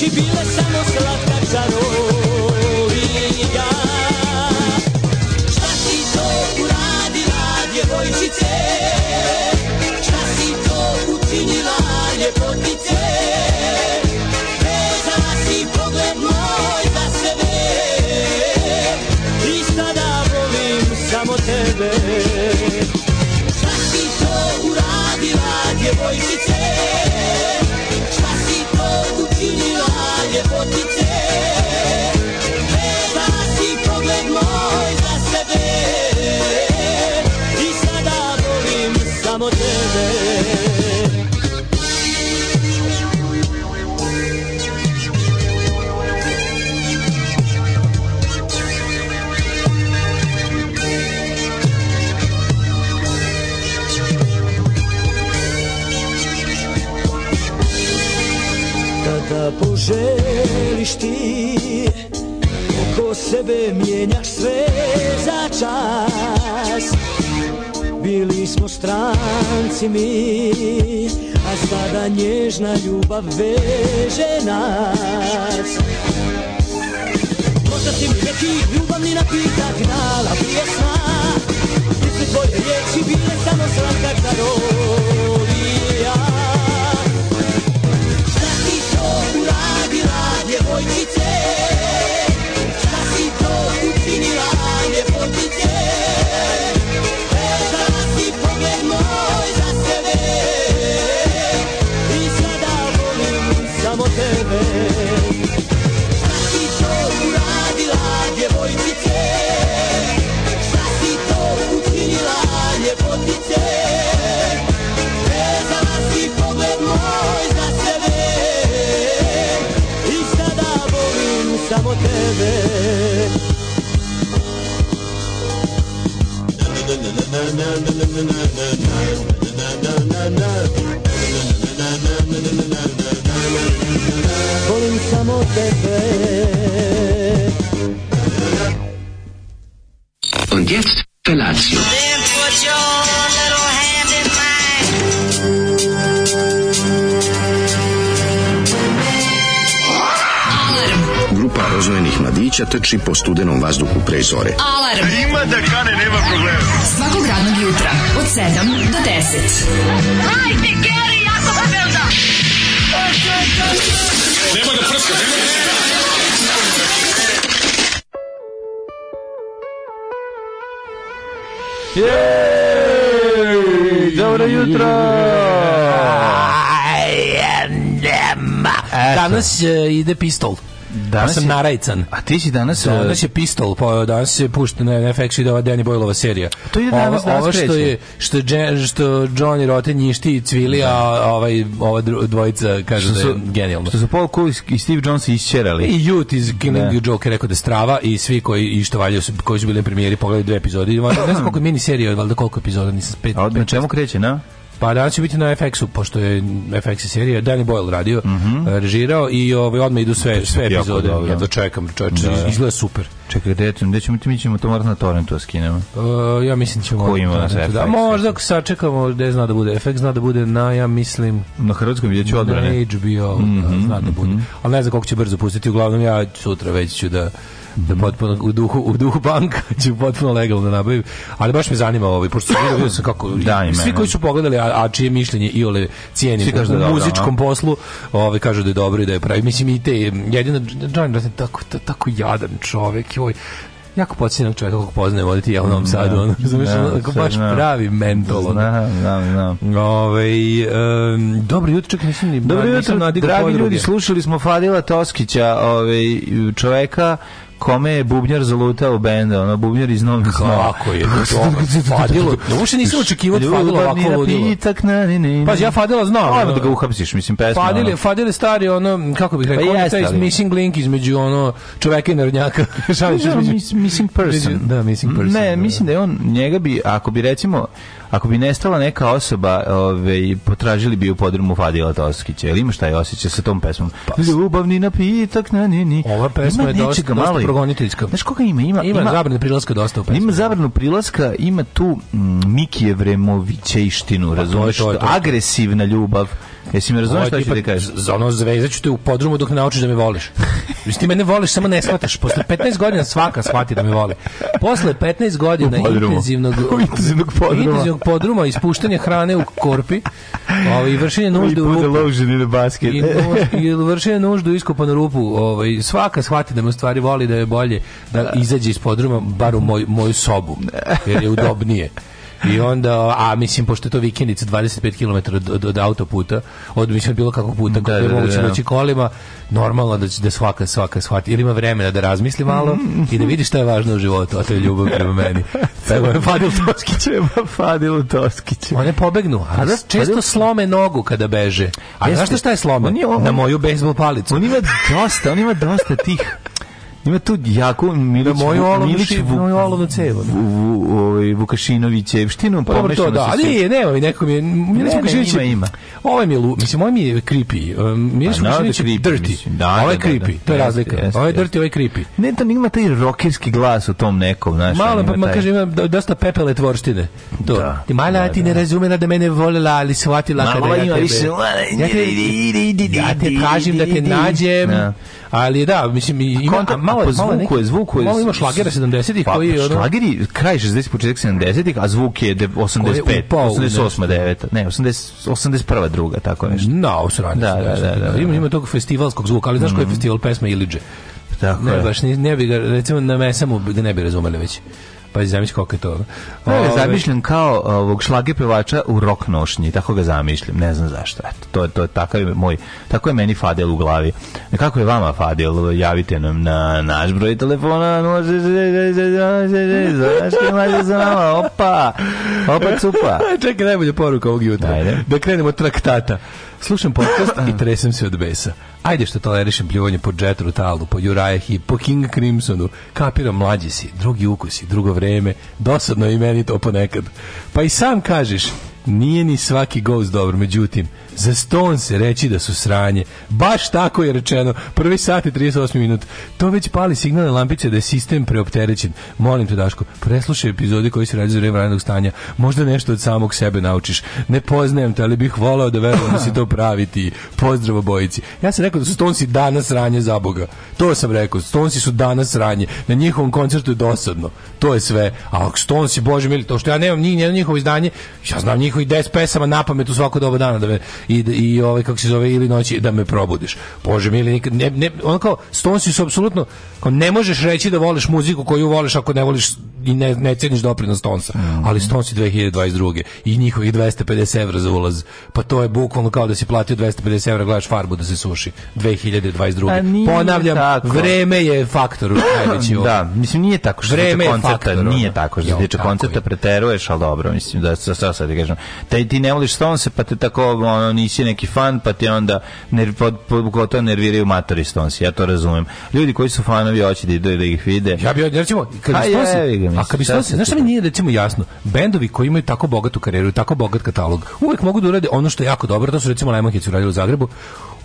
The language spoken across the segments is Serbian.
She feel the sun voliš ti Oko sebe mijenjaš sve za čas Bili smo stranci mi A sada nježna ljubav veže nas Možda si mi neki ljubavni napitak Dala prije sna Misli tvoje riječi bile samo slatak darov 我一天。tebe Volim samo tebe Und jetzt kuća trči po studenom vazduhu pre zore. Alarm! A ima da kane, nema problema. Svakog radnog jutra, od 7 do 10. Hajde, Geri, jako se Nema da prska, nema da prska! Jej! Dobro jutro! Danas e, ide pistol. Danas sam je, narajcan. A ti si danas... Da, e, danas je pistol, pa danas je puštena FX i da ova Danny Boyleova serija. To je danas ovo, ovo što je, što, je, što Johnny Rotten njišti i cvili, da. a ovaj, ova dvojica kaže da je genijalno. Što su Paul Cole i Steve Jones isčerali. I Youth iz Killing da. Joke rekao da strava i svi koji i što valjaju, koji su bili na premijeri pogledali dve epizode. Ne znam koliko mini serija, valjda koliko epizoda, nisam pet. A od čemu kreće, na? Pa danas će biti na FX-u, pošto je FX serija, Danny Boyle radio, mm -hmm. režirao i ovaj, odmah idu sve, sve epizode. Dobro, ja dočekam, čovječe, da. izgleda super. Čekaj, gde ćemo, gde ćemo, mi ćemo to morati na torrentu da skinemo. Uh, ja mislim da ćemo... Ko ima na FX? Da, da možda ako sačekamo, gde zna da bude FX, zna da bude na, ja mislim... Na hrvatskom vidjet ću odbrane. Na HBO, mm -hmm, zna da mhm. bude. Mm -hmm. Ali ne znam koliko će brzo pustiti, uglavnom ja sutra već ću da da potpuno u duhu u duhu bank će potpuno legalno da nabaviti ali baš me zanima ovo ovaj pošto sam vidio sam kako da, i, svi koji su pogledali a, a čije mišljenje i ole cijenim da u, da, muzičkom da, poslu ovaj kažu da je dobro i da je pravi mislim i te jedino Johnny Rotten da tako tako jadan čovjek joj ovaj, jako podsjećam čovjeka kog poznajem voditi ja u Novom Sadu, da. ono, razumiješ, onako baš no. pravi mentol. Znam, znam, znam. Ove, um, dobro jutro, čak nisam ni... Dobro jutro, dragi podruge. ljudi, slušali smo Fadila Toskića, ove, čoveka kome je bubnjar zalutao benda, ono bubnjar iz Novih Snova. Kako je to? Fadilo. Uopšte nisam očekivao od da Fadila ovako ludilo. Pa ja Fadila znam. Ajmo da ga uhapsiš, mislim, pesma. Fadile, Fadile stari, ono, kako bih rekao, pa je taj missing link između ono čoveka i narodnjaka. Šališ, da, između... Missing person. Da, missing person. Ne, da, mislim da je on, njega bi, ako bi recimo, ako bi nestala neka osoba, ovaj potražili bi u podrumu Fadila Toskića. Jel šta je osjećaj sa tom pesmom? Pa, Ljubavni napitak, na ni, ni. Ova pesma ima je dosta, malo, dosta progoniteljska. Znaš koga ima? Ima, ima, ima zabranu prilaska dosta u pesmi. Ima zabranu prilaska, ima tu mm, Mikijevremovićejštinu, pa razumiješ? To je, to je, to je. Agresivna ljubav. Jesi me razumeš šta ću ti kažeš? Za ono zvezaću te u podrumu dok ne naučiš da me voliš. Ti mene voliš, samo ne shvataš. Posle 15 godina svaka shvati da me voli. Posle 15 godina intenzivnog, intenzivnog podruma. intenzivnog podruma, ispuštanje hrane u korpi, ovaj, i vršenje nužde u rupu. I, i vršenje nužde u iskopanu rupu. Ovaj, svaka shvati da me u stvari voli, da je bolje da, da. izađe iz podruma, bar u moj, moju sobu, jer je udobnije. I onda, a mislim, pošto je to vikendica 25 km od, od, autoputa, od, mislim, bilo kakvog puta, da, je da, da, moguće da. kolima, normalno da, da svaka, svaka shvati. Ili ima vremena da razmisli malo mm. i da vidi šta je važno u životu, a to je ljubav prema meni. Evo je Fadil Toskić. Evo Fadil Toskić. One pobegnu, a da, često Fadil... slome nogu kada beže. A znaš šta je slome? On je on... Na moju bejsbol palicu. On ima dosta, on ima dosta tih Ima tu jako Milić, na moju olovu, Milić, Vuk, moju olovu cevo. Da. Ovaj, Vukašinović Epštinu, pa to, da, ali nije, nema mi neko mi je, Milić Vukašinović ima, ima. Ovo ovaj mi je, mislim, ovo ovaj mi je creepy. Um, Milić pa, da Vukašinović je dirty, da, ovo da, je creepy, to je razlika. Ovo je dirty, ovo je creepy. Ne, to ima taj rokerski glas u tom nekom, znaš. Malo, pa kaže, ima dosta pepele tvorštine. To. Ti mala, ti ne razumela da mene volela, ali shvatila kada ja tebe. Ja te tražim da te nađem, Ali da, mislim i ima to, malo je zvukuje, zvukuje. Zvuku malo, malo ima 70-ih pa, koji je ono... Šlageri kraj 60 početak 70-ih, a zvuk je 85, 88, 9, ne, 80 81 druga, tako nešto. No, mm, sranje. Da, da da, da, da, da, Ima da. ima tog festivalskog zvuka, ali znaš koji je mm. festival pesma Iliđe? Tako ne, baš ne, ne bi ga, recimo na mesamu ne bi razumeli već. Pa zamisli kako je to. Ne, ja zamišljam kao ovog šlage pevača u rok nošnji, tako ga zamišljam, ne znam zašto. Eto, to, to, takav je moj, tako je meni Fadel u glavi. Kako je vama Fadel? Javite nam na naš broj telefona. za nama, opa, opa cupa. Čekaj, najbolja poruka ovog jutra. Ajde. Da krenemo traktata. Slušam podcast i tresem se od besa. Ajde što tolerišem pljuvanje po Jet Rutalu, po Uriah i po King Crimsonu. Kapiram, mlađi si, drugi ukusi, drugo vreme. Dosadno je i meni to ponekad. Pa i sam kažeš, nije ni svaki gost dobro, međutim, Za ston se reći da su sranje. Baš tako je rečeno. Prvi sat i 38 minut. To već pali signalne lampice da je sistem preopterećen. Molim te, Daško, preslušaj epizode koji se radi za vreme radnog stanja. Možda nešto od samog sebe naučiš. Ne poznajem te, ali bih volao da verujem da si to pravi ti. Pozdrav obojici. Ja sam rekao da su stonsi danas ranje za Boga. To sam rekao. Stonsi su danas ranje. Na njihovom koncertu je dosadno. To je sve. A ako Stonsi, bože mili, to što ja nemam ni jedno njihovo izdanje, ja znam njihovi 10 pesama na pamet u svako doba dana da me i, i ovaj, kako se zove, ili noći da me probudiš. Bože mi, ili nikad, ne, ne, ono kao, stonsi su apsolutno, kao, ne možeš reći da voliš muziku koju voliš ako ne voliš i ne, ne ceniš doprinos Stonsa. Mm -hmm. Ali Stonsi 2022. i njihovih 250 evra za ulaz. Pa to je bukvalno kao da si platio 250 evra, gledaš farbu da se suši. 2022. Pa Ponavljam, tako. vreme je faktor najveći. da, mislim, nije tako što vreme je koncerta, faktor, nije tako što se tiče koncerta, preteruješ, ali dobro, mislim, da sa sad sad da kažem. Te, ti ne voliš Stonse, pa te tako ono, ono nisi neki fan, pa te onda nerv, gotovo nerviraju matori stonsi, ja to razumem. Ljudi koji su fanovi hoće da idu da ih vide. Ja bi, recimo, kad ha, stonsi, je, je, a kad bi stonsi, znaš šta mi nije recimo jasno, bendovi koji imaju tako bogatu karijeru, tako bogat katalog, uvek mogu da urade ono što je jako dobro, to su recimo Lemon Hits uradili u Zagrebu,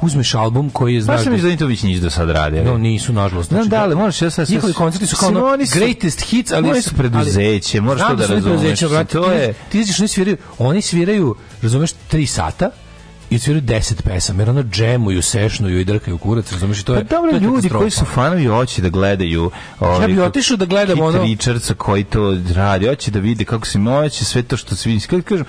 uzmeš album koji je znaš. Pa mi da Intović niš do sad radi. No nisu nažalost. Znači, da, ali možeš ja sad njihovi koncerti su kao ono, su, greatest hits, ali oni su preduzeće, možeš to da, da razumeš. To je. Ti, ti, ti, ti, oni sviraju, oni sviraju, razumeš, 3 sata, i sviraju 10 pesama, jer ono džemuju, sešnuju i drkaju kurac, razumiješ, to je pa, dobro, to je ljudi koji su fanovi hoće da gledaju ovi, ja bi otišao da gledam Kit ono Richardsa koji to radi, hoće da vide kako se moće, sve to što svi kako kažem,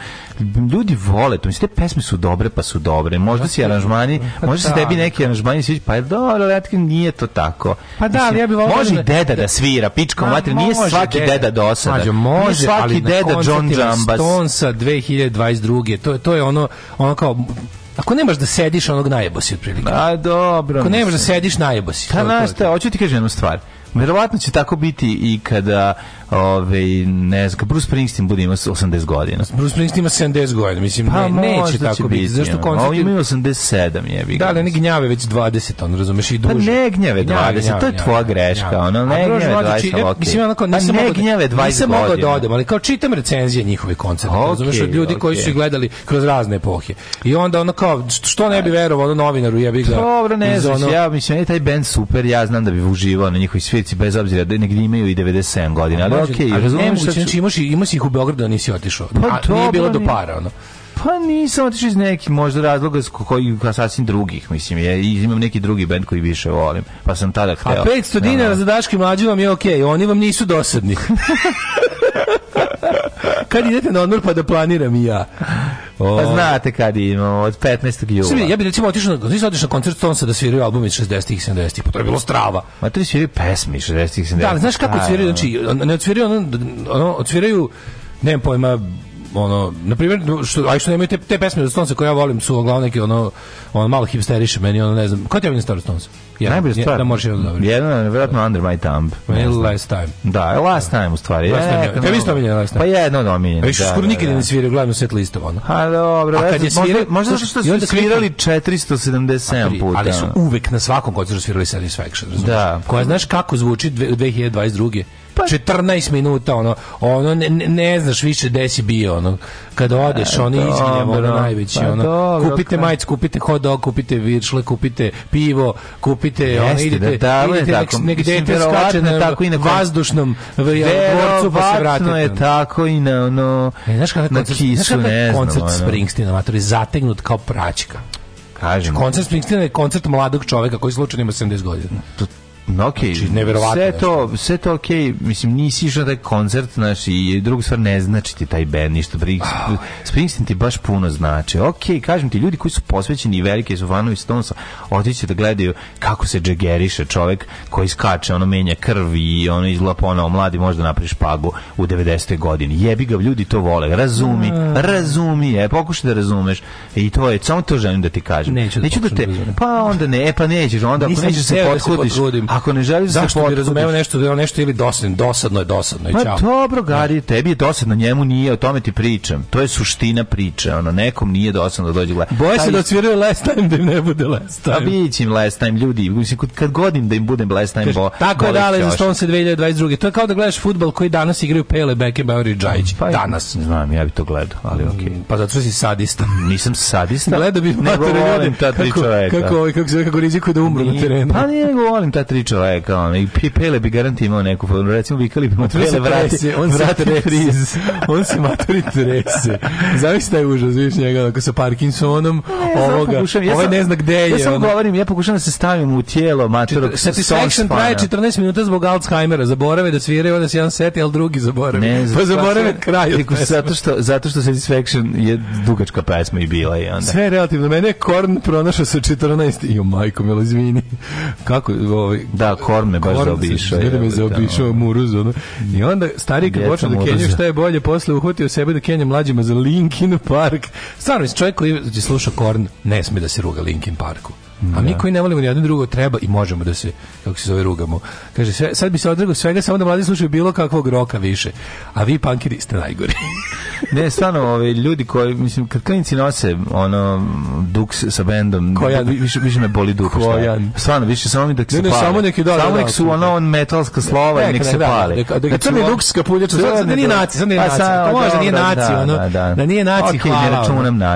ljudi vole to, mislim, te pesme su dobre, pa su dobre, možda pa da, si aranžmani, pa možda da, se tebi da. neki aranžmani sviđa, pa je dobro, letke, nije to tako. Pa da, ali ja bi volio Može da, deda da svira, pičkom mater, nije svaki deda, deda dosada. Mađo, može, nije svaki ali deda John Jambas. Stonesa 2022. To je, to je ono, ono kao Ako nemaš da sediš, onog najebosi otprilike. A dobro. Ako nemaš da sediš, najebosi. si. Pa hoću ti kažem jednu stvar. Verovatno će tako biti i kada Ove, ne znam, Bruce Springsteen bude ima 80 godina. Bruce Springsteen ima 70 godina, mislim, pa, ne, neće tako biti. biti. Zašto koncert... Ovo ima 87, je bi. Da, ali ne gnjave već 20, on razumeš, i duže. Pa ne gnjave 20, to je tvoja greška, ono, ne gnjave 20, e, okay. Mislim, onako, pa nisam, pa ne da- gnjave 20 Nisam mogao da odem, ali kao čitam recenzije njihove koncerta, okay, razumeš, od ljudi koji su gledali kroz razne epohe. I onda ono kao, što ne bi verovao, ono novinaru, ja bi ga... Dobro, ne znaš, ja mislim, je taj band super, ja znam da bi uživao na njihovoj svirci, bez obzira da negdje imaju i 97 godina, ali mlađe. Okay, a razumiješ, znači imaš, imaš ih u Beogradu, a nisi otišao. Pa, a, nije bilo do para, ono. Pa nisam otišao iz nekih možda razloga s koji sasvim drugih, mislim, ja imam neki drugi bend koji više volim, pa sam tada hteo. A 500 dinara za Daški mlađu vam je okej, okay, oni vam nisu dosadni. Kad idete na odmor pa da planiram i ja. O... Pa znate kad imamo, od 15. jula. Svi, ja bih recimo otišao na, nisam otišao na koncert Stonesa da sviraju album iz 60-ih i 70-ih, pa to je bilo strava. Ma to sviraju pesmi iz 60-ih 70-ih. Da, ali znaš kako sviraju, znači, ne odsviraju, ono, ono, odsviraju, nemam pojma, ono na primjer što aj što nemaju te, te pesme od Stonesa koje ja volim su uglavnom neki ono ono malo hipsteriše meni ono ne znam ko ti je Star Stonesa Ja, najbolja stvar. Da možeš jedan dobiti. Jedan, vjerojatno Under My Thumb. Last Time. Da, Last Time u stvari. Last Time. E, kad vi ste omiljeni Last Time? Pa jedno od omiljeni. Pa više da, skoro da, nikada da. ne sviraju glavno set listova. Ono. Ha, dobro. A kad je svirali, možda, možda što su svirali 477 puta. Ali su uvek na svakom koncertu svirali Satisfaction. Da. Koja znaš kako zvuči 2022. 14 pa- minuta, ono, ono ne, ne znaš više gde si bio, ono, kad odeš, oni e, izginjamo, ono, najveći, pa, ono, dobro, kupite majic, kupite hot dog, kupite viršle, kupite pivo, kupite, ono, idete, da, idete tako, negde dete skače na tako i na vazdušnom dvorcu, pa se vratite. je tako i na, ono, e, znaš kako, na koncert, kisu, ne znam, koncert Springsteen, amator, je zategnut kao pračka. Kažem. Koncert Springsteena je koncert mladog čoveka koji slučajno ima 70 godina no, okay. znači, neverovatno. Sve to, sve to okay. mislim, nisi išao na koncert, naš i druga stvar, ne znači ti taj bend ništa. Oh. Springsteen ti baš puno znači. okay, kažem ti, ljudi koji su posvećeni i velike su fanovi Stonesa, otići da gledaju kako se džegeriše čovek koji skače, ono menja krv i ono izlapa ono, mladi možda napravi špagu u 90. godini. Jebi ga, ljudi to vole. Razumi, mm. razumi, e, pokušaj da razumeš. I to je, samo to želim da ti kažem. Neću da, Neću da te, da pa onda ne, pa nećeš, onda Nisam ako nećeš da se potrudiš, Ako ne želiš da se podrazumeva nešto da nešto ili dosadno, dosadno je dosadno i Ma čao. dobro, da. Gari, tebi je dosadno, njemu nije, o tome ti pričam. To je suština priče, ono nekom nije dosadno da dođe gleda. Boje se da odsviraju last time da im ne bude last pa time. Da biće im last time ljudi, mislim kad godim da im bude last time bo. Tako je dale za se 2022. To je kao da gledaš fudbal koji danas igraju Pele, Beckenbauer i Džajić. Pa, danas znam, ja bih to gledao, ali mm, okej. Okay. Pa zato si sadista. Nisam sadista. Gledao bih materi ljudi. Kako, kako, kako, kako, kako rizikuje da umru na terenu. Pa nije, volim ta tri čoveka, ono, i Pele bi garantimo imao neku, recimo vikali bi mu Pele vrati, on vrati refriz, on se maturi trese. Zavis taj užas, vidiš njega, ako sa Parkinsonom, ne, ovoga, pokušam, ja ovaj ne zna gde je. Ja sam govorim, ja pokušam da se stavim u tijelo maturog Satisfaction traje 14 minuta zbog Alzheimera, zaborave da svira i onda se jedan seti, ali drugi zaborave. Ne, pa zaborave kraj od Zato što, zato što Satisfaction je dugačka pesma i bila i onda. Sve relativno, mene je Korn pronašao sa 14 i o majko, milo, izvini. Kako, ovaj, Da, Korn me baš zaobišao. Korn me zaobišao Muruz. Ono. I onda stari kad počeo da Kenja šta je bolje, posle uhvatio sebe da Kenja mlađima za Linkin Park. Stvarno, čovjek koji sluša Korn ne sme da se ruga Linkin Parku. A mi da. koji ne volimo ni jedno drugo treba i možemo da se kako se zove rugamo. Kaže sve, sad bi se odrego svega samo da mladi slušaju bilo kakvog roka više. A vi pankeri ste najgori. ne, stvarno, ovi ljudi koji mislim kad klinci nose ono duks sa bendom, koja više više me boli dupe. Koja stvarno više samo mi da se ne, ne, pali. samo neki da. Samo da, nek su ono on metalska slova i nek se pali. Da crni duks kapuljaču, sad da nije naci, sad nije pa naci. To možda nije naci, ono. Da nije naci, hvala.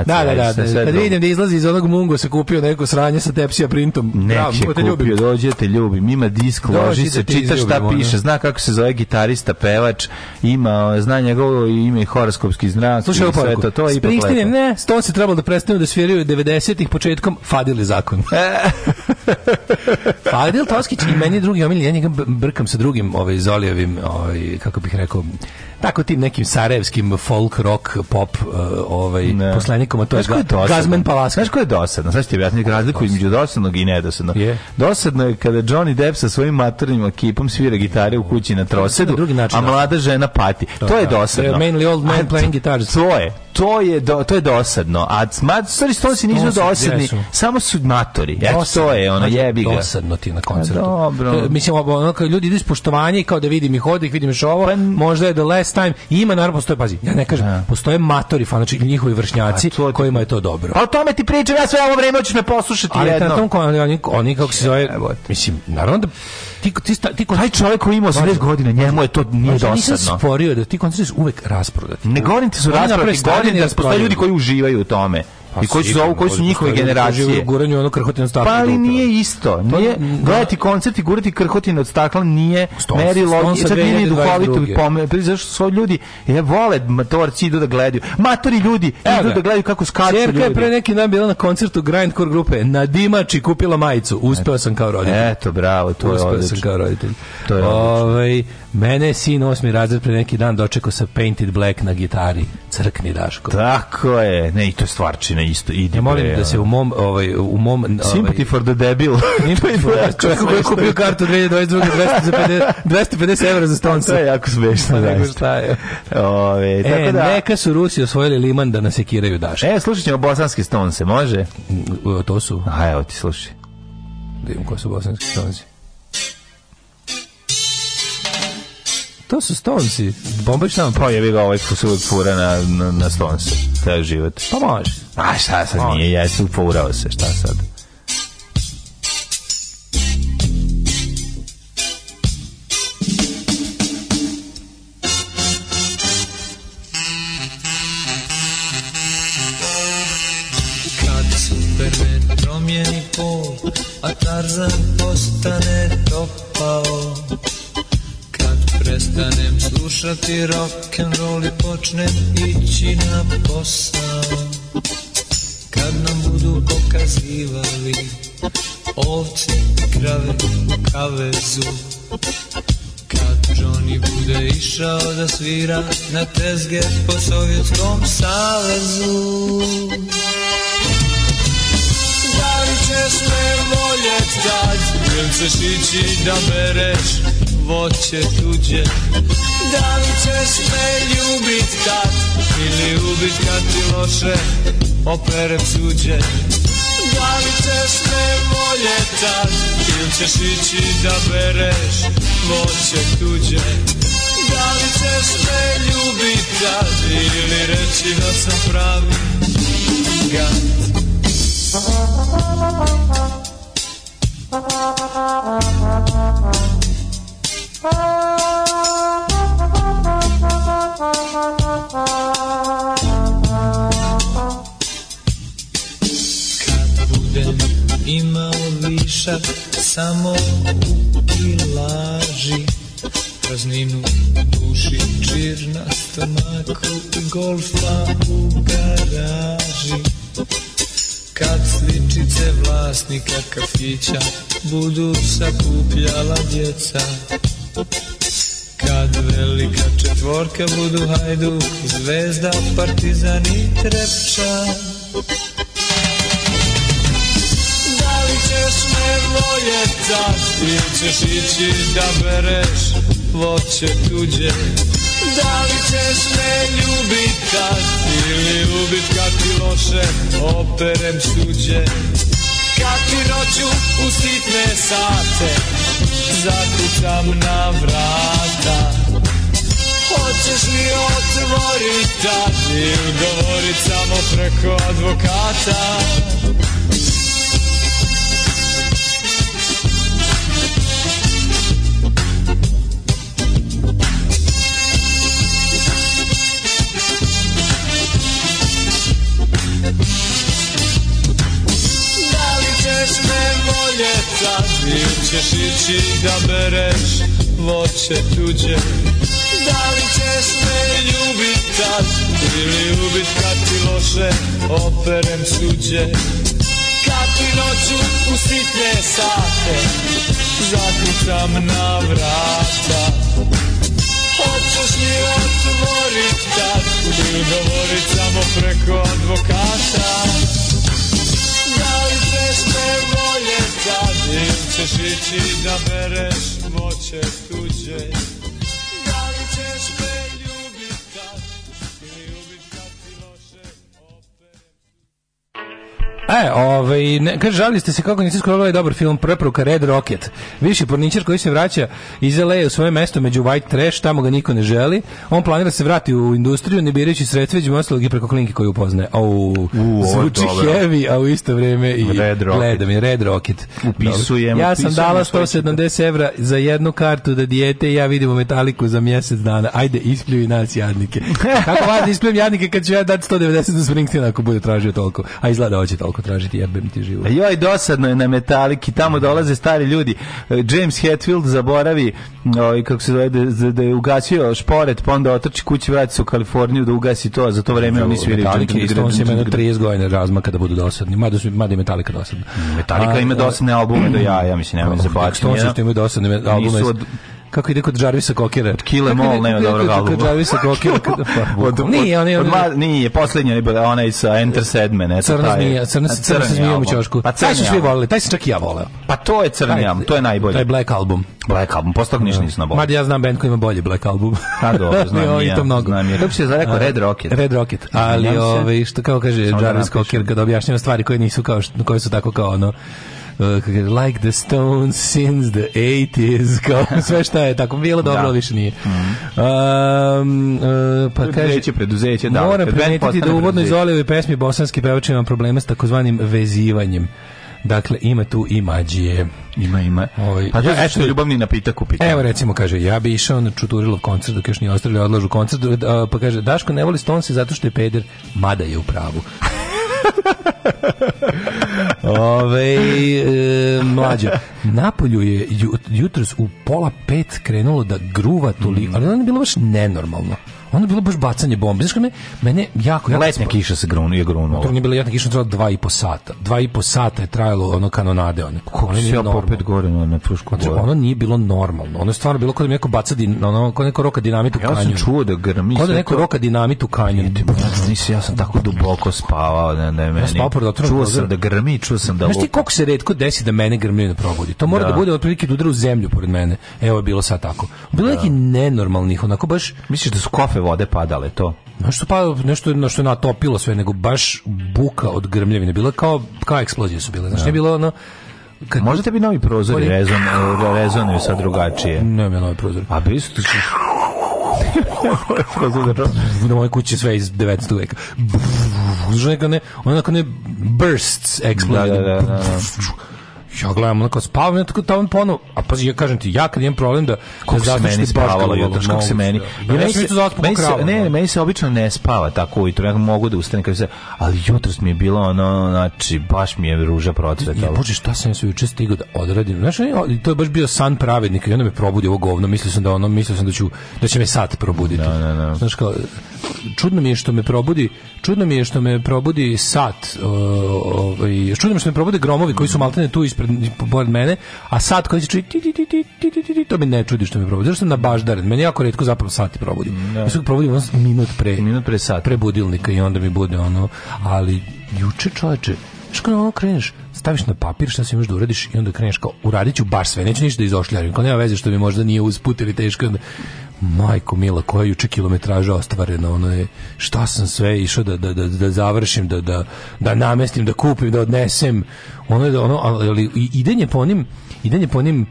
Da, da, da. Kad vidim da izlazi iz onog mungo se kupio neko sranje sa tepsija printom. Bravo, je kupio, dođe te ljubim, ima disk, loži se, čita šta piše, zna kako se zove gitarista, pevač, ima, zna njegovo ime i horoskopski znak. Slušaj, ovo parku, to je Springsteen, ne, to se trebalo da prestanu da sviraju 90-ih početkom, Fadili zakon. Fadil Toskić i meni drugi omiljen, ja njega brkam sa drugim ovaj, Zolijevim, ovaj, kako bih rekao, tako tim nekim sarajevskim folk rock pop eh, ovaj ne. poslanikom a to je, ga, je Gazman Palaska. Znaš ko je dosadno? Znaš ti objasniti razliku između dosadnog i nedosadnog. Yeah. Dosadno je kada Johnny Depp sa svojim maternim ekipom svira gitare u kući na trosedu, drugi način, a da. mlada žena pati. To, to je da. dosadno. Mainly old man playing guitar. To je to je do, to je dosadno. A mat, sorry, što se nisu dosadni, su. samo su matori. Eto to je, ono znači, jebi ga. Dosadno ti na koncertu. A, pa dobro. Mislim ono, ljudi idu iz i kao da vidim ih ovde, vidim još ovo, pa, možda je da less time i ima naravno postoje pazi ja ne kažem ja. Da. postoje matori znači njihovi vršnjaci to, kojima je to dobro a pa o tome ti pričam ja sve ovo vreme hoćeš me poslušati ali jedno. na tom oni, oni, oni kako se zove mislim naravno da ti ti sta, ti taj čovjek koji ima 80 godina njemu je to nije dosadno nisam sporio da ti koncerti uvek rasprodati ne govorim ti su rasprodati govorim da postoje ljudi koji uživaju u tome Pa I koji su ovo, koji su njihove generacije? guranju ono krhotinu od stakla. Pa ali nije isto. Nije, da. gledati koncert i gurati krhotinu od stakla nije merilo. Sad nije duhovito pomer. Zašto su ljudi, je, vole matorci, idu da gledaju. Matori ljudi, idu da gledaju kako skaču ljudi. Čerka je pre neki dan bila na koncertu Grindcore grupe. Na Dimači kupila majicu. Uspeo sam kao roditelj. Eto, bravo, to je odlično. Uspeo sam kao roditelj. To je odlično. Ovaj, Mene je sin osmi razred pre neki dan dočekao sa Painted Black na gitari. Crkni Daško. Tako je. Ne, i to je stvarčina isto. Idi ja molim pre, da se u mom... Ovaj, u mom ovaj, Sympathy for the debil. Sympathy for the Čovjek koji je kupio kartu 2022. 250, 250 evra za stonca. To je jako pa smešno. Nego šta je. Ove, e, tako e, da... neka su Rusi osvojili liman da nas sekiraju Daško. E, slušat ćemo bosanske stonce, može? Mm, to su. A evo ti slušaj. Da imam ko su bosanski stonci. To su Stonesi. Bombaš tamo pojevi pa, ga ovaj uvijek fura na, na, na Stonesi. To je život. Pa može. A šta sad može. nije, ja sam furao se, šta sad? Kad Superman promijeni pol, a Tarzan postane topao, ustanem da Slušati rock and roll i počnem ići na posao Kad nam budu pokazivali Ovce, krave, kavezu Kad Johnny bude išao da svira Na tezge po Sovjetskom savezu Da li ćeš me voljet tad Ili ćeš ići da bereš voće tuđe Da li ćeš me ljubit kad Ili ubit kad ti loše operem suđe Da li ćeš me volje tad Ili ćeš ići da bereš voće tuđe Da li ćeš me ljubit tad Ili reći da sam pravi gad Thank you. Kad samo i laži Prazninu duši čir na stomaku i golfa u garaži Kad sličice vlasnika kafića budu sakupljala djeca Kad velika četvorka budu hajdu Zvezda, Partizan i trepča Da li ćeš me voljeta ili ćeš ići da bereš voće tuđe da li ćeš me ljubit kad ili ubit kad ti loše operem suđe ti noću u sitne sate Zakucam na vrata Hoćeš li otvorit tad ili govorit samo preko advokata djeca Ti ćeš ići da bereš voće tuđe Da li ćeš me ljubit kad Ili ubit kad ti loše operem suđe Kad ti noću u sitne sate Zakucam na vrata Hoćeš mi otvorit tad Ili govorit samo preko advokata besne moje kad da im ćeš ići da bereš moće tuđe da li ćeš bereš E, ovaj, ne, kaže, žalili ste se kako niste skoro ovaj dobar film Preporuka Red Rocket. Viši porničar koji se vraća iz LA u svoje mesto među White Trash, tamo ga niko ne želi. On planira da se vrati u industriju, ne birajući sredstva, među ostalog i preko klinke koju upoznaje. Au, zvuči dobro. heavy, a u isto vrijeme i Red Rocket. Gledam, je Red Rocket. Upisujem, ja sam upisujem dala 170 evra za jednu kartu da dijete i ja vidimo metaliku za mjesec dana. Ajde, ispljuj nas jadnike. Kako vas ispljujem jadnike kad ću ja dati 190 za Springsteen ako bude tražio toliko? A izgleda hoće toliko tako tražiti, jebem ti život. Joj, dosadno je na metaliki, tamo dolaze stari ljudi. E, James Hetfield zaboravi, oj, ovaj, kako se zove, da, da, da je ugasio šporet, pa onda otrči kući, vrati se u Kaliforniju da ugasi to, a za to vreme oni sviraju. Metallica i Stones imaju 30 godina razmaka da budu dosadni, mada, su, mada i Metallica dosadna. Metallica ima dosadne albume do jaja, mislim, nema nemoj se plaći. Stones imaju dosadne albume. Nisu od kako ide kod Jarvisa Kokira. Kile Mol nema dobro albuma. Kod Jarvisa Kokera. Od, nije, on je... Nije, posljednji je bila onaj sa Enter Sedmen. Eto, crna zmija, crna, crna, zmija u Ćošku. Pa taj su svi volili, taj sam čak i ja voleo. Pa to je crni album, to je najbolje. To je Black album. Black album, postog ništa da. nisam volio. Mada ja znam band koji ima bolji Black album. A pa dobro, znam i ja. to mnogo. Znam ja. Kako se rekao Red Rocket? Red Rocket. Ali, ovaj, što kao kaže da Jarvis Koker, kada objašnjava stvari koje nisu kao, koje su tako kao ono, uh, like the Stones since the 80s, kao sve šta je tako bilo dobro, da. više nije. Mm um, uh, pa kaže, Reći preduzeće, da. Moram primetiti da uvodno iz Olijeve pesmi bosanski pevač ima probleme s takozvanim vezivanjem. Dakle, ima tu i mađije. Ima, ima. Ovaj, pa ja, eto, ljubavni napitak u pitanju. Evo recimo, kaže, ja bi išao na Čuturilov koncert dok još nije ostavljao odlažu koncert, eh, pa kaže, Daško ne voli Stonsi zato što je peder, mada je u pravu. Ove, e, mlađo, Napolju je jutros u pola pet krenulo da gruva toliko, mm. ali ono je bilo baš nenormalno ono je bilo baš bacanje bombe. Znaš mene, mene jako... jako letnja kiša se grunu, je grunula. To nije bila letnja kiša, trajala dva i po sata. Dva i po sata je trajalo ono kanonade. Ono, ono nije ja popet gore na, na Frušku znači, Ono nije bilo normalno. Ono je stvarno bilo kod da neko baca din, ono, kod neko roka dinamit u kanju. Ja sam čuo da grmi. Kod da, da neko roka dinamit u kanju. Nisi, ja sam tako duboko spavao. Ne, ne, meni. Ja spavao prodatorom. Čuo sam da grmi, čuo sam da... Znaš ti koliko se redko desi da mene grmi na probudi? To mora da, da bude otprilike da udara u zemlju pored mene. Evo je bilo sad tako. Bilo da. neki nenormalnih, onako baš... Misliš da su kofe kope vode padale to. Nešto pa nešto na što natopilo sve nego baš buka od grmljavine. Bila kao kao eksplozije su bile. Znači ja. nije da. bilo ono kad možete bi novi prozori rezon rezonuju sa drugačije. Ne, ne novi prozori. A bili su da moje kući sve iz 19. veka. Znači ne, onako ne bursts da, da, eksplozije. Da, da, da, da. Ja gledam, onako, spavam, ja tako tamo ponovo, a pa ja kažem ti, ja kad imam problem da... Kako da se meni spavala, jutro, kako se meni... Da, ja, meni se, meni se, ne, meni se obično ne spava tako ujutro, ja mogu da ustanem, kad se, ali jutros mi je bilo ono, znači, baš mi je ruža procvetala. I, bože, šta sam se juče stigao da odradim? Znaš, to je baš bio san pravednika i onda me probudi ovo govno, mislio sam da ono, mislio sam da ću, da će me sat probuditi. Da, da, da. Znaš, kao, čudno mi je što me probudi, čudno mi je što me probudi sat, ovaj, čudno mi je što me probude gromovi koji su maltene tu ispred pored mene, a sat koji se čuje ti ti ti ti ti to me ne čudi što me probudi. Zašto sam na baždaren? Meni jako retko zapravo sati probudi. Mm, da. Ja se probudim minut pre, minut pre sat, pre budilnika i onda mi bude ono, ali juče čoveče, što ono kreneš, staviš na papir šta se imaš da uradiš i onda kreneš kao uradiću baš sve, neću ništa da izošljarim, kao nema veze što mi možda nije usput ili teško, majko mila, koja je juče kilometraža ostvarena, ono je, šta sam sve išao da, da, da, da završim, da, da, da namestim, da kupim, da odnesem, ono je, da ono, ali, ali idenje po onim, idenje po onim,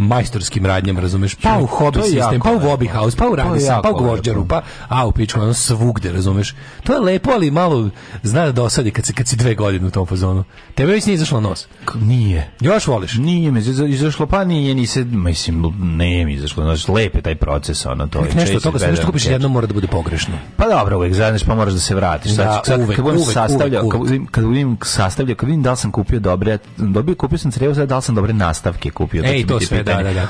majstorskim radnjam, razumeš? Pa u hobby sistem, pa u hobby house, pa u radni pa u gvožđaru, pa a u pičku, ono svugde, razumeš? To je lepo, ali malo zna da dosadi kad si, kad si dve godine u tom fazonu. Tebe već nije izašlo nos. Nije. Još voliš? Nije mi izašlo, pa nije, ni se, mislim, ne mi izašlo nos. Lep je taj proces, ono, to je. Nešto toga, sve što kupiš jedno mora da bude pogrešno. Pa dobro, uvek zajedno, pa moraš da se vratiš. Da, sad, kad budem sastavljao, kad vidim, kad vidim sastavljao, kad vidim da li sam kupio dobre, dobio, kupio sam crevo, sad da li sam dobre nastavke kupio. Da Ej, to sve, Da, da, da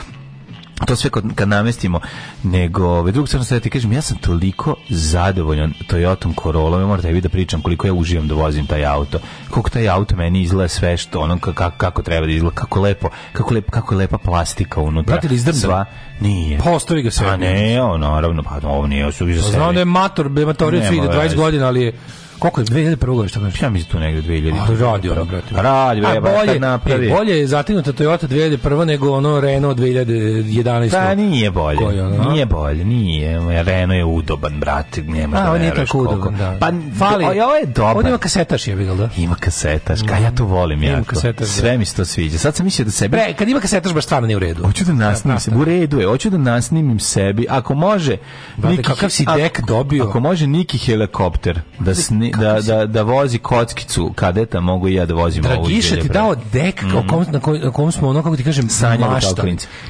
to sve kad, kad namestimo nego ve drugog sam sad ti kažem ja sam toliko zadovoljan Toyotom Corolla me morate vi da pričam koliko ja uživam da vozim taj auto koliko taj auto meni izgleda sve što ono kako, kako treba da izgleda kako lepo kako lepo, kako je lepa plastika unutra Brate li da Sva nije. Postavi pa ga sve. A pa ne, on naravno, pa ovo nije osuđen. Znam da je mator, be da matorio ide 20 godina, ali je Koliko je 2001. godine što kažeš? Znači? Ja mislim tu negde 2000. A, radi ono, brate. Pa radi, bre, bolje, E, bolje je zatinuta Toyota 2001. nego ono Renault 2011. Da, pa nije bolje. Koji, nije bolje, nije. Renault je udoban, brate. Nema A, da on nije tako udoban, da. Pa, fali. Ovo je dobar. On ima kasetaš, je bilo, da? Ima kasetaš, ka ja to mm. volim, ja. Ima kasetaš. Da. Sve mi se to sviđa. Sad sam mislio da sebi... Bre, kad ima kasetaš, baš stvarno nije u redu. Hoću da nasnimim se. U redu je, hoću da nasnimim sebi. Ako može... Brate, kakav si dek dobio? Ako može Niki helikopter da sni, da, da, da vozi kockicu kadeta, mogu i ja da vozim Dragiša ovu Dragiša ti dao dek mm. kom, na, kom, na kom smo ono, kako ti kažem, sanjali mašta.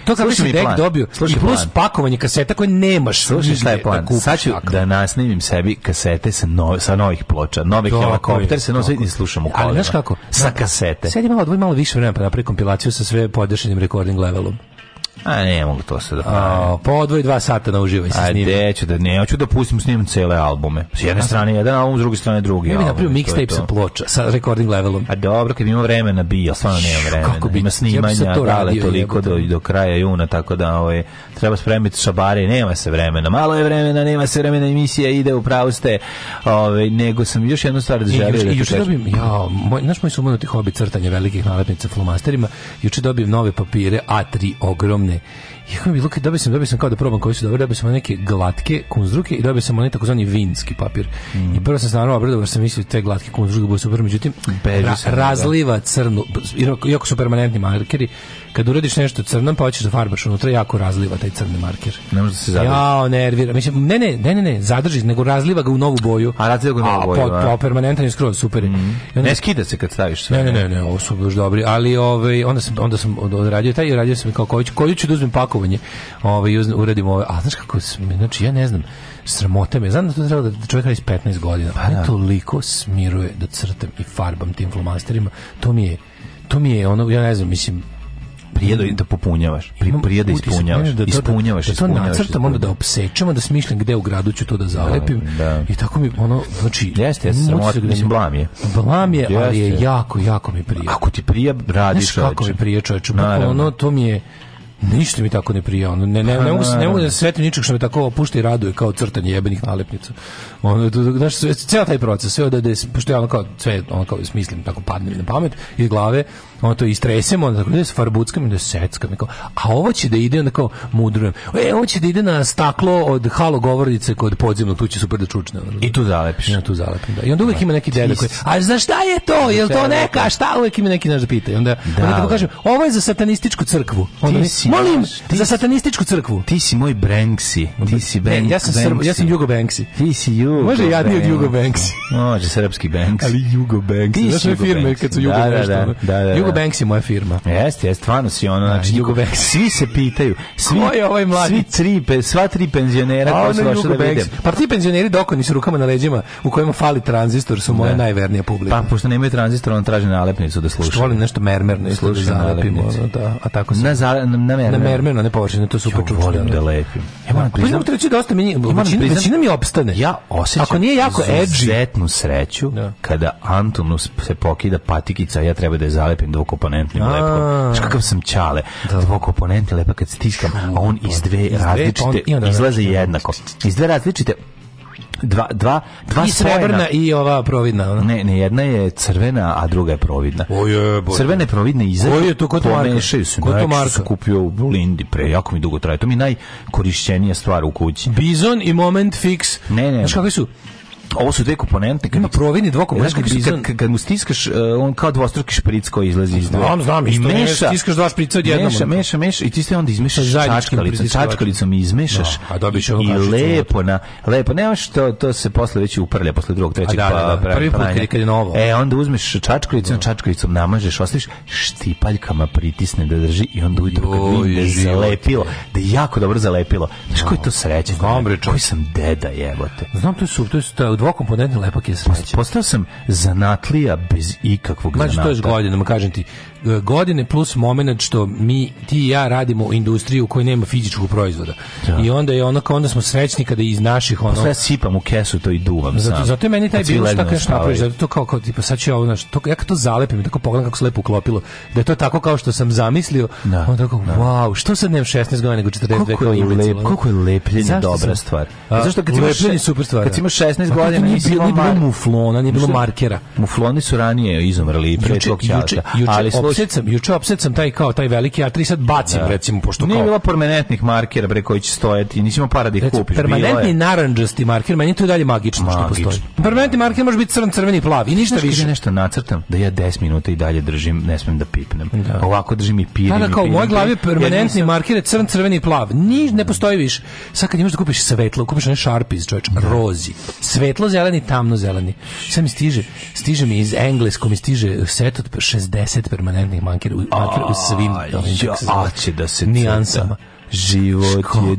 To kako sam dek plan. dobio. Sluši I plus plan. pakovanje kaseta koje nemaš. Slušaj šta je plan. Da Sad ću da nasnimim sebi kasete sa, no, sa novih ploča, novih helikopter, se nosim i slušam u kolima. Ali znaš kako? Sa kasete. Sad malo, malo, malo više vremena pa napravi kompilaciju sa sve podešenim recording levelom. A ne mogu to sad. Da A, po odvoj dva sata na uživaj se snimati. Ajde, ću da ne, hoću da pustim snim cele albume. S jedne strane jedan album, s druge strane drugi. album. Ja bih napravio mixtape sa ploča, sa recording levelom. A dobro, kad bi vremena bi, al stvarno nemam vremena. Kako bi, Ima snimanja, ja to radio, toliko do, do kraja juna, tako da ovaj, treba spremiti šabare, nema se vremena. Malo je vremena, nema se vremena, emisija ide u pravu ste. Ovaj, nego sam još jednu stvar da želim. I, juč, juče dobijem, ja, moj, naš moj sumanuti hobi crtanje velikih nalepnica flomasterima, juče dobijem nove papire A3 ogromne hrane. I kako mi bilo, dobio sam, dobio sam kao da probam koji su dobri, dobio sam neke glatke kunzruke i dobio sam onaj takozvani vinski papir. Mm. I prvo sam stvarno naravno obradovao, sam mislio te glatke kunzruke budu super, međutim, ra da, da. razliva crnu, iako su permanentni markeri, kad uradiš nešto crnom, pa hoćeš da farbaš unutra, jako razliva taj crni marker. Ne može da se zadrži. ja nervira. Mislim, ne, ne, ne, ne, ne, zadrži, nego razliva ga u novu boju. A razliva ga u novu boju. Pa, permanentan je skroz, super. Mm -hmm. Ne skida se kad staviš sve. Ne, ne, ne, ne, ovo su baš dobri, ali ovaj, onda sam, onda sam odradio taj i radio sam kao koju koji koju ću da uzmem pakovanje, ovaj, uradim ovaj a znaš kako, znači ja ne znam, sramota me. Znam da to treba da čovjek radi 15 godina. Pa ja. Da. toliko smiruje da crtam i farbam tim flomasterima. To mi je to mi je ono ja ne znam, mislim prije da, da popunjavaš, pri, prije da, da ispunjavaš, da to, ispunjavaš, da, da to ispunjavaš, nacrtam, onda da obsećamo, da smišljam gde u gradu ću to da zalepim. Da. da. I tako mi ono, znači, jeste, jeste, samo da mislim blam je. Blam je, ali je jako, jako mi prije. Ako ti prije radiš, Znaš kako mi prije, čoveče, pa ono to mi je Ništa mi tako ne prija, ono, ne, ne, pa ne, mogu, ne mogu da se ničeg što me tako opušta i raduje kao crtanje jebenih nalepnica. Ono, znaš, ceo taj proces, sve da, da, pošto ja kao, sve ono kao smislim, tako padne mi na pamet iz glave, ono to istresemo, onda tako, da se farbuckam i da seckam. Kao, a ovo će da ide, onda kao mudrujem. E, ovo će da ide na staklo od halo govornice kod podzemno, tu će super da čučne. Ono, I tu zalepiš. I tu zalepim, da. I onda uvek ima neki deda koji, a za šta je to? Jel to neka? Šta? Uvek ima neki naš da pita. I onda, da, onda tako kažem, ovo je za satanističku crkvu. Onda, si, molim, ti za satanističku crkvu. Ti si moj Banksy. Ti si Banksy. ja sam, Srb, ja sam Jugo Banksy. Ti si Jugo. Može jadni od Jugo Banksy. Može srpski Banksy. Ali Jugo Banksy. Ti si Jugo firme kad su Jugo da, da, nešto. Da, da, da, da, Jugo Jugo Banks je moja firma. Jeste, jeste, stvarno si ono, da, znači, Jugo Banks. Svi se pitaju, svi, Ko je ovaj mladi? Svi tri, sva tri penzionera koji su došli da vide. Pa ti penzioneri dokoni su rukama na leđima u kojima fali tranzistor su moja da. najvernija publika. Pa, pošto nemaju tranzistor, on traži nalepnicu da sluša. Što volim nešto mermerno, i da sluša da zalepimo, da, a tako se... Na, za, na, mermerno. Na mermerno, ne površine, to super čučno. Volim da lepim. Ja moram priznam... Pa dosta, meni, većina, većina mi opstane. Ja osjećam Ako nije jako edgy. sreću kada Antonu se pokida patikica, ja treba da je zalepim dvokomponentnim lepkom. Što kakav sam čale. Da. Dvokomponentni lepak kad stiskam, a on iz dve različite izlaze jednako. Iz dve različite dva dva dva I srebrna i ova providna ona. ne ne jedna je crvena a druga je providna oje crvene providne iza koje je to kod pomešaju se kod marka kupio u Lindi pre jako mi dugo traje to mi najkorišćenija stvar u kući bizon i moment fix ne ne znaš kakve su Ovo su dve komponente. ima provini dvokomponentni bizon. Kad, kad mu stiskaš, uh, on kao dvostruki špric koji izlazi iz dve. Znam, znam. I meša. stiskaš dva šprica odjednom. Meša, meša, meša. I ti se onda izmešaš čačkalicom. Čačkalicom izmešaš. No, da, a dobiš ono I lepo na... Lepo. Nema što to se posle već uprlja, posle drugog, trećeg. Da, pa da, da, da. Prvi put kad je, kad je novo. E, onda uzmeš čačkalicom, da. čačkalicom namažeš, ostaviš štipaljkama pritisne da drži i onda ujde kad vidi da je zalepilo. Da je jako dobro zalepilo. Znaš, koji to da. sreće? Znam, bre, Koji sam deda, jebote. Znam, to je super, to je dvokomponentni lepak je sreća. Postao sam zanatlija bez ikakvog Mađu, Ma što je godinama, kažem ti, godine plus moment što mi ti i ja radimo u industriju u kojoj nema fizičkog proizvoda. Ja. Da. I onda je ono kao onda smo srećni kada iz naših ono pa sve sipam u kesu to i duvam zato, sam. Zato je meni taj bilo tako nešto napraviš, zato to kao, kao tipa sad će ovo naš, to, ja kad to zalepim i tako pogledam kako se lepo uklopilo, da je to tako kao što sam zamislio, da, onda tako, da. wow, što sad nemam 16 godina nego 42 kao je lep, kako je lepljenje Zašto dobra sam? stvar. A, Zašto kad imaš lepljenje super stvar. Kad imaš 16 pa godina nije bilo, mar... muflona, nije bilo markera. Mufloni su ranije izumrli pre tog časa, ali opset sam, juče opset sam taj kao taj veliki A3 sad bacim da. recimo pošto Nije kao. Nije bilo permanentnih markera bre koji će stojati, nisi para da ih kupiš. Permanentni je... narandžasti marker, meni to je dalje magično, magično što postoji. Permanentni marker može biti crn, crveni, plav i ništa Znaš, više. nešto nacrtam da ja 10 minuta i dalje držim, ne smem da pipnem. Da. Ovako držim i pirim. Da, da, kao u mojoj glavi permanentni marker je crn, crveni plav. Ni ne postoji više. Sad kad imaš da kupiš svetlo, kupiš onaj Sharpies, čoveč, da. rozi. Svetlo zeleni, tamno zeleni. Sad mi stiže, stiže mi iz engleskog mi stiže set od 60 permanentnih nervnih markera, markera u svim ja, pa će da se nijansama. Život je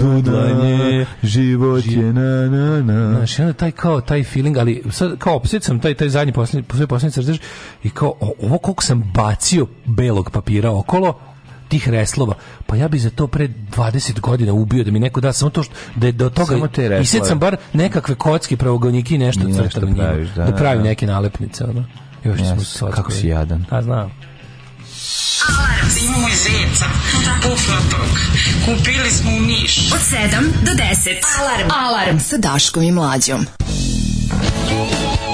dudlanje, život je na na na. Znaš, onda taj kao, taj feeling, ali sad kao opset sam taj, taj zadnji posljednji, posljednji, posljednji crtež i kao ovo koliko sam bacio belog papira okolo, tih reslova. Pa ja bi za to pre 20 godina ubio da mi neko da samo to što da je do toga i sad sam bar nekakve kocke pravogonjiki nešto, nešto crtam praviš, da, da, da, pravim neke nalepnice, ono. Još yes, smo slatko. Kako si jadan. A znam. Alarm za imamo i zeca, pufnatog. Kupili smo u Niš. Od 7 do 10. Alarm. Alarm sa Daškom i Mlađom. Alarm.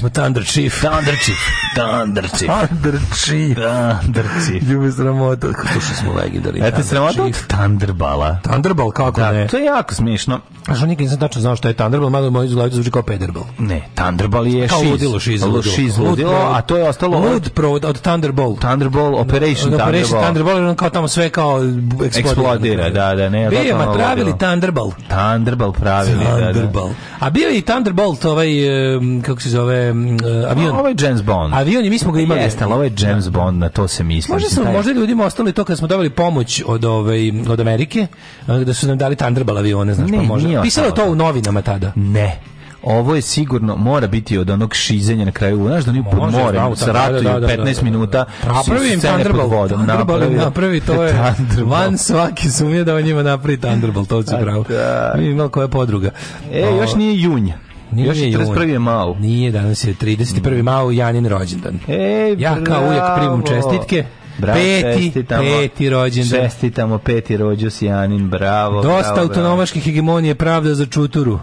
smo Thunder Chief. Thunder Chief. Thunder Chief. Thunder Chief. Thunder Chief. Ljubi sramota. Slušali smo legendarni Thunder sramota? Chief. Thunderbala. Thunderball, kako da, ne? To je jako smiješno. A što nikad nisam tačno znao što je Thunderball, malo moju glavi zvuči kao Pederball. Ne, Thunderball je kao šiz. Ludilo, šiz, ludilo. Šiz, ludilo, a to je ostalo od... Lud od Thunderball. Thunderball, Operation Thunderball. Operation Thunderball, on kao tamo sve kao eksplodira. da, da, ne. Bije, ma pravili Thunderball. Thunderball pravili, da, da. A bio je i Thunderball, ovaj, kako se zove, je um, uh, avion. Ovo ovaj je James Bond. Avion i mi smo ga imali. Jeste, ali ovo ovaj je James da. Bond, na to se misli. Možda, smo, taj... možda ljudima ostali to kad smo dobili pomoć od, ove, ovaj, od Amerike, da su nam dali Thunderball avione, znaš, pa ne, pa možda. Pisalo to u novinama tada. Ne, ovo je sigurno mora biti od onog šizenja na kraju znaš da oni pod morem sa ratuju 15 minuta napravi im Thunderbolt napravi, napravi to je van svaki sumnje da o njima napravi Thunderbolt to će pravo da. vidimo koja podruga e još nije junja Nije Još 41. mao. Nije, danas je 31. Mm. mao, Janin rođendan. E, ja kao uvijek primam čestitke. Bravo, peti, čestitamo, peti rođendan. Čestitamo peti rođus Janin, bravo. Dosta bravo, autonomaške hegemonije pravda za čuturu.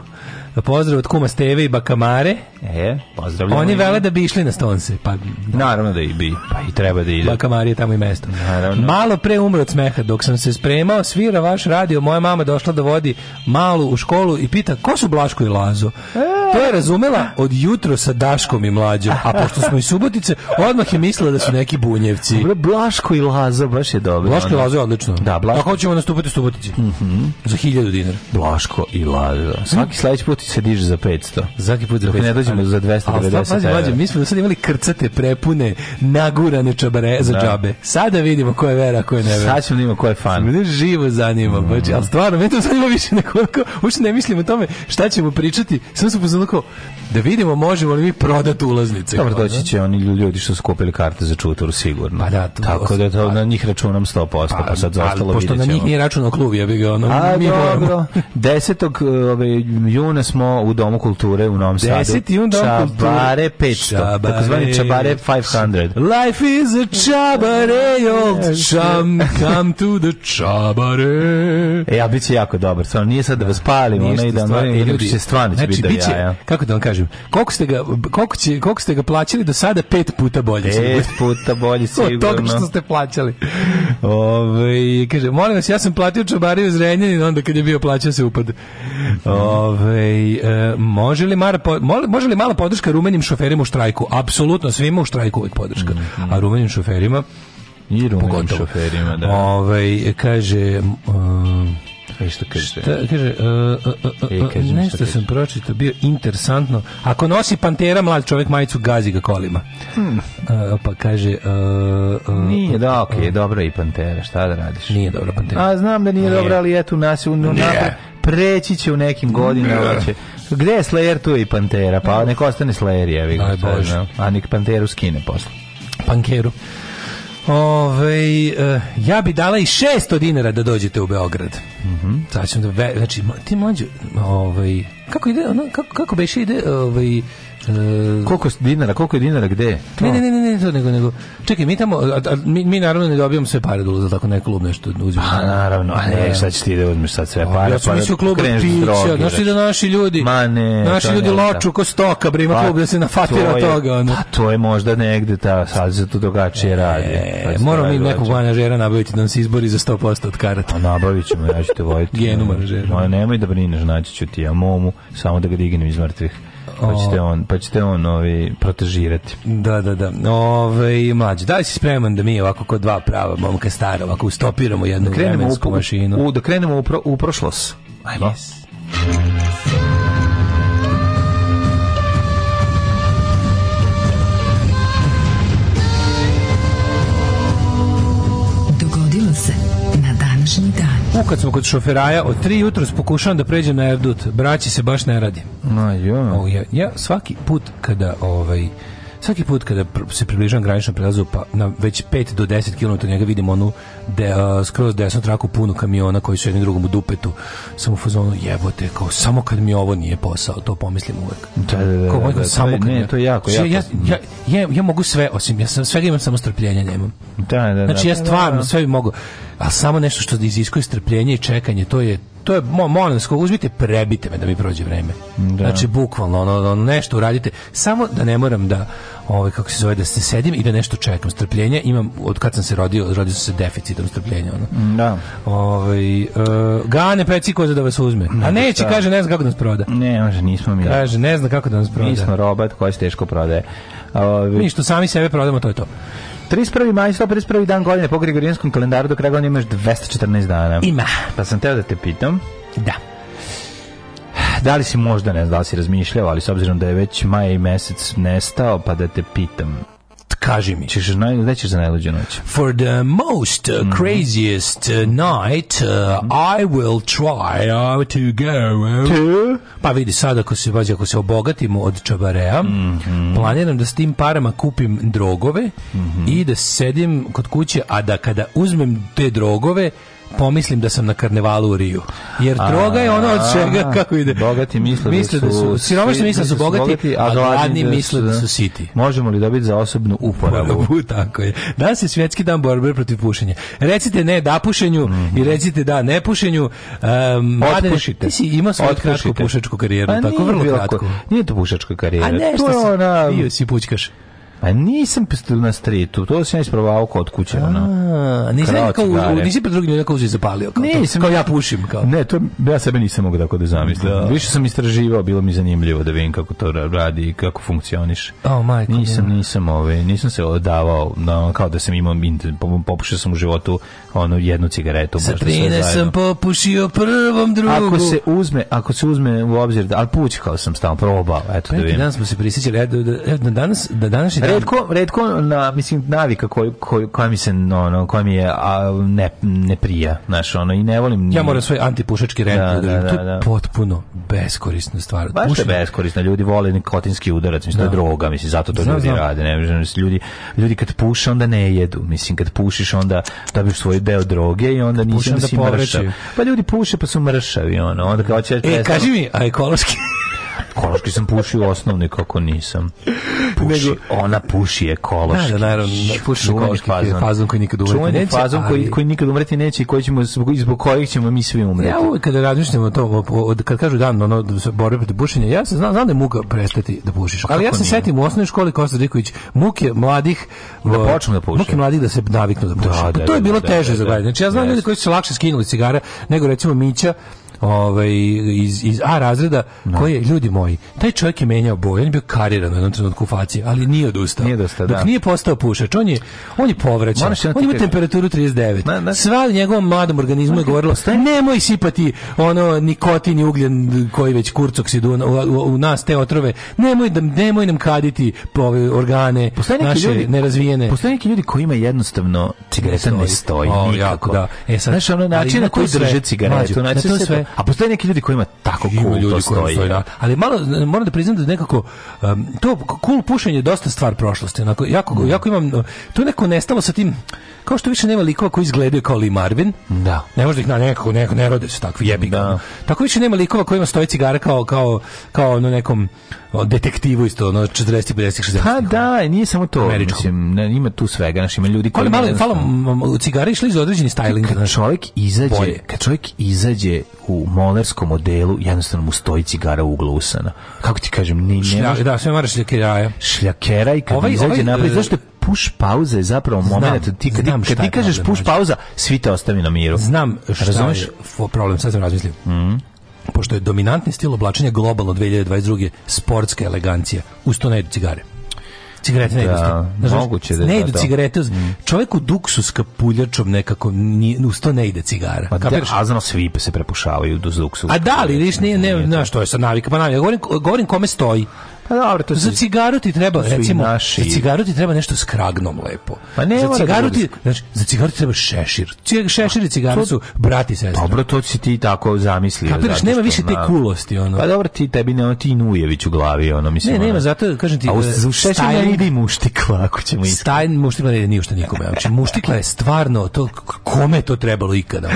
Pozdrav od kuma Steve i Bakamare. E, pozdravljamo. Oni vele da bi išli na Stonse. Pa, da. Naravno da i bi. Pa i treba da ide. Bakamare je tamo i mesto. Naravno. Malo pre umro od smeha dok sam se spremao, svira vaš radio, moja mama došla da vodi malu u školu i pita ko su Blaško i Lazo. E. To je razumela od jutro sa Daškom i mlađom, a pošto smo i Subotice, odmah je mislila da su neki bunjevci. Blaško i Lazo baš je dobro. Blaško i Lazo je odlično. Da, Blaško. Tako ćemo nastupati u Subotici. Mm -hmm. Za hiljadu dinara. Blaško i Lazo. Svaki mhm. sledeći put se diže za 500. Svaki put za 500. Ne dođemo za 290. Mađe, mi smo do sad imali krcate prepune, nagurane čabare za da. džabe. Sada vidimo ko je vera, ko je ne vera. Sad ćemo da vidimo ko je fan. Mene živo zanima, mm. baš, ali stvarno, mene to zanima više nekoliko, uopšte ne mislim o tome šta ćemo pričati, samo se poznalo kao da vidimo možemo li mi prodati ulaznice. Dobro, doći da. će oni ljudi što su kupili karte za čutoru sigurno. Pa da, to, Tako da to, pa, na njih računam 100%, pa, pa sad za ostalo Pošto na njih nije računao klub, ja bih ga ono... A, dobro, 10. Ove, ovaj, juna smo smo u Domu kulture u Novom Sadu. 10. Dom Čabare 500, takozvani Čabare 500. Life is a Čabare, old chum, come to the Čabare. E, a bit će jako dobar, stvarno, nije sad da vas palim, ona i da ljudi da će stvarno znači, će biti da jaja. Kako da vam kažem, koliko ste ga, koliko će, koliko ste ga plaćali do sada pet puta bolje. Pet puta bolje, sigurno. Od toga što ste plaćali. Ove, kaže, molim vas, ja sam platio čabariju iz Renjanin, onda kad je bio plaćao se upad. Ove, Ovaj, e, može, li mara, može li malo podrška rumenim šoferima u štrajku? Apsolutno, svima u štrajku uvijek podrška. Mm -hmm. A rumenim šoferima i rumenim šoferima, da. Ove, ovaj, kaže... Um, E kaže? Šta, kaže, uh, uh, uh, e, e, e, e sam pročitao, bio interesantno. Ako nosi pantera, mlad čovjek majicu gazi ga kolima. Hmm. pa kaže... nije, da, ok, dobro i pantera, šta da radiš? Nije dobro pantera. A znam da nije dobro, ali eto, nas, u, u, preći će u nekim godinama. Da. Će. Gde je Slayer, tu i Pantera, pa nek ostane Slayer, je, jevi ga. A nik Panteru skine posle. Pankeru. Ove, uh, eh, ja bi dala i 600 dinara da dođete u Beograd. Mhm. Mm da ve, znači ti mlađi, ovaj kako ide ono kako kako beše ide ovaj E, koliko je dinara, koliko je dinara, gde? To. Ne, ne, ne, ne, to nego, nego. Čekaj, mi tamo, a, a, mi, mi naravno ne dobijamo sve pare dolaze, tako neki klub nešto da uzmeš. Pa naravno, a ne, sad ćeš ti da uzmeš sad sve pare. Ja sam pa mislio da klub pića, znaš ti znači. da naši ljudi, ma ne, naši ljudi ne, loču da. ko stoka, bre, ima pa, klub da se nafatira to toga. Ono. Pa to je možda negde, ta, sad se to drugačije e, radi. E, moramo mi nekog manažera nabaviti da nam se izbori za 100% od karata. A pa, nabavit ćemo, ja ću te vojiti. Genu manažera. Ma nemoj da brineš, naći ću ti ja momu, samo da ga dignem iz mrtvih pa ćete on, pa ćete on ovi, protežirati. Da, da, da. Ove, mlađe, da li si spreman da mi ovako kod dva prava momka stara, ovako ustopiramo jednu da krenemo vremensku u, mašinu? U, da krenemo u, pro, u prošlost. Ajmo. Yes. kad smo kod šoferaja, od 3 jutro pokušavam da pređem na Erdut. Braći se baš ne radi. Na jo. O, ja, ja svaki put kada ovaj svaki put kada se približavam graničnom prelazu pa na već 5 do 10 km njega vidim onu de, uh, skroz desnu traku punu kamiona koji su jednim drugom u dupetu sam u fazonu jebote kao samo kad mi ovo nije posao to pomislim uvek da, da, da, kao, da, da, samo da, kad ne, mi... to je jako, jako. Ja, ja, ja, ja mogu sve osim ja sam, svega imam samo strpljenja da nemam da, da, da, znači ja pa, stvarno da, da. sve mogu a samo nešto što iziskuje strpljenje i čekanje to je to je molim vas, uzmite prebite me da mi prođe vreme. Da. Znači bukvalno ono, ono nešto uradite samo da ne moram da ovaj kako se zove da se sedim i da nešto čekam strpljenje imam od kad sam se rodio rodio sam se deficitom strpljenja ono mm, da ovaj uh, gane peci koza da vas uzme ne, a neće šta? kaže ne znam kako da nas proda ne može nismo mi kaže ne znam kako da nas proda nismo robot koji se teško prodaje ovaj ništa sami sebe prodamo to je to 31. maj, 151. dan godine po Gregorijanskom kalendaru, do kraja godine imaš 214 dana. Ima. Pa sam teo da te pitam. Da da li si možda, ne znam da li si razmišljao, ali s obzirom da je već maj i mesec nestao, pa da te pitam, kaži mi. Češ, gde ćeš za najluđu noć? For the most uh, mm -hmm. craziest uh, night, uh, mm -hmm. I will try out uh, to go. Uh, to? Pa vidi, sad ako se, pazi, ako se obogatimo od čabarea, mm -hmm. planiram da s tim parama kupim drogove mhm. i da sedim kod kuće, a da kada uzmem te drogove, pomislim da sam na karnevalu u Riju. Jer droga je ono od čega, kako ide. Bogati misle, da misle da su... Siromašni misle da su da bogati, a gladni da misle da su siti. Možemo li dobiti za osobnu uporabu? Tako je. Da se svjetski dan borbe protiv pušenja. Recite ne da pušenju i mhm. recite da ne pušenju. Um, Otpušite. Ti si imao svoju kratku pušačku karijeru, pa tako vrlo kratku. Nije to pušačka karijera. A ne, što si, bio si pućkaš. Pa nisam na stretu, to sam ja isprobao kod kuće, ono. Nisam kao, nisi pred drugim ljudima i zapalio, kao, nisam, kao ja pušim, kao. Ne, to, ja sebe nisam mogu tako da zamislim. Da. Više sam istraživao, bilo mi zanimljivo da vidim kako to radi i kako funkcioniš. Oh, majko, nisam, nisam, ove, ovaj, nisam se odavao, no, kao da sam imao, popušio sam u životu ono, jednu cigaretu. Sa 13 sam popušio prvom, drugu. Ako se uzme, ako se uzme u obzir, da, ali pućkao sam stalno, probao, eto pa da vidim. Danas smo se prisjećali, da, da, danas, da današnji Redko, redko na, mislim, navika koju, koju, koja mi se, no, no koja mi je a, ne, ne prija, znaš, ono, i ne volim... Ja moram svoj antipušački rent da, da, da, to je da, da. potpuno beskorisna stvar. Baš beskorisna, ljudi vole nikotinski udarac, mislim, da. to je da. droga, mislim, zato to ljudi rade, ne, mislim, ljudi, ljudi kad puše, onda ne jedu, mislim, kad pušiš, onda dobiš svoj deo droge i onda nisi, da si mršav. Pa ljudi puše, pa su mršavi, ono, onda kao će... E, kaži mi, a ekološki... Ekološki sam pušio osnovni, kako nisam. Puši, Nego, ona puši ekološki. Da, da, naravno, puši ekološki fazon. fazon koji nikad umreti neće. fazon koji, koji nikad umreti neće i koji ćemo, zbog kojih ćemo mi svi umreti. Ja uvijek kada razmišljam o tom, od, kad kažu dan ono, borbe protiv pušenja, ja se znam, znam da je muka prestati da pušiš. Ali ja se nije? setim u osnovnoj školi Kostar Diković, muke mladih da počnu da puše. Muke mladih da se naviknu da puše. Da, pa da, pa to je da, bilo da, teže da, za gledanje. Znači ja znam ljude koji su lakše skinuli cigare nego recimo Mića ovaj, iz, iz A razreda, no. Da. koji je, ljudi moji, taj čovjek je menjao boje, on je bio kariran u jednom trenutku facije, ali nije odustao. Nije odustao, Dok da. nije postao pušač, on je, on je povraćan, on ima temperaturu 39. Na, na, Sva njegovom mladom organizmu na, je govorilo, nemoj sipati ono nikotin i ugljen koji već kurcok si u, u, u, nas te otrove, nemoj, da, nemoj nam kaditi po organe postoje naše ljudi, nerazvijene. Postoje neki ljudi koji ima jednostavno cigareta ne stoji, ne stoji o, nikako. Jako, da. E sad, Znaš, ono način na koji drže cigaretu, znači sve, A postoje neki ljudi kojima tako cool ima ljudi to stoji. Da. da. Ali malo, moram da priznam da nekako um, to cool pušenje je dosta stvar prošlosti. Onako, jako, mm. jako imam, to je neko nestalo sa tim, kao što više nema likova koji izgledaju kao Lee Marvin. Da. Ne može da ih na nekako, nekako ne rode se takvi jebi. Da. Tako više nema likova kojima stoji cigara kao, kao, kao na nekom detektivu isto, ono 40, 50, 60. Pa da, nije samo to. Američkom. Mislim, ne, ima tu svega, znaš, ima ljudi koji... Ali malo, malo, cigare išli iz određeni styling. Kad čovjek izađe, kad čovjek izađe u u molerskom modelu jednostavno mu stoji cigara u uglu usana. Kako ti kažem, ni ne može... Da, sve moraš šljakeraja. Šljakera i kad ovaj, izađe ovaj, napred, e, zašto puš push pauza je zapravo moment znam, ti kad, znam kad ti kažeš puš znači. pauza, svi te ostavi na miru. Znam šta Razumeš? je problem, sad sam razmislio. Mm pošto je dominantni stil oblačenja globalno 2022. sportska elegancija, uz ne cigare cigarete ne idu. Da, znači, moguće da ne da, idu da, cigarete. Uz... Mm. Čovjek u duksu s kapuljačom nekako ni uz to ne ide cigara. Pa da, Kapiraš? da, a znao svi se prepušavaju do duksu. A da li, vidiš, nije ne, ne, ne, ne, ne, ne, ne, ne, ne, ne, ne, ne, ne, ne, ne, ne, ne, ne, Pa dobro, to za cigaru ti treba, recimo, naši. za cigaru ti treba nešto s kragnom lepo. Pa ne, za da cigaru ti, znači, za cigaru ti treba šešir. Šešir pa i cigare su brati sestra. Dobro, to si ti tako zamislio. Kapiraš, nema više te kulosti, ono. Pa dobro, ti tebi ne, ti Nujević u glavi, ono, mislim. Ne, nema, zato, kažem ti, a u e, šešir ne vidi muštikla, ako ćemo iskrati. Stajn muštikla ne ništa nikome. Znači, muštikla je stvarno, to, kome to trebalo ikada?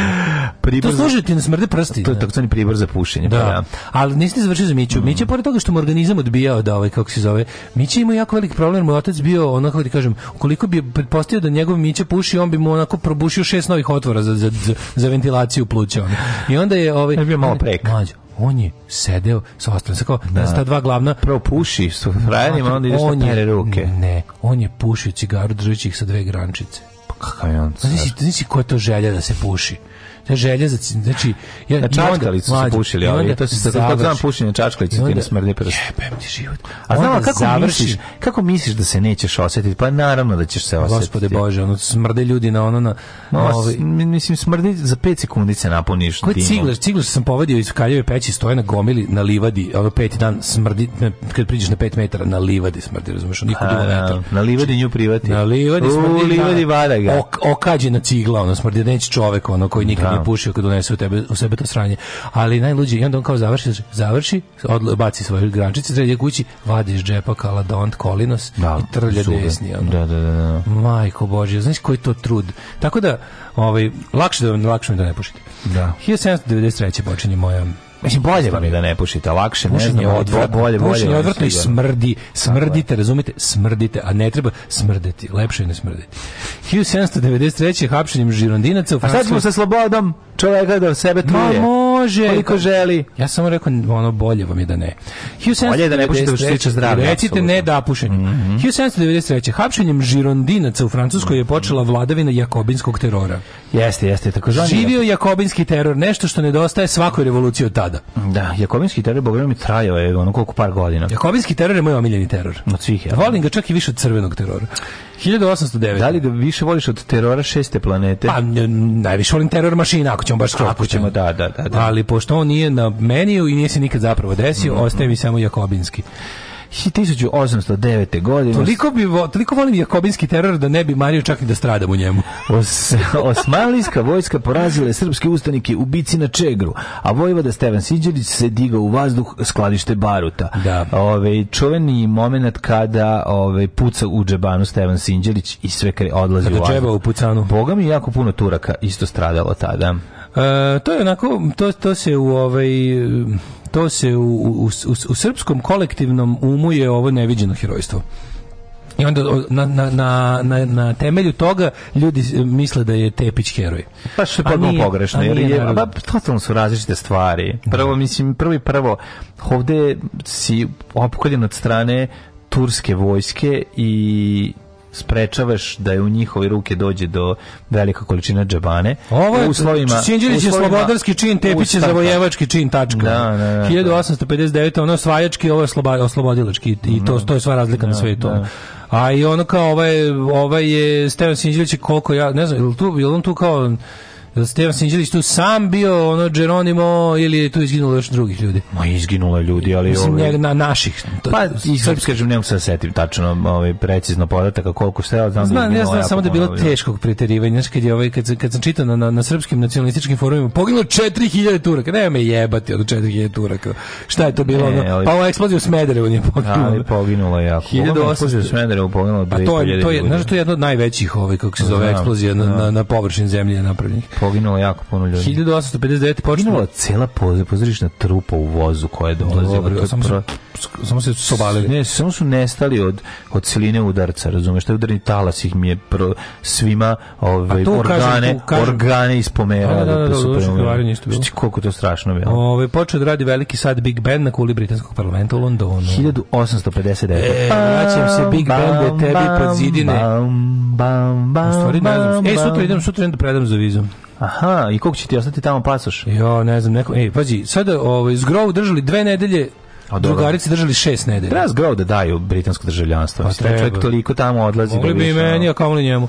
Pribor to služi ti na smrde prsti. To je tako pribor za pušenje. Pa da. da, ali nisi završio za Miću. Mića, pored toga što mu organizam odbijao da, da, ovaj, kako se zove, Mića ima jako velik problem, moj otac bio, onako da kažem, koliko bi pretpostavio da njegov Mića puši, on bi mu onako probušio šest novih otvora za, za, za, za ventilaciju pluća. on. I onda je... Ovaj, je bio malo prek. Mađo, on je sedeo sa ostalim sa kao da. da. ta dva glavna prvo puši su frajerima znači, onda ideš on pere ruke ne on je pušio cigaru držeći ih sa dve grančice pa kakav je on znači znači ko je to želja da se puši želje za znači ja na čačkalicu su mlađe, pušili, ali to se tako znam pušenje čačkalice ti ne smrdi prst. Jebem ti život. A znam kako završiš, misliš, kako misliš da se nećeš osetiti? Pa naravno da ćeš se osetiti. Gospode Bože, ono smrde ljudi na ono na, no, ovaj, mislim smrdi za 5 sekundi se napuniš. Ko ciglaš, ciglaš sam povadio iz kaljeve peći, stoje na gomili na livadi, ono peti dan smrdi kad priđeš na 5 metara na livadi smrdi, razumeš, niko dugo metar. Da, na livadi nju privati. Na livadi smrdi, livadi vada ga. Okađena cigla, ono smrdi da neće čovek ono koji nikad je da. pušio kad donese u tebe u sebe to sranje. Ali najluđe i onda on kao završi završi, odl, baci svoje grančice, sredje kući, vadi iz džepa kaladont kolinos da, i trlja sude. desni. Ono. Da, da, da, da, Majko božje, znaš koji to trud. Tako da, ovaj lakše da vam lakše da ne pušite. Da. 1793 počinje moja Mislim bolje vam je da ne pušite, lakše, pušenje ne znam, odvrat, bolje, bolje. Pušenje odvratno i smrdi, smrdite, razumete, smrdite, a ne treba smrdeti, lepše je ne smrdeti. 1793. hapšenjem žirondinaca u Francuskoj. A sad smo sa slobodom čoveka da sebe truje. Mamo, može. Koliko želi. Ja samo rekao, ono, bolje vam je da ne. Bolje da ne pušite što tiče zdravlja. Recite ne da pušenju. Mm -hmm. 1793. Hapšenjem žirondinaca u Francuskoj je počela vladavina jakobinskog terora. Jeste, jeste. Tako Živio jakobinski teror, nešto što nedostaje svakoj revoluciji od tada. Da, jakobinski teror, bogom mi trajao je ono koliko par godina. Jakobinski teror je moj omiljeni teror. Od svih, ja. Volim ga čak i više od crvenog terora. 1809. Da li da više voliš od terora šeste planete? Pa, najviše volim teror mašina, ako ćemo baš skroz. Ako ćemo, da, da, da, da, Ali pošto on nije na meniju i nije se nikad zapravo desio, mm -hmm. ostaje mi mm. samo Jakobinski. 1809. godine. Toliko, bi, vo, toliko volim jakobinski teror da ne bi mario čak i da stradam u njemu. Os, osmanlijska vojska porazila je srpske ustanike u bici na Čegru, a vojvoda Stevan Sinđelić se digao u vazduh skladište Baruta. Da. Ove, čuveni moment kada ove, puca u džebanu Stevan Sinđelić i sve kre, odlazi kada u vazduh. Džeba u pucanu. Boga mi jako puno Turaka isto stradalo tada. E, to je onako, to, to se u ovaj to se u, u, u, u srpskom kolektivnom umu je ovo neviđeno herojstvo. I onda na, na, na, na, na temelju toga ljudi misle da je Tepić heroj. Pa što je potpuno pogrešno, jer je, ba, totalno su različite stvari. Prvo, da. mislim, prvi prvo, ovde si opkoljen od strane turske vojske i sprečavaš da je u njihove ruke dođe do velika količina džabane. Ovo je uslovima, Sinđelić je slobodarski čin, Tepić je zavojevački čin, tačka. Da, da, da, 1859. Da. ono osvajački, ovo je oslobodilački i to, da. to je sva razlika na da, svetu. Da. A i ono kao ovaj, ovaj je Stevan Sinđelić koliko ja, ne znam, je li tu, je li on tu kao Stevan Sinđelić tu sam bio, ono Geronimo ili je tu izginulo još drugih ljudi? Ma izginulo je ljudi, ali Mislim, ovi... na naših. To, pa i srpske kažem, ne mogu se da setim tačno, ovaj precizno podataka koliko ste, znam, znam da je ja znam samo da je bilo ono, teškog priterivanja, znači kad je ovaj kad, kad sam čitao na, na, na srpskim nacionalističkim forumima poginulo 4000 Turaka. Ne me jebati od 4000 Turaka. Šta je to bilo? Ne, ono? Ali, pa ova eksplozija u Smederevu nije poginula. Ali poginulo je jako. 1800 u Smederevu poginulo 2000. A pa to je to je, znači to je jedna od najvećih ovaj kako se zove eksplozija na, na, na površini zemlje napravljenih poginulo jako puno ljudi. 1859 počinulo cela pozorišna trupa u vozu koja je dolazila. Dobro, samo pro samo se su obalili. Ne, samo su nestali od, od siline udarca, razumeš, taj udarni talas ih mi je pro, svima ove, organe, tu, kažem, organe ispomerao. Da, da, da, da, Koliko to strašno bilo. Ove, počeo da radi veliki sad Big Ben na kuli britanskog parlamenta u Londonu. 1859. E, vraćam se Big Ben do tebi pod zidine. Bam, bam, bam, U stvari ne znam. E, sutra idem, sutra idem da predam za vizom. Aha, i koliko će ti ostati tamo pasoš? Jo, ne znam, neko... Ej, pazi, sada ovaj, zgrov držali dve nedelje A drugarice držali 6 nedelja. Treba zgrao da daju britansko državljanstvo. Pa treba. Čovjek toliko tamo odlazi. Da Mogli da bi meni, a kamoli njemu.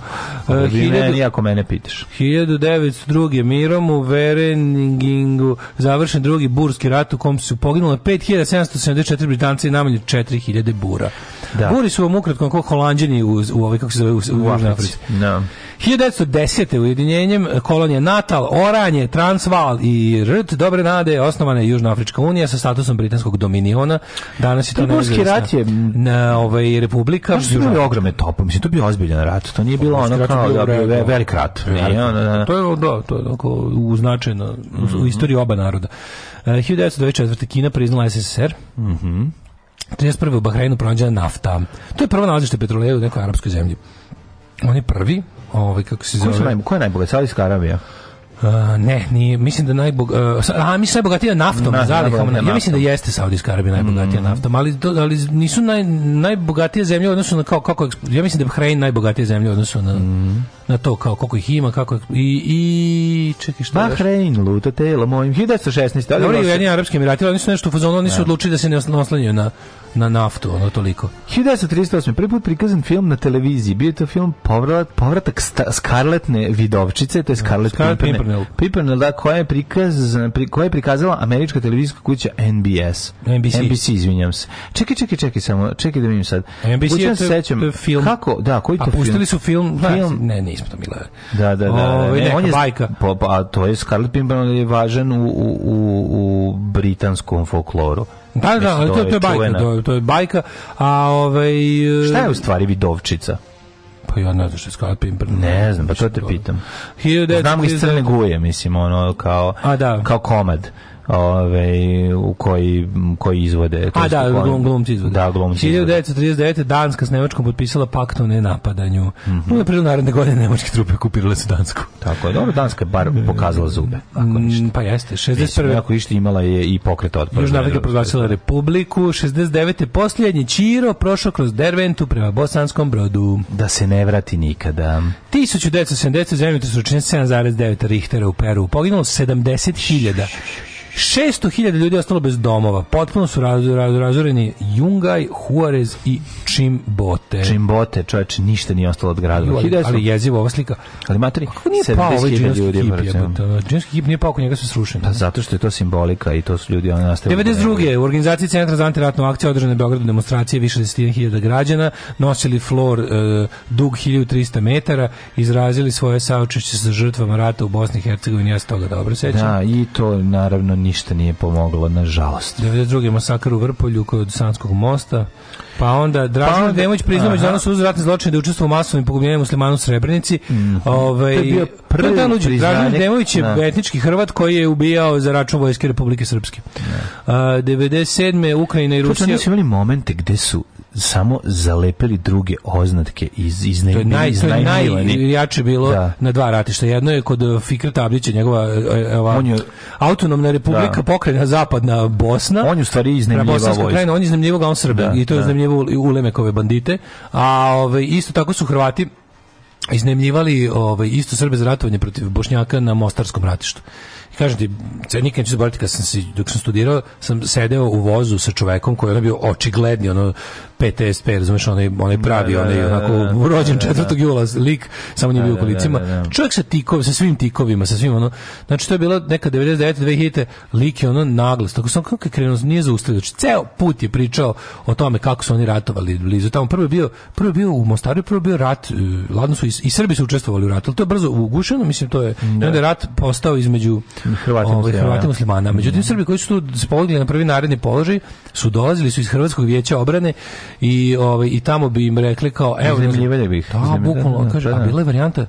Mogli bi e, meni, ako mene pitaš. 1902. Mirom u Vereningingu završen drugi burski rat u kom su poginule 5774 Britanci i namanje 4000 bura. Da. Buri su vam ukratko kao holanđani u, u, u, kako se zove, u, u, u, u, u, u, 1910. ujedinjenjem kolonije Natal, Oranje, Transvaal i Rt Dobre Nade osnovana je Južnoafrička unija sa statusom britanskog dominiona. Danas je to Tribunski rat je na ovaj republika. Što je ogromne topa, mislim to bio ozbiljan rat, to nije bilo ono kao da je velik rat. Da- to je da, to je uznačajno u mhm. istoriji oba naroda. 1924. E, Kina priznala SSSR. Mhm. 31. u Bahreinu pronađena nafta. To je prvo nalazište petroleja u nekoj arapskoj zemlji. On je prvi ovaj kako se zove. Ko ko je najbolje? Saudijska Arabija. Uh, ne, nije, mislim da najbog... Uh, a, mislim da najbogatija naftom, Na, zalihama. Naftom. Ja mislim da jeste Saudijska Arabija najbogatija mm. naftom, ali, ali nisu naj, najbogatije zemlje odnosu na kao, kako... Ja mislim da je Bahrein najbogatija zemlja odnosu na, mm. na to kao koliko ih ima, kako... I, i čekaj, šta Bahrein, još? luta telo mojim, 1916. Ali Dobro, Ujedinjeni Arabski Emirati, oni su nešto u fazonu, oni su da. odlučili da se ne oslanjaju na na naftu, ono toliko. 1938. prvi put prikazan film na televiziji. Bio je to film Povrat, povratak sta, Skarletne vidovčice, to je da, Scarlet, Scarlet Pimpernel. Pimpernel, da, koja je, prikaz, pri, koja je prikazala američka televizijska kuća NBS. NBC. NBC, izvinjam se. Čekaj, čekaj, čekaj samo, čekaj da vidim sad. NBC Kućan je to, sećam, to film. Kako? Da, koji to A pustili film? su film, film? Ne, nismo to bile. Da, da, da. O, ne, on je, bajka. Po, a pa, to je Scarlet Pimpernel je važan u, u, u, u britanskom folkloru. Pa da, da, to, to je bajka, to, to je bajka. A ovaj Šta je u stvari vidovčica? Pa ja ne znam što je Scarlet Pimpern. Ne znam, pa to te pitam. Znam iz Crne Guje, mislim, ono, kao, A, da. kao komad ove, u koji, koji izvode. A da, glum, glumci izvode. Da, glumci 1939. Danska s Nemačkom potpisala pakt o nenapadanju. Mm -hmm. U aprilu naredne godine nemačke trupe okupirale su Dansku. Tako je, dobro, Danska je bar mm. pokazala zube. Mm, pa jeste, 61. Mislim, ako išta imala je i pokret otpora. Južna Afrika proglasila republiku, 69. posljednji Čiro prošao kroz Derventu prema Bosanskom brodu. Da se ne vrati nikada. 1970. zemljotres su 7,9 Richtera u Peru. Poginulo 70.000. 600.000 ljudi ostalo bez domova. Potpuno su raz, raz, razoreni Jungaj, Juarez i Čimbote. Čimbote, čoveče, ništa nije ostalo od grada. Ju, ali, ali jezivo ova slika. Ali materi, 70.000 ovaj ljudi je Džinski kip nije pao, oko njega su srušeni. Pa zato što je to simbolika i to su ljudi oni nastavili. 92. Da u organizaciji Centra za antiratnu akciju održane Beogradu demonstracije više od hiljada građana, nosili flor e, dug 1300 metara, izrazili svoje saučešće sa žrtvama rata u Bosni i Hercegovini, ja se toga dobro sećam. Da, i to naravno ništa nije pomoglo, nažalost. 92. masakar u Vrpolju kod Sanskog mosta. Pa onda pa Dražen pa onda, Demović priznao međunarodno uz ratne zločine da učestvovao u masovnim pogubljenjima muslimana u Srebrenici. Mm. Ovaj to bio prvi priznanik. Dražen Demović je da. etnički Hrvat koji je ubijao za račun vojske Republike Srpske. Da. A, 97. Ukrajina i Rusija. Čuče, imali momente gde su samo zalepili druge oznatke iz iz naj, to naj, iz naj, najjače bilo da. na dva ratišta jedno je kod eh, Fikra Tablića njegova eh, eh, ova, je, autonomna republika da. pokrena zapadna Bosna on je u stvari iznajmljivao vojsku on je iznajmljivao on Srbe da, i to je da. Ulemekove bandite, a ovaj, isto tako su Hrvati iznemljivali ovaj, isto Srbe za ratovanje protiv Bošnjaka na Mostarskom ratištu kažem ti, nikad neću zaboraviti kad sam se, dok sam studirao, sam sedeo u vozu sa čovekom koji je ono bio očigledni, ono PTSP, razumiješ, onaj, onaj da, pravi, da, onaj da, onako rođen 4. jula lik, samo nije bio u kolicima. Čovjek sa tikovima, sa svim tikovima, sa svim ono, znači to je bila neka 99. 2000. lik je ono naglas, tako sam kako je krenuo, nije zaustavio, znači ceo put je pričao o tome kako su oni ratovali blizu tamo. Prvo je bio, prvo bio u Mostaru, prvo bio rat, e, ladno su i, i Srbi su učestvovali u ratu, ali to je brzo ugušeno, mislim to je, da. onda je rat postao između Hrvati, ovaj, Hrvati muslimana. Mm. Međutim, mm. Srbi koji su tu spologli na prvi naredni položaj su dolazili su iz Hrvatskog vijeća obrane i, ovaj, i tamo bi im rekli kao... Evo, Iznemljivali bi ih. Da, bukvalno, da, kaže, da, a da. bila je varijanta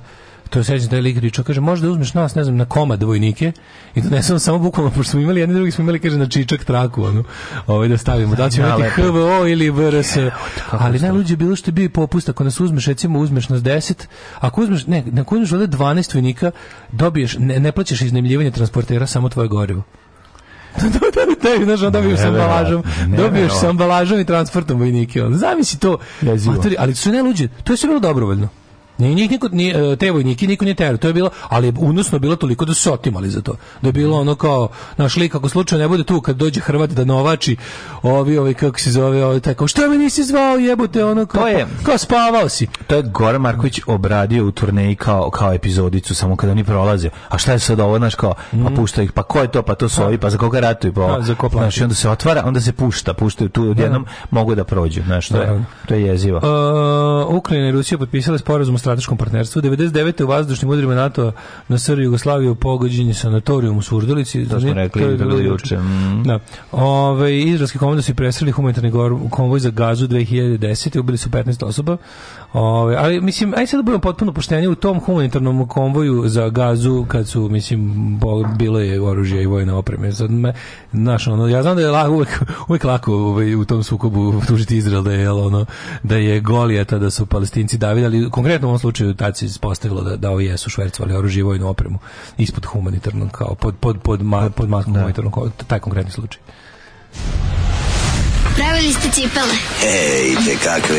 to je sećam da je lik ričao, kaže, možda uzmeš nas, ne znam, na komad vojnike i donesemo samo bukvalno, pošto smo imali jedni drugi, smo imali, kaže, na čičak traku, ono, ovaj, da stavimo, da ćemo imati HVO ili VRS, e, ali najluđe bilo što je bio popust, ako nas uzmeš, recimo, uzmeš nas 10, ako uzmeš, ne, ako uzmeš ovde 12 vojnika, dobiješ, ne, ne plaćaš iznemljivanje transportera, samo tvoje gorivo. tebi, znaš, dobiješ sa ambalažom, dobiješ sa ambalažom i transportom vojnike. Zamisli to. Matori, ali su ne luđe, to je sve bilo dobrovoljno. Ni njih niko ni e, te vojnike niko nije terao. To je bilo, ali je unosno bilo toliko da su se otimali za to. Da je bilo ono kao našli kako slučajno ne bude tu kad dođe Hrvat da novači, ovi ovi kako se zove, ovi tako što me nisi zvao, jebote, ono kao, to je, kao spavao si. To je Goran Marković obradio u turneji kao kao epizodicu samo kada oni prolaze. A šta je sad ovo, znači kao pa mm. pušta ih, pa ko je to, pa to su pa. ovi, pa za koga ratuju, pa. Da, za ko znaš, onda se otvara, onda se pušta, puštaju tu da. odjednom mogu da prođu, znači to je, da. to je jezivo. Uh, Ukrajina i Rusija potpisale sporazum strateškom partnerstvu. 99. u vazdušnim udarima NATO na SR Jugoslaviju pogođen je sanatorijum u Surdulici. To smo rekli, to je bilo juče. Mm. Da. Ove, izraelski komando su presreli humanitarni konvoj za gazu 2010. Ubili su 15 osoba. Ove, ali mislim, aj sad da budemo potpuno pošteni u tom humanitarnom konvoju za gazu kad su, mislim, bo, bilo je oružje i vojne opreme. Sad me, znaš, ono, ja znam da je la, uvek, uvek lako ovaj, u tom sukobu tužiti Izrael da je, ono, da je golijeta da su palestinci davili, ali konkretno u ovom slučaju tad se ispostavilo da, da ovi jesu švercovali oružje i vojnu opremu ispod humanitarnog, kao pod, pod, pod, ma, pod maskom da. humanitarnog, taj konkretni slučaj. Pravili ste cipele. Ej, te kakve.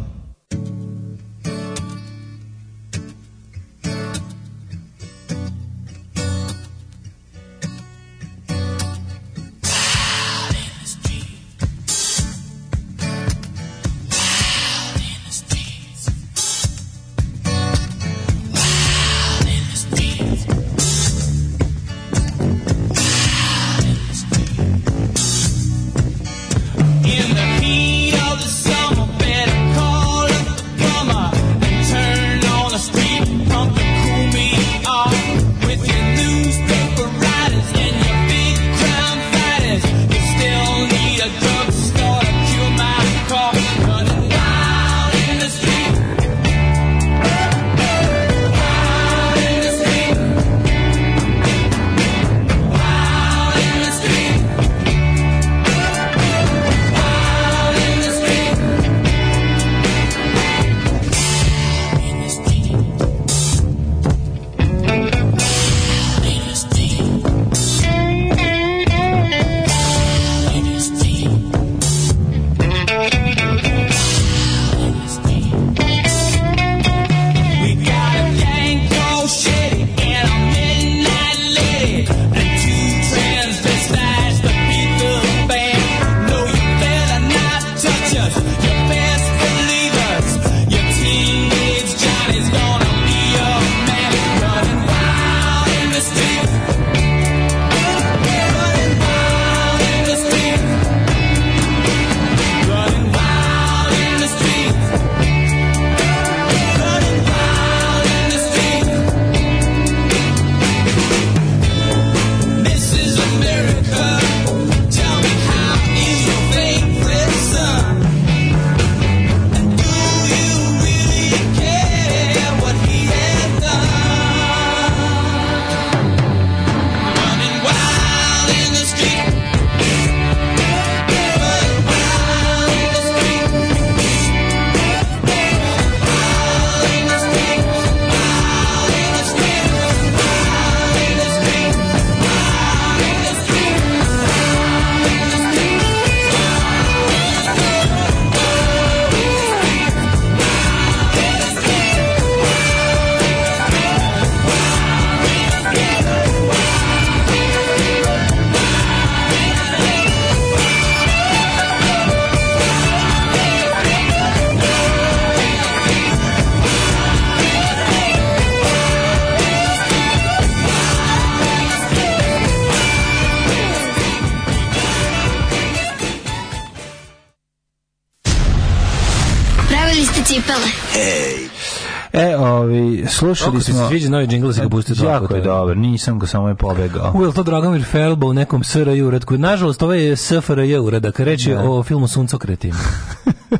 porušili Kako smo. Kako se sviđa novi džingl, da si ga pustio dva Jako je dobar, nisam ga, samo je pobegao. U, je to Dragomir Ferba u nekom SRJ uredku? Nažalost, ovaj je SFRJ uradak, reč da. o filmu Suncokretima.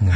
Da.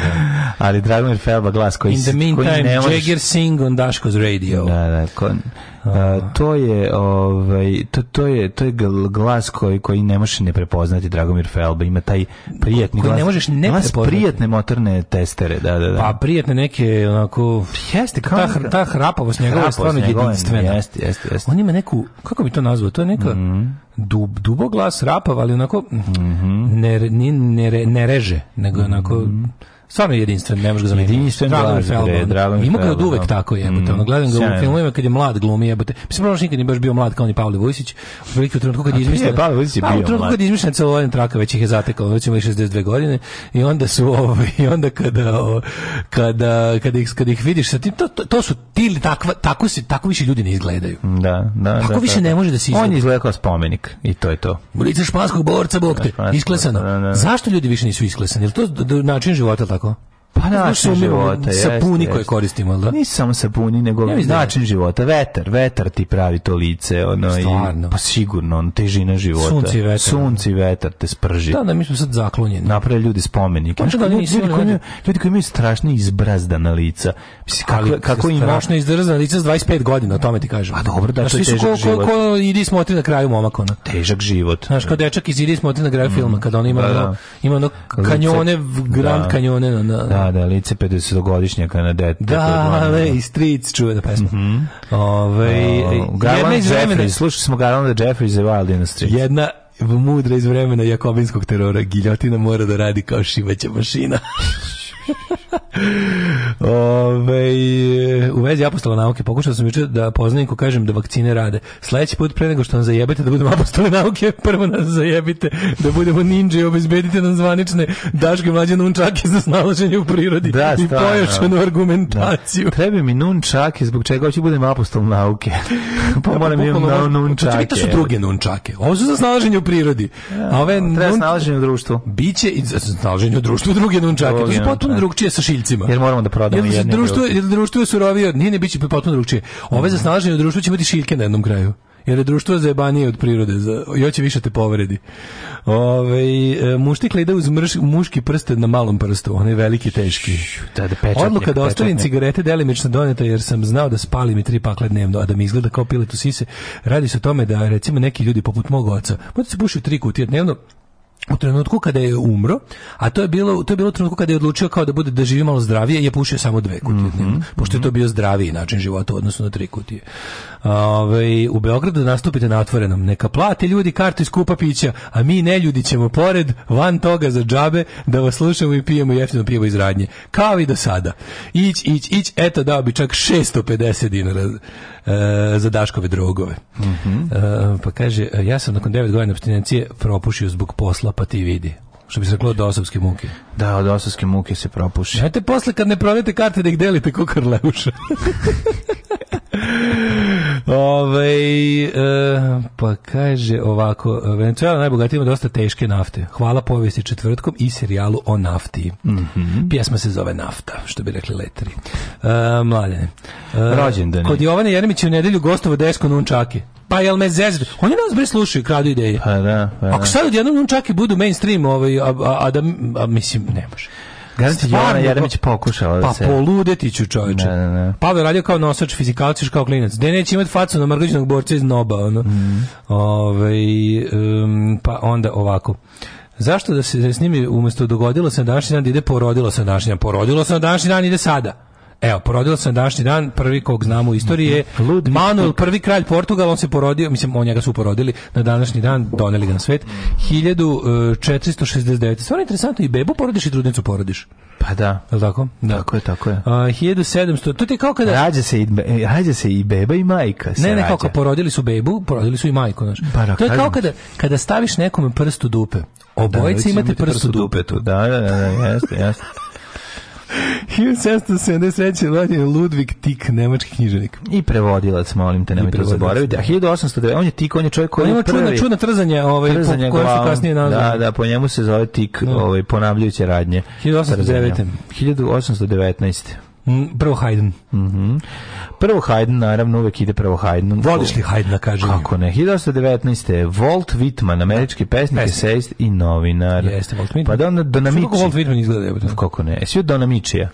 Ali Dragomir Felba glas koji In the meantime, Jagger sing on Daško's radio. Da, da, kon, Uh, to je ovaj to, to je to je glas koji koji ne možeš ne prepoznati Dragomir Felba ima taj prijatni koji glas. ne možeš ne glas prepoznati. prijetne motorne testere, da da da. Pa prijatne neke onako jeste ta ta, ta hrapavost njegova je stvarno jedinstvena. Jeste, jeste, jeste. On ima neku kako bi to nazvao, to je neka mm -hmm dub, duboglas, rapav, ali onako mm -hmm. ne, ne, ne, ne reže, nego onako mm -hmm stvarno je jedinstven, ne možeš ga zameniti. Jedinstven Dragan da, Feldman. Da, da, ima ga od uvek tako jebote. Mm. gledam ga Sjajno. u filmovima kad je mlad glumi jebote. Mislim, prošli nikad nije baš bio mlad kao ni Pavle Vujsić. U veliku trenutku kad pa je izmišljen... Pavle Vujsić je pa, bio mlad. U trenutku kad je izmišljen celovojen traka, već ih je zatekao, već ima 62 godine. I onda su ovo, ovaj, i onda kada, o, kada, kada, ih, kada ih vidiš, sa tim, to, to, to su ti, takva, tako, se, tako više ljudi ne izgledaju. Da, da. Tako da, više da, ne može da se izgleda. On je izgleda kao spomenik i to je to. Ulica španskog borca, bog te, isklesano. Zašto ljudi više nisu isklesani? Jel to način života tako? Pa način života, Sapuni jest, koje koristimo, da? Pa nisam samo sapuni, nego ja da način života. Vetar, vetar ti pravi to lice, ono Stvarno. i pa sigurno, on težina života. Sunce i vetar. Sunce i vetar te sprži. Da, da, mi smo sad zaklonjeni. Napravili ljudi spomenike. Pa, da, ljudi, ljudi, koji imaju, ljudi koji imaju strašne izbrazdana lica. Mislim, kako, Ali, kako strašno ima... Strašno izdrazdana lica s 25 godina, o tome ti kažem. Pa dobro, da, to je težak ko, život. Ko, ko idi smotri na kraju momakona. Težak život. Znaš, kao dečak iz idi smotri na kraju mm. filma, kada on ima, da, ono, da. ima kanjone, grand da. kanjone na, na, Da, da, lice 50-godišnjaka na dete. Da, ne, i Street, čuje čuvena pesma. Mm -hmm. Ove, uh, Garland Jeffries, slušali smo Garlanda Jeffries i Wild in Street. Jedna mudra iz vremena jakobinskog terora, giljotina mora da radi kao šivaća mašina. Ove, u vezi apostola nauke pokušao sam jučer da poznaniku kažem da vakcine rade. Sledeći put pre nego što nam zajebete da budemo apostoli nauke, prvo nas zajebite da budemo ninja i obezbedite nam zvanične daške mlađe nunčake za snalaženje u prirodi da, i pojačanu da. argumentaciju. Da. Treba mi nunčake zbog čega ću da budem apostol nauke. pa moram imam na nunčake. Pa to su druge nunčake. Ovo su za snalaženje u prirodi. Ja, a ove treba nun... snalaženje u društvu. Biće i za snalaženje u društvu druge nunčake. to su potpuno drugčije sa šiljcima. Jer moramo da prodamo jer Društvo, jer društvo je surovije, nije ne biće potpuno drugčije. Ove mm. za snalaženje društvo će imati šiljke na jednom kraju jer je društvo zajebanije od prirode, za, još će više te povredi. Ove, e, muštikle ide uz mrš, muški prste na malom prstu, onaj veliki, teški. Da, da pečatnje, Odluka da ostavim pečatnje. cigarete delimično doneta, jer sam znao da spalim i tri pakle dnevno, a da mi izgleda kao pilet u sise. Radi se o tome da, recimo, neki ljudi poput mog oca, možda se puši tri kutije dnevno, u trenutku kada je umro, a to je bilo to je bilo u trenutku kada je odlučio kao da bude da živi malo zdravije, je pušio samo dve kutije mm -hmm. pošto je to mhm. bio zdraviji način života u odnosu na tri kutije. Ove, ovaj, u Beogradu nastupite na otvorenom. Neka plate ljudi kartu iz kupa pića, a mi ne ljudi ćemo pored, van toga za džabe, da vas slušamo i pijemo jeftino pivo iz radnje. Kao i do sada. Ić, ić, ić, eto dao bi čak 650 dinara e, za Daškove drogove. Mm -hmm. e, pa kaže, ja sam nakon 9 godina abstinencije propušio zbog posla, pa ti vidi. Što bi se reklo od osavske muke. Da, od osavske muke se propuši. Znate posle kad ne prodate karte da ih delite ko Karleuša. Ove, e, pa kaže ovako, Venezuela najbogatija ima dosta teške nafte. Hvala povijesti četvrtkom i serijalu o nafti. Mm -hmm. Pjesma se zove Nafta, što bi rekli letri. E, mladene. E, Rođendan. Kod Jovane Jeremića u nedelju gostovo Desko Nunčaki. Pa jel me zezre? Oni nas bre slušaju, kradu ideje. Pa da, pa da. Ako sad odjednom čak i budu mainstream, ovaj, a, a, a da, a, mislim, ne može. Garanti Jovana Jeremić pa- pokušala da pa se... Pa poludeti ću čoveče. Ne, ne, ne. Pavel radio kao nosač, fizikalciš kao klinac. Gde neće imati facu na mrgađenog borca iz noba, ono. Mm. Ove, ovaj, um, pa onda ovako. Zašto da se s njimi umesto dogodilo se na današnji dan ide porodilo se na današnji dan? Porodilo se na današnji dan ide sada. Evo, porodila se na današnji dan, prvi kog znamo u istoriji je Manuel, prvi kralj Portugal, on se porodio, mislim, on njega su porodili na današnji dan, doneli ga na svet, 1469. E, Stvarno interesantno, i bebu porodiš i trudnicu porodiš. Pa da. Je tako? Da. Tako je, tako je. A, 1700, to ti kao kada... Rađa se i, rađa se i beba i majka se Ne, ne, kao kada porodili su bebu, porodili su i majku, znaš. Pa, da, to je kao kada, kada staviš nekome prst u dupe. Obojice da, imate prst u dupe. Da, da, da, da, jeste, jeste. 1773. rođen Ludvig Tik, nemački književnik. I prevodilac, molim te, nemojte zaboraviti. A 1809, on je Tik, on je čovjek koji je ima Čudna, čudna trzanje, ovaj, trzanje po, koje su kasnije nazvane. Da, da, po njemu se zove Tik, no. Da. ovaj, ponavljajuće radnje. 1809. 1819. Mm, prvo Haydn. Mhm. Prvo Haydn, naravno, uvek ide prvo Haydn. Voliš li Haydna, kaže? Kako ne. 1919. Volt Whitman, američki pesnik, esejist i novinar. Jeste, Volt Whitman. Pa Don, da Donamici. Kako Volt Whitman izgleda? Je, pa kako ne. Svi od Donamicija.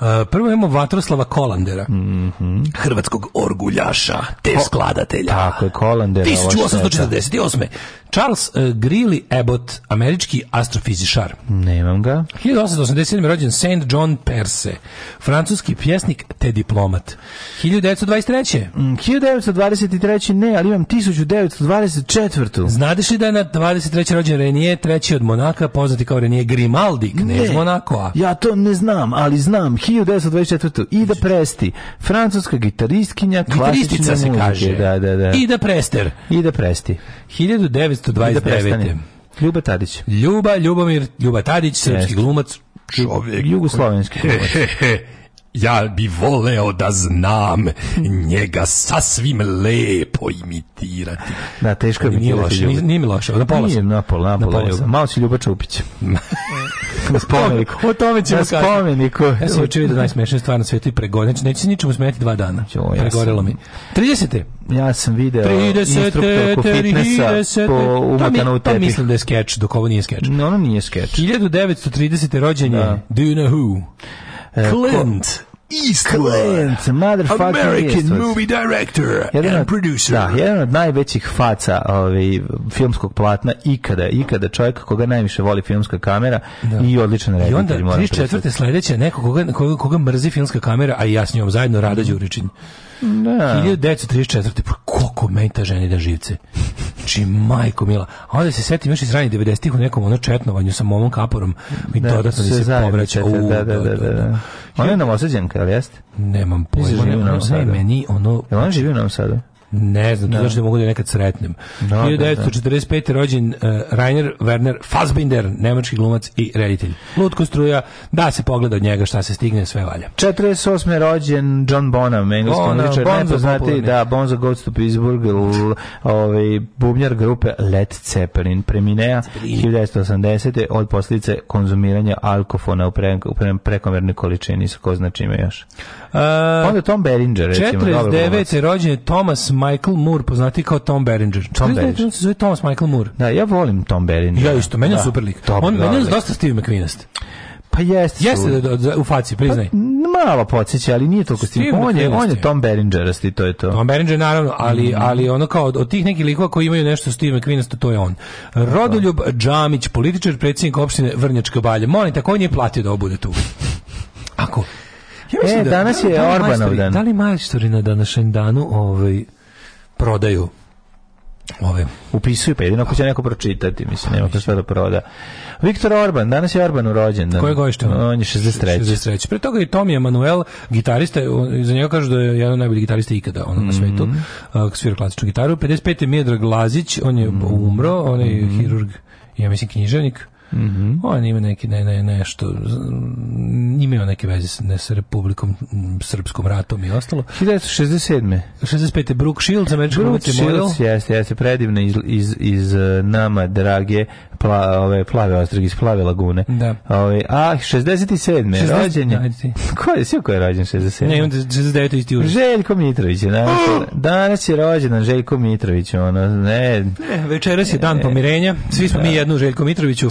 Uh, prvo imamo Vatroslava Kolandera. Mm -hmm. Hrvatskog orguljaša, te skladatelja. Tako je, Kolandera. 1848. Charles uh, Greeley Abbott, američki astrofizičar. Nemam ga. 1887. rođen Saint John Perse, francuski pjesnik te diplomat. 1923. Mm, 1923. ne, ali imam 1924. Znadeš li da je na 23. rođen Renije, treći od Monaka, poznati kao Renije Grimaldi, knez Monakoa? Ja to ne znam, ali znam. 1924. Ida Presti, francuska gitaristkinja, klasične muzike. se kaže. Da, da, da. Ida Prester. Ida Presti. 1929. Da Ljuba Tadić. Ljuba, Ljubomir, Ljuba Tadić, srpski glumac, čovjek. Jugoslovenski glumac. ja bi voleo da znam njega sasvim lepo imitirati. Da, teško je imitirati. Nije nije, nije mi loše. Na pola Nije na pola, na pola. Malo si Ljuba Čupić. na spomeniku. O tome ćemo kaži. Na spomeniku. Ja sam učin vidio da najsmešnija stvar na svijetu i pregorila. Znači, neće se ničemu smeti dva dana. Jo, mi. 30. Ja sam video 30, instruktorku fitnessa po umakanu u tebi. Pa mislim da je skeč, dok ovo nije skeč. No, ono nije skeč. 1930. rođenje. je. Da. Do you know who? E, Clint Eastwood. Clint, motherfucking American Eastwood. movie director jedan and od, producer. Da, jedan od najvećih faca ovaj, filmskog platna ikada, ikada čovjek koga najviše voli filmska kamera da. i odličan reditelj. I onda 34. sledeće neko koga, koga, koga mrzi filmska kamera, a ja s njom zajedno Rada Đuričin. Da. 1934. Pa koliko meni ta ženi da živce. Znači, majko mila. A onda se setim još iz ranih 90-ih u nekom ono četnovanju sa momom kaporom i da, dodatno mi se povraća. U, da da da, da, da, da, da. Ona je nam osjeđanka, ali jeste? Nemam pojma. Ne, ona živi u nam sada. Ona živi u nam sada. Ne znam, to no. znači da mogu da nekad sretnem. No, 1945. Da, da. da. rođen uh, Rainer Werner Fassbinder, nemački glumac i reditelj. Lutko struja, da se pogleda od njega šta se stigne, sve valja. 48. rođen John Bonham, engleski muzičar, nepoznati, da, Bonzo Goes to Pittsburgh, ovaj, bubnjar grupe Led Zeppelin, preminea 1980. od posljedice konzumiranja alkofona u, pre, u pre, prekomernoj količini, sa ko znači ima još. Uh, pa Tom Berenger, recimo. 49. rođen je Thomas Michael Moore, poznati kao Tom Berenger. Tom Berenger. se zove Thomas Michael Moore. Da, ja volim Tom Berenger. Ja isto, meni je da. super lik. Top, On, meni je dosta Steve McQueenast. Pa jeste. Jeste da, da, u faci, pa priznaj. Pa, malo podsjeća, ali nije toliko Steve On je, on je Tom Berengerasti, to je to. Tom Berenger, naravno, ali, mm ali ono kao od, od tih nekih likova koji imaju nešto Steve McQueenasta, to je on. Rodoljub Džamić, političar, predsjednik opštine Vrnjačka balja. Molim, tako on je platio da ovo bude tu. Ako Ja e, da, danas da je da, Orbanov dan. Da li majstori na današnjem danu ovaj, prodaju Ove. Upisuju pa jedino ako će neko pročitati, mislim, nema ko šta da proda. Viktor Orban, danas je Orban urođen. Koje godište? On je 63. 63. Pre toga je Tomi Emanuel, gitarista, za njega kažu da je jedan od najboljih gitarista ikada ono, na svetu, mm -hmm. svira klasičnu gitaru. 55. je Mjedrag Lazić, on je mhm. umro, on je mm -hmm. hirurg, ja mislim književnik. Mm -hmm. On ima neki ne, ne, nešto imaju neke veze sa, ne, sa Republikom Srpskom ratom i ostalo. 1967. 65. Brooke Shields, američki Brooke Shields, jeste, jeste predivna iz, iz, iz e, nama drage pla, ove, plave ostrige iz plave lagune. Da. Ove, a 67. 60, rođen Ko je, sve ko je rođen 67? Ne, imam 69. isti uvijek. Željko Mitrović. Je, danas, oh! danas je rođen Željko Mitrović. Ono, ne, ne, večeras je dan pomirenja. Svi smo da. mi jednu Željko Mitroviću.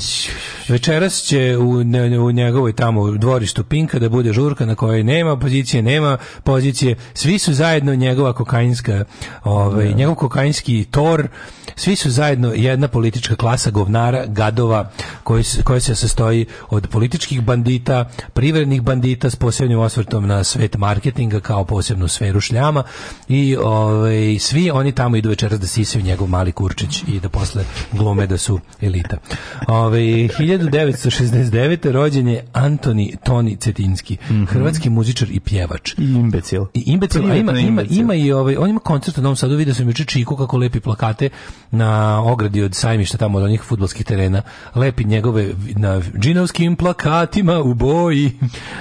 Večeras će u, ne, u njegovoj tamo dvorištu Pinka da bude žurka na kojoj nema opozicije, nema pozicije. Svi su zajedno njegova kokainska, ovaj, yeah. Da. njegov kokainski tor. Svi su zajedno jedna politička klasa govnara, gadova, koji, koja se sastoji od političkih bandita, privrednih bandita s posebnim osvrtom na svet marketinga kao posebnu sferu šljama i ovaj, svi oni tamo idu večeras da sisaju njegov mali kurčić i da posle glume da su elita. Ovaj, 1969. rođen je Antoni Toni Cetinski, mm -hmm. hrvatski muzičar i pjevač. I imbecil. I imbecil, a ima, ima, ima i ovaj, on ima koncert na Novom Sadu, vidio sam juče Čiku kako lepi plakate na ogradi od sajmišta tamo od onih futbolskih terena. Lepi njegove na džinovskim plakatima u boji,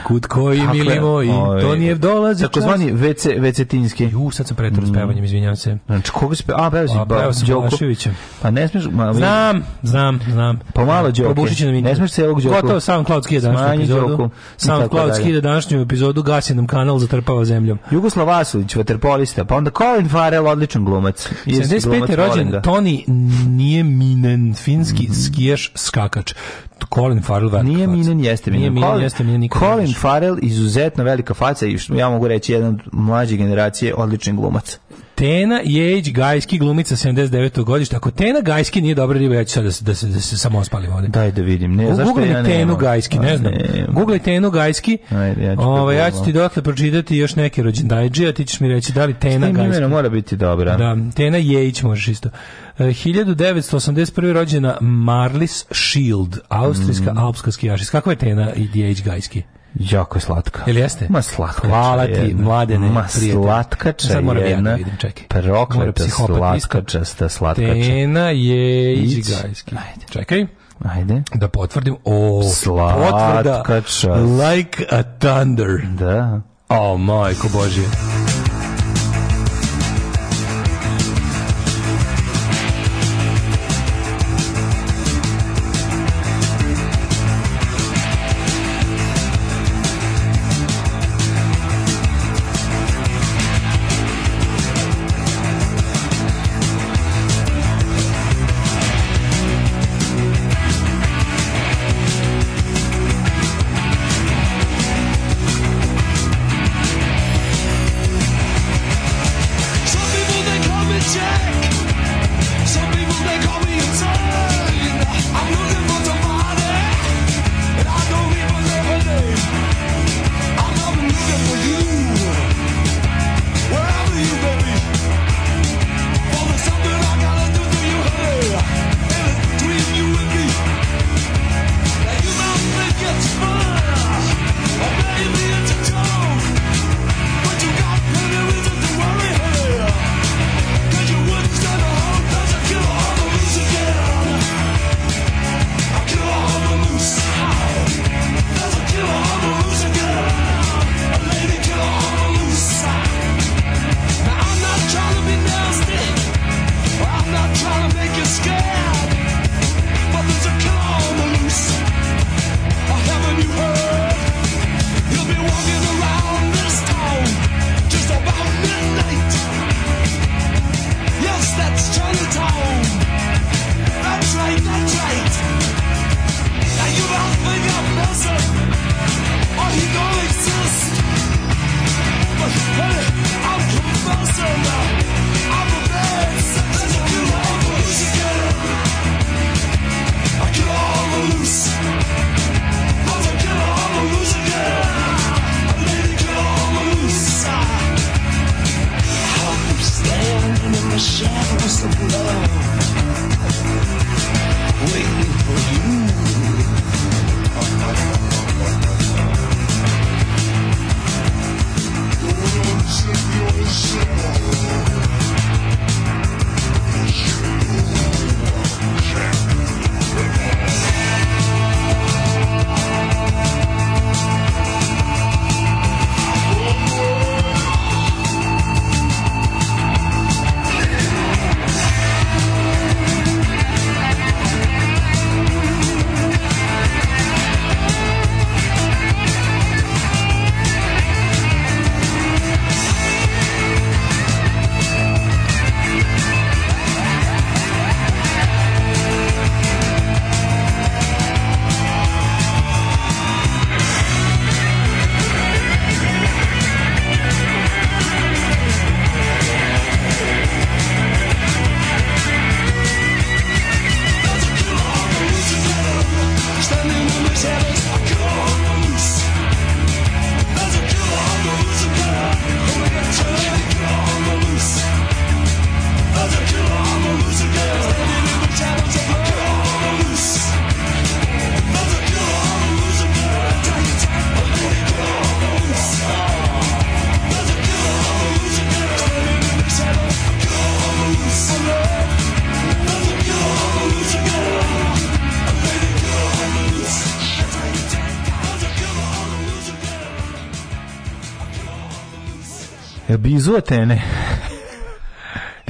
kud koji dakle, mili moji, ove, Tonijev dolazi tako zvani VC, VCtinski. U, sad sam pretor s pevanjem, mm. izvinjavam se. Znači, koga si pe... A, pevao si, pa, Đokovića. Pa ne smiješ... Ma, znam, znam, znam. Pomalo, malo obušiće nam i ne smeš celog džoku. Gotovo SoundCloud skida današnju epizodu. SoundCloud skida današnju epizodu, gasi nam kanal, zatrpava zemljom. Jugoslav Asulić, vaterpolista, pa onda Colin Farrell, odličan glumac. 75. rođen Tony Nieminen, finski mm -hmm. skiješ skakač. Colin Farrell velika Nije Minen, jeste Minen. Nije Minen, jeste Minen. Colin Farrell, izuzetno velika faca i ja mogu reći, jedan od mlađe generacije, odličan glumac. Tena Jejić Gajski glumica 79. godište. Ako Tena Gajski nije dobra riba, ja ću sad da se, da se, da se samo ospalim ovde. Daj da vidim. Ne, zašto Google ja Tenu Gajski, ne pa znam. Google Tenu Gajski. Ajde, ja ću, Ove, ja ću ti dokle pročitati još neke rođendajđe, a ti ćeš mi reći da li Tena Gajski. imena mora biti dobra. Da, Tena Jejić možeš isto. 1981. E, rođena Marlis Shield, austrijska mm. alpska skijašica. Kako je Tena i Jejić Gajski? Jako je slatka. Ili jeste? Ma slatka. Hvala ti, mladene. Ma slatka Sad moram jedna. Ja da vidim, česta Prokleta slatkačasta Tena je iđigajski. Čekaj. Ajde. Da potvrdim. O, slatkača. Potvrda. Like a thunder. Da. O, oh, majko Božje.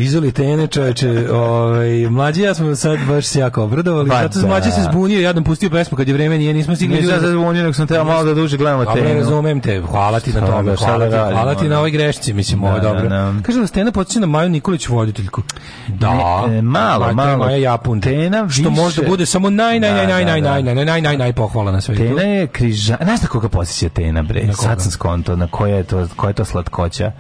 Izole tene. tene, čoveče, ovaj, mlađi ja smo sad baš se jako obradovali, pa, zato da. mlađi se zbunio, ja sam pustio pesmu kad je vreme nije, nismo sigurni. Nisam se zbunio, nego sam teo malo da duže gledamo te. Dobro, razumem te, hvala ti na tome, da hvala ti, hvala ti na ovoj grešci, mislim, ovo je da, dobro. Kaže da Stena počinje na Maju Nikolić voditeljku. Da, ne, e, malo, malo. Moja Japun. Tena više. Što možda bude samo naj, naj, naj, naj, naj, naj, naj, naj, naj, naj, naj pohvala na svetu. Tena je križa, znaš da koga podsjeća Tena, bre? Sad sam skonto, na koja je to, koja je to slatkoća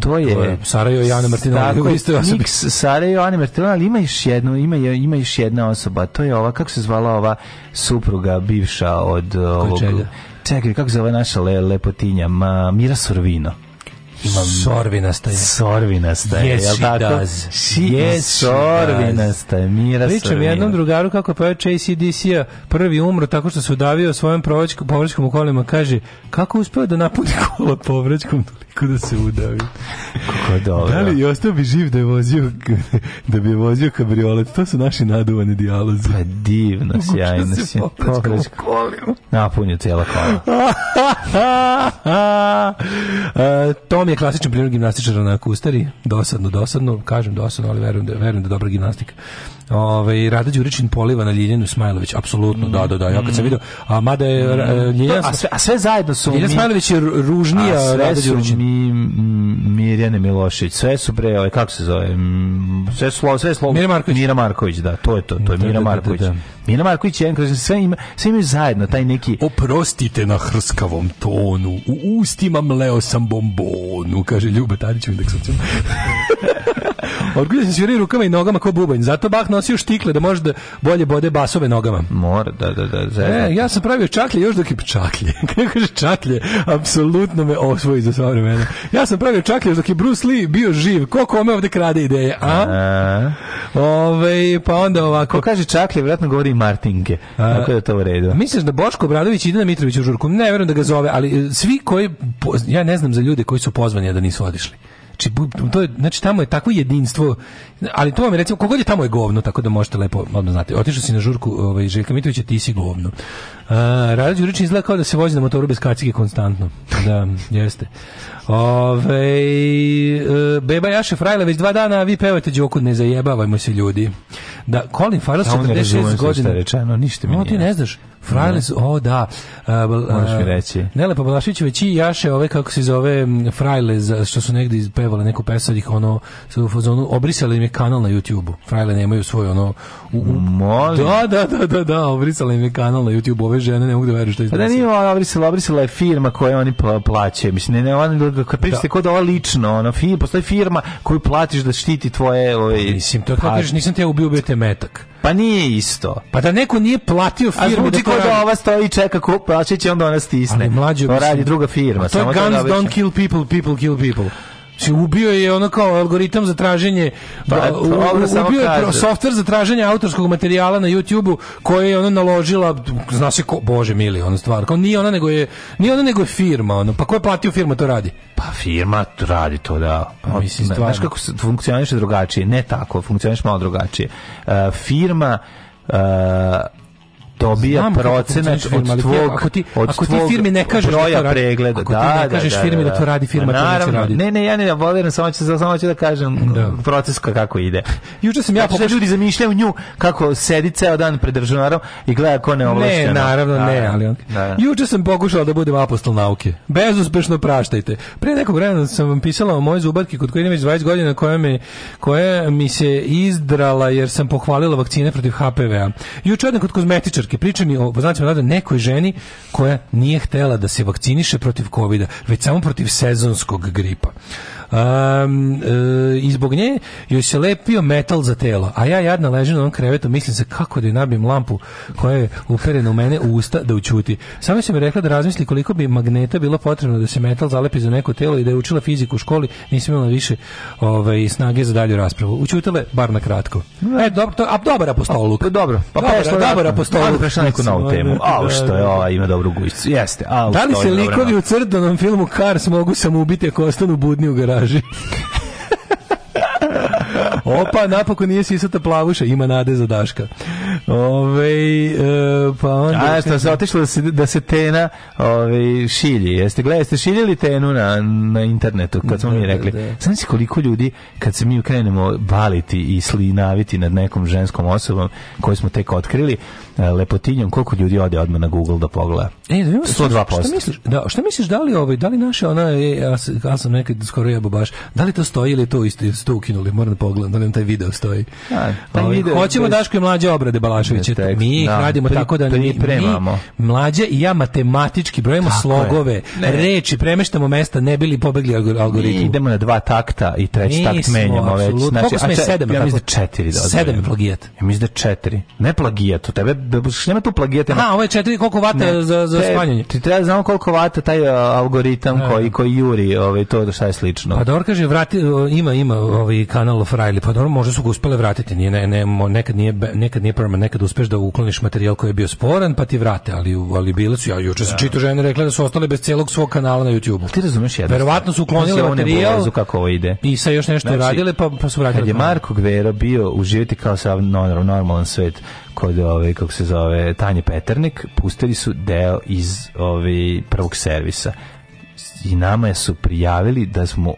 to je Sarajevo i Ana Martinova. Tako, isto Nix, Sarajevo i Ana Martinova, ali ima još jedno, ima, ima još jedna osoba, to je ova, kako se zvala ova supruga bivša od ovog... Čekaj, kako se zove naša le, lepotinja? Ma, Mira Sorvino imam sorvinasta je. Sorvinasta je, yes, jel tako? Does. She yes, sorvinasta je, Mira Pričam sorvina. jednom drugaru kako je pojao Chase DC-a, prvi umro tako što se udavio svojom povraćkom u kolima, kaže, kako uspeo da napuni kola povraćkom toliko da se udavi? Kako dobro. Da li, i ostao bi živ da je vozio, da bi je vozio kabriolet, to su naši naduvani dijalozi. Pa divno, sjajno si. Povraćkom kolima. Napunio cijela kola. a, je je klasičan primjer gimnastičara na kustari, dosadno, dosadno, kažem dosadno, ali verujem da, verujem da je dobra gimnastika ovaj Rada Đuričin poliva na Ljiljanu Smailović, apsolutno, mm. da, da, da. Ja kad sam mm. video, a mada je mm. E, Ljiljana, a sve a sve zajedno su Ljiljana Smailović je ružnija a Rada Đuričin. Mi, Mirjane Milošić, sve su bre, ovaj kako se zove, sve su sve slovo. Mira Marković. Mira Marković, da, to je to, to je da, Mira da, da, da, Marković. Da, da, Mira Marković je kroz sve ima, sve imaju zajedno taj neki Oprostite na hrskavom tonu, u ustima mleo sam bombonu, kaže Ljube Tarić u indeksu. Orgulje se sviri rukama i nogama kao bubanj. Zato Bach nosio štikle da može da bolje bode basove nogama. Mora, da, da, da. E, ja sam pravio čaklje još dok je čaklje. Kako kaže čaklje? Apsolutno me osvoji za sva vremena. Ja sam pravio čaklje još dok je Bruce Lee bio živ. Ko kome ovde krade ideje, a? a? Ove, pa onda ovako. Ko kaže čaklje, vjerojatno govori Martinke. A, Tako je to u redu. Misliš da Boško Obradović ide na Mitrović u žurku? Ne verujem da ga zove, ali eh, svi koji, po, ja ne znam za ljude koji su pozvani, a da nisu odišli. Znači, to je, znači tamo je takvo jedinstvo, ali to vam je recimo, kogod je tamo je govno, tako da možete lepo odmah znate, Otišao si na žurku ovaj, Željka Mitrovića, ti si govno. Rada Đurić izgleda kao da se vozi na motoru bez kacige konstantno. Da, jeste. Ove, e, beba Jaše Frajle, već dva dana vi pevate Đoku, ne zajebavajmo se ljudi. Da, Colin Farrell, 76 godina. rečeno, ništa mi nije. O, ti ne znaš. Frajle su, o da. A, Moraš mi reći. Nele Poblašićević i Jaše, ove kako se zove Frajle, što su negdje pevale neku pesad, ih ono, u fazonu, obrisali im je kanal na YouTube-u. Frajle nemaju svoj ono... U, u, da, da, da, da, da, obrisali im je kanal na YouTube-u ove žene ne mogu da veruju što izgleda. Pa da nije ona obrisala, obrisala je firma koju oni plaćaju. Mislim, ne, ne, ona, kad pričate da. kod ova lično, ona, fi, postoji firma koju platiš da štiti tvoje... Ove, ovaj, pa mislim, to pa, kažeš, nisam te ja ubio, bio te metak. Pa nije isto. Pa da neko nije platio firmu... A zvuči da kod da ova stoji čeka ko plaće će, onda ona stisne. Ali mlađo... To radi druga firma. Pa to je guns da don't kill people, people kill people. Se znači, ubio je ono kao algoritam za traženje da, pa, da, u, ubio je kaže. softver za traženje autorskog materijala na YouTubeu koje je ona naložila zna se ko bože mili ona stvar kao nije ona nego je nije ona nego je firma ono pa ko je platio firma to radi pa firma to radi to da pa, mislim stvarno. znaš kako funkcioniše drugačije ne tako funkcioniše malo drugačije uh, firma uh, dobija Znam, procenat kako od tvog ako ti od ako ti firmi ne kažeš da broja da pregleda ako da, ti ne da, da, kažeš da, firmi da, da to da. radi firma to neće raditi ne ne ja ne voliram samo ću samo ću da kažem da. proces kako ide juče sam ja pokušao ljudi zamišljaju nju kako sedi ceo dan pred računarom i gleda ko ne ovlašteno ne naravno ne ali on juče sam pokušao da budem apostol nauke bezuspešno praštajte Prije nekog vremena sam vam pisala o moje zubatki kod koje ima već 20 godina koja me koja mi se izdrala jer sam pohvalila vakcine protiv HPV-a juče odem kod kozmetičarke i pričani o poznatim navoda nekoj ženi koja nije htela da se vakciniše protiv kovida, već samo protiv sezonskog gripa. Um, e, I zbog nje joj se lepio metal za telo. A ja jadna ležem na ovom krevetu, mislim se kako da joj nabijem lampu koja je uperena u mene u usta da učuti. Samo se mi rekla da razmisli koliko bi magneta bilo potrebno da se metal zalepi za neko telo i da je učila fiziku u školi, nisam imala više ovaj, snage za dalju raspravu. Učutila bar na kratko. E, dobro, to, a dobar apostoluk. A, pa, dobro, pa dobar, prešla, dobar apostoluk. prešla neku novu temu. A, ovaj, što je, da, da, da. ova ima dobru gujicu. Jeste, a, Da li se likovi u crtanom filmu Cars mogu samo ubiti ako ostanu budni u garažu? laži. Opa, napako nije sisata plavuša, ima nade za Daška. Ove, e, pa onda... A, što da se otišlo da se, da se tena ove, šilji. Jeste, gledaj, jeste šiljili tenu na, na internetu, kad smo da, mi da, rekli. Da, Znam si koliko ljudi, kad se mi krenemo baliti i slinaviti nad nekom ženskom osobom koju smo tek otkrili, E, lepotinjom, koliko ljudi ode odmah na Google da pogleda? E, da 102%. Šta misliš, da, šta misliš da li ovaj, da li naše ona, je ja, ja sam nekad skoro jebo baš, da li to stoji ili to isto što ukinuli, moram da pogledam da li taj video stoji. Da, taj ovaj, video hoćemo bez... Daško i mlađe obrade Balaševića, mi da, radimo pri, tako da pri, mi, mi mlađe i ja matematički brojimo tako slogove, reči, premeštamo mesta, ne bili pobegli algoritmu. Mi idemo na dva takta i treći mi takt menjamo već. Znači, Koliko smo je sedam? Ja mislim da četiri. Da odmah, sedam je plagijat. Ja mislim da četiri. Ne plagijat, tebe da nema tu plagijate. A, ovo je 4 koliko vata za za smanjenje. Ti treba znamo koliko vata taj e, algoritam ne. koji koji juri, ovaj to da šta je slično. Pa dobro kaže vrati e, ima ima ovaj kanal Riley. pa dobro možda su ga uspele vratiti, nije ne, ne nekad nije nekad nije problem, nekad uspeš da ukloniš materijal koji je bio sporan, pa ti vrate, ali ali bile su ja juče sam da. čitao žene rekle da su ostale bez celog svog kanala na YouTubeu. Ti razumeš jedno. Verovatno su uklonile materijal kako ovo ide. I sa još nešto znači, radile pa pa su vratile. Kad je Marko Gvero bio uživati kao sa normalan svet kod ove ovaj, kako se zove Tanje Peternik pustili su deo iz ove ovaj, prvog servisa i nama su prijavili da smo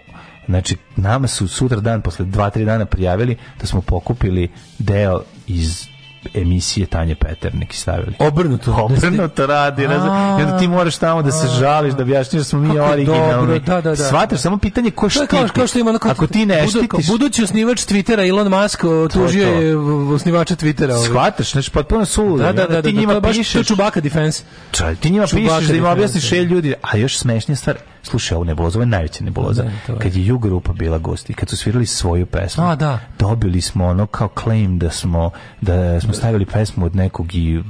znači nama su sutra dan posle 2 3 dana prijavili da smo pokupili deo iz emisije Tanje Peternik stavili. Obrnuto. Obrnuto radi. Ne znam, I onda ti moraš tamo da se žališ, da objašnjaš da smo mi originalni. Da, da, da. samo pitanje ko štiti. Kao, kao što ima, onako, Ako ti ne štitiš... Budući osnivač Twittera, Elon Musk, tužio je osnivača Twittera. Ovaj. Shvataš, znači potpuno suludo. Da, da, da, ti njima da, to, pišeš. To je Čubaka defense. Čaj, ti njima pišeš da im objasniš ljudi, a još smešnija stvar, slušaj ovu nebulozu, ovo je najveća nebuloza. Da, je. Kad je ju grupa bila gosti, kad su svirali svoju pesmu, A, da. dobili smo ono kao claim da smo, da smo stavili pesmu od nekog i,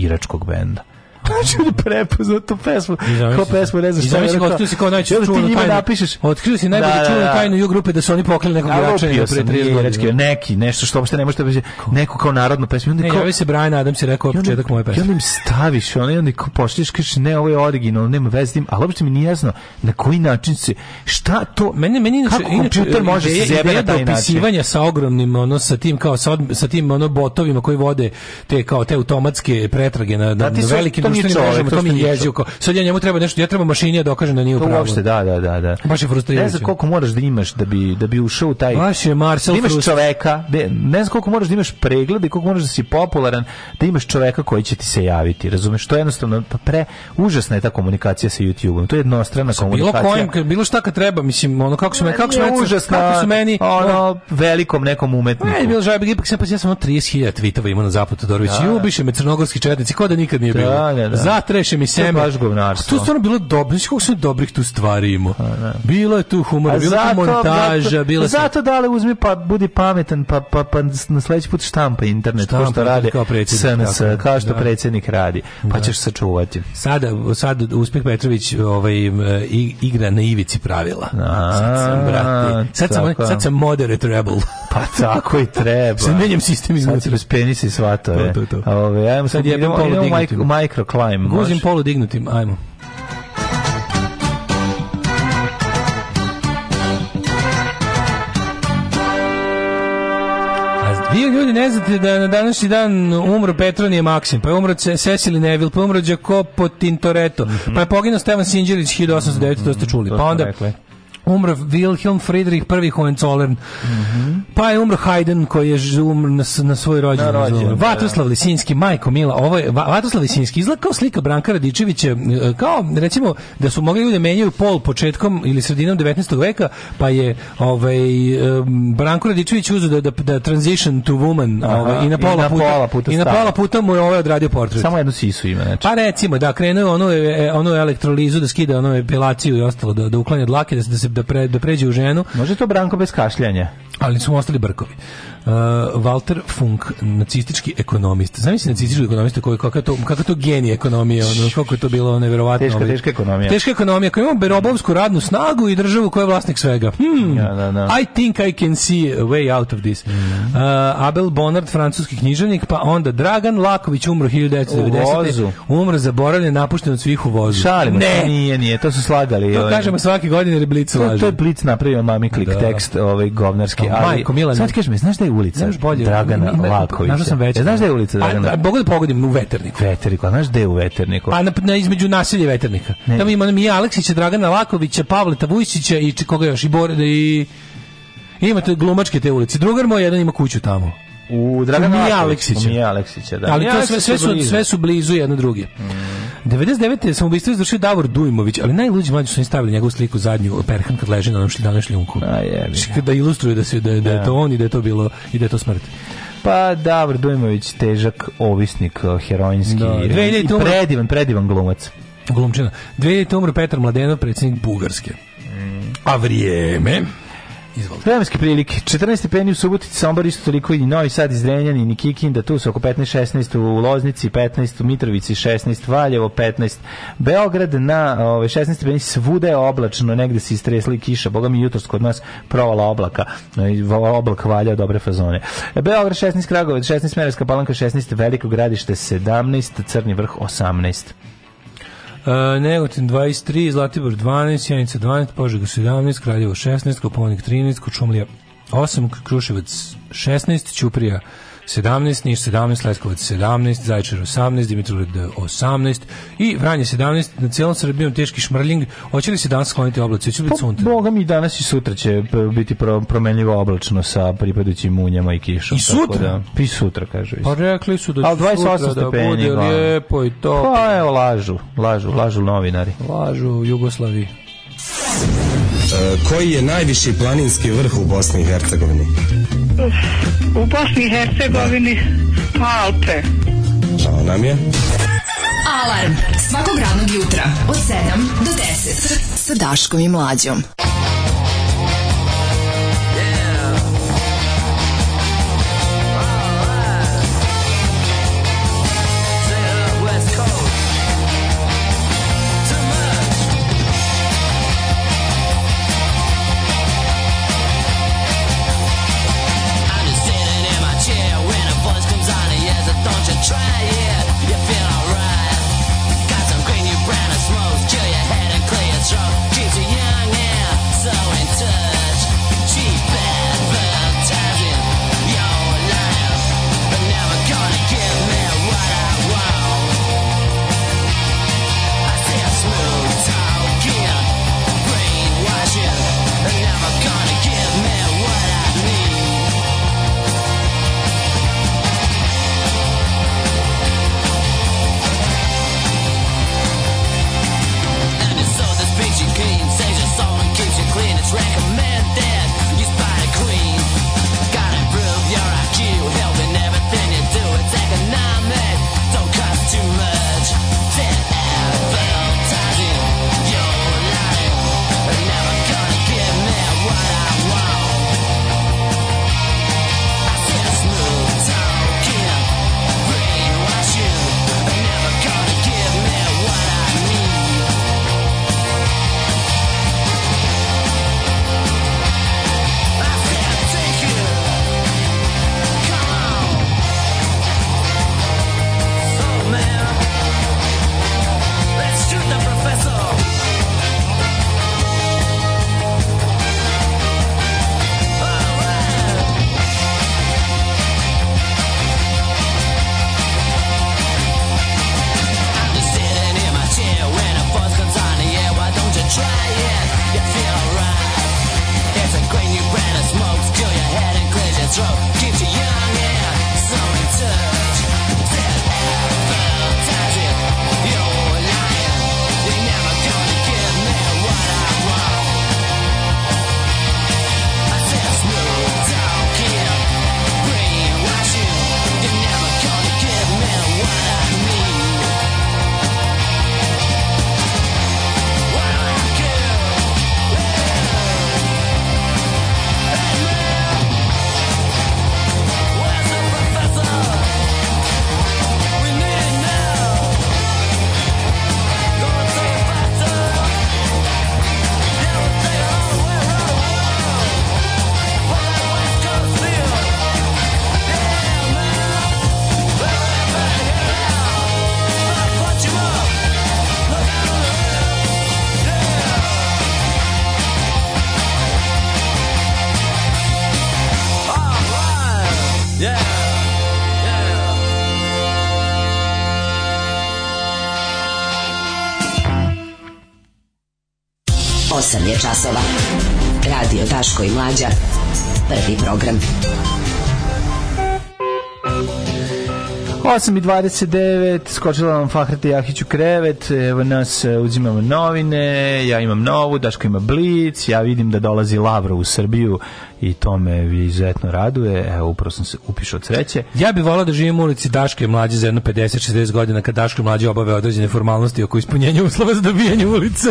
iračkog benda. Znači da on je prepoznao tu pesmu. Kao pesmu, ne znam šta. Izamisli kao otkrio si kao najčešću čuvanu tajnu. Napišeš. Otkrio si da, najbolje da, da, čuvanu tajnu u grupe da su oni poklili nekog birača pre 30 godina. Neki, nešto što uopšte ne možete reći. Neku kao narodnu pesmu. Onda ne, kao... javi se Brian Adams je rekao početak moje pesme. I onda im staviš, onda, onda pošliš, kažeš ne, ovo je original, nema veze s tim, ali uopšte mi nije jasno na koji način se, šta to, meni, meni inače, kako kompjuter e, može se zebe na taj način. sa ogromnim, ono, sa tim, kao, sa, sa tim, ono, botovima koji vode te, kao, te automatske pretrage na, na, da na velikim nije čovjek, to, mi je jezivo. Sad ja njemu treba nešto, ja treba mašini da dokaže da nije upravo. To uopšte, da, da, da, da. Baš je frustrirajuće. Ne znam koliko moraš da imaš da bi da bi ušao u taj Baš je Marcel da imaš čoveka, da, ne znam koliko moraš da imaš pregled i koliko moraš da si popularan, da imaš čoveka koji će ti se javiti. Razumeš, to je jednostavno pa pre užasna je ta komunikacija sa YouTube-om. To je jednostrana sa komunikacija. Bilo kojim, bilo šta kad treba, mislim, ono kako su me kako su me užasna, kako su meni ono velikom nekom umetniku. Ne, bilo žajbe, ipak sam pa ja sam 30.000 tvitova imao na zapad Todorović. Da. Ju, biše me crnogorski četnici, kao da nikad nije da, bilo da, da. zatreše mi seme. baš govnarstvo. Tu stvarno bilo dobro, znači kako sam dobrih tu stvari imao. Pa, da. Bilo je tu humora, bilo je tu montaža, zato, bilo Zato sam... dale uzmi pa budi pametan, pa, pa, pa na sledeći put štampa internet, štampa, što radi kao predsjednik, SNS, kao što da. predsjednik radi, pa da. ćeš sačuvati. Sada, sad Uspeh Petrović ovaj, igra na ivici pravila. A, sad sam, brate, sad sam, sad sam moderate rebel. Pa tako i treba. sad menjam sistem iznutra. Sad se i svato. To, to, e. to. Ove, ovaj, ajmo sad, sad idemo, idemo micro climb. Guzim polu dignutim, ajmo. Vi ljudi ne znate da na današnji dan umro Petronije Maksim, pa je umro Cecily Neville, pa je umro Jacopo Tintoretto, mm -hmm. pa je poginuo Stefan Sinđelić 1809, mm -hmm. to ste čuli. Pa onda umro Wilhelm Friedrich I Hohenzollern. Mm -hmm. Pa je umro Haydn koji je umro na, na svoj rođen. Na rođen da. Vatoslav Lisinski, majko Mila, ovo je Vatoslav Lisinski izgleda slika Branka Radičevića, e, kao recimo da su mogli ljudi menjaju pol početkom ili sredinom 19. veka, pa je ovaj Branko Radičević uzeo da, da, da transition to woman Aha, ovaj, i na pola, i na puta, pola puta i na pola puta mu je ovaj odradio portret. Samo jednu sisu ima, znači. Pa recimo da krenuo ono ono e, e, elektrolizu da skida ono epilaciju i ostalo da da uklanja dlake da se, da se da, pre, da pređe u ženu. Može to Branko bez kašljanja. Ali su ostali brkovi. Uh, Walter Funk, nacistički ekonomist. Znam si nacistički ekonomista koji kako to kako to genije ekonomije, ono kako je to bilo neverovatno. Teška, teška ekonomija. Teška ekonomija koja ima berobovsku radnu snagu i državu koja je vlasnik svega. Hmm. Ja, da, da, da. I think I can see a way out of this. Mhm. Uh, Abel Bonard, francuski književnik, pa onda Dragan Laković umro 1990. Umro zaboravljen, napušten od svih u vozu. Šalimo, ne. nije, nije, to su slagali. To ovaj. kažemo svake godine reblicu laže. To, to je Blic napravio mami klik da. tekst, ovaj govnarski. ali, majko, Milan. Sad kažeš mi, znaš da je ulica bolje, Dragana ima, Lakovića? Našao da sam već. E, znaš gde je ulica pa, Dragana? A, Bogu da pogodim u Veterniku. Veterniku, a znaš gde je u Veterniku? Pa na, na između naselja Veternika. Ne. Tamo ima Mija Aleksića, Dragana Lakovića, Pavleta Vujsića i koga još, i Bore, i... Ima te glumačke te ulice. Drugar moj jedan ima kuću tamo. U Dragana Lakovića. Aleksića. U Mija Aleksića, da. Ali to sve, sve, su, sve su blizu jedno druge. Mm. 99. sam ubistvo izvršio Davor Dujmović, ali najluđi mlađi su im stavili njegovu sliku zadnju, Perhan kad leži na onom šljidanom šljunku. A je. Znači, da ilustruje da, se, da, da je da. to on i da je to bilo i da je to smrt. Pa Davor Dujmović, težak ovisnik, heroinski. Da. I predivan, predivan glumac. Glumčina. 2000. umro Petar Mladenov, predsjednik Bugarske. Mm. A vrijeme... Izvolite. Vremenske prilike. 14 stepeni u Subotici, Sombor isto toliko i Novi Sad iz Drenjani, ni Kikinda, tu su oko 15-16 u Loznici, 15 u Mitrovici, 16 Valjevo, 15 Beograd, na ove, ovaj, 16 stepeni svuda je oblačno, negde se istresli kiša, boga mi jutros kod nas provala oblaka, oblak valja dobre fazone. Beograd 16, Kragovic 16, Merevska palanka 16, Veliko gradište 17, Crni vrh 18. Uh, Negotin 23, Zlatibor 12, Janica 12, Požega 17, Kraljevo 16, Koponik 13, Kočumlija 8, Kruševac 16, Ćuprija 17, Niš 17, Leskovac 17, Zaječar 18, Dimitrovgrad 18 i Vranje 17, na cijelom Srbijom teški šmrljing. Hoće li se danas skloniti oblaci? Hoće li biti pa, sunce? Boga mi danas i sutra će biti promenljivo oblačno sa pripadućim munjama i kišom. I sutra? Da, I sutra, kažu. Pa rekli su da će 28 sutra da stepeni, da bude lijepo i to. Pa evo, lažu, lažu, lažu novinari. Lažu Jugoslavi. E, koji je najviši planinski vrh u Bosni i Hercegovini? u Bosni i Hercegovini da. Alpe. Žao nam je. Alarm svakog radnog jutra od 7 do 10 sa Daškom i Mlađom. 8 i 29, skočila vam Fahrata Jahić u krevet, evo nas e, uzimamo novine, ja imam novu, Daško ima blic, ja vidim da dolazi Lavro u Srbiju i to me izuzetno raduje, evo upravo sam se upišao od sreće. Ja bih volao da živim u ulici Daške mlađe za jedno 50-60 godina kad Daške mlađe obave određene formalnosti oko ispunjenja uslova za dobijanje ulice.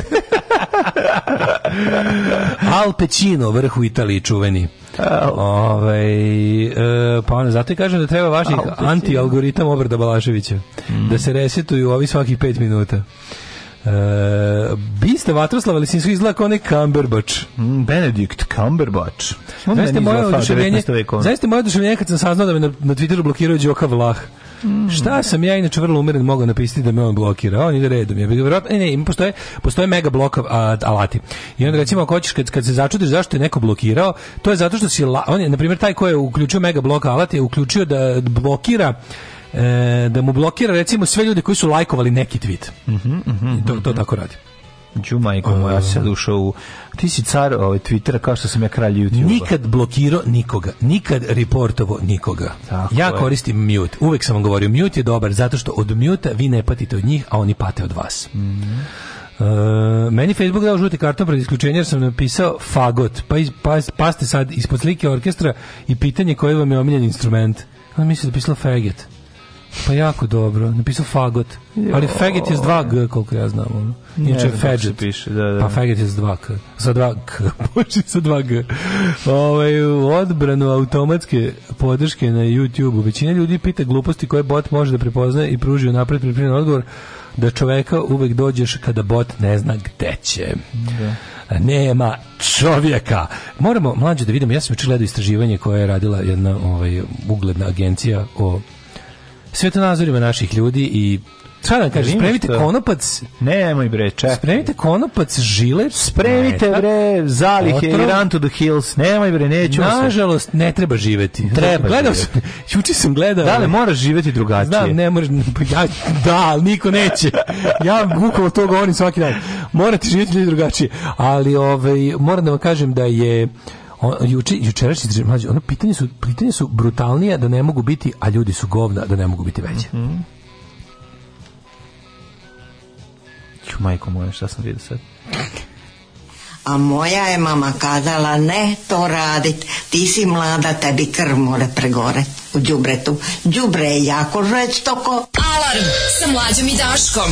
Al Pecino, vrh u Italiji čuveni. Ove, ovaj, e, pa onda zato i kažem da treba vaših anti-algoritam obrada Balaševića. Mm. Da se resetuju ovi svakih pet minuta. E, biste Vatroslava Lisinsko izgleda kao onaj Kamberbač. Mm, Benedikt Kamberbač. Zaista moje oduševljenje, moje oduševljenje kad sam saznao da me na, na Twitteru blokirao Đoka Vlah. Šta sam ja inače vrlo umeren mogao napisati da me on blokira? On ide redom. Ja bih verovatno ne, ne, postoje postoje mega blok a, alati. I onda recimo ako hoćeš kad, kad se začudiš zašto je neko blokirao, to je zato što si la, on je na primjer taj ko je uključio mega blok alat je uključio da blokira e, da mu blokira recimo sve ljude koji su lajkovali neki tweet. Mm mhm. mm to, to mhm. tako radi. Đu majko moja, uh, sad ehm. ušao u... Ti si car ovaj, Twittera kao što sam ja kralj YouTube-a. Nikad blokirao nikoga, nikad reportovo nikoga. Tako ja je. koristim mute, uvek sam vam govorio, mute je dobar zato što od mute vi ne patite od njih, a oni pate od vas. Mm -hmm. Uh, meni Facebook dao žuti karton pred isključenje jer sam napisao fagot. Pa, pa, pa ste sad ispod slike orkestra i pitanje koji vam je omiljen instrument. On misli da pisalo fagot. Pa jako dobro. Napisao fagot. Ali fagot je s dva g, koliko ja znam. Ono. Inače faggot. Piše, da, da. Pa fagot je s dva k. Sa dva k. Može sa dva g. Ove, ovaj, u odbranu automatske podrške na YouTube-u. Većina ljudi pita gluposti koje bot može da prepozna i pruži unapred pripremljen odgovor da čoveka uvek dođeš kada bot ne zna gde će. Da nema čovjeka. Moramo mlađe da vidimo, ja sam učin gledao istraživanje koje je radila jedna ovaj, ugledna agencija o svetonazorima naših ljudi i Šta da kažem, spremite što? konopac. Nemoj bre, čekaj. Spremite konopac, žile. Spremite ne, bre, zalihe i run to the hills. Nemoj bre, neću Nažalost, ne treba živeti. Treba Gledao sam, juče sam gledao. Da li moraš živeti drugačije? Da, ne moraš, pa ja, da, ali niko neće. Ja bukvalo to govorim svaki dan. Morate živeti drugačije. Ali, ovaj, moram da vam kažem da je juči jučerašnji mlađi, ono pitanje su pitanje su brutalnije da ne mogu biti, a ljudi su govna da ne mogu biti veći. Mhm. Mm majko moja, šta sam vidio sad? A moja je mama kazala, ne to radit, ti si mlada, tebi krv more pregore u džubretu. Džubre je jako žestoko. Alarm sa mlađom i daškom.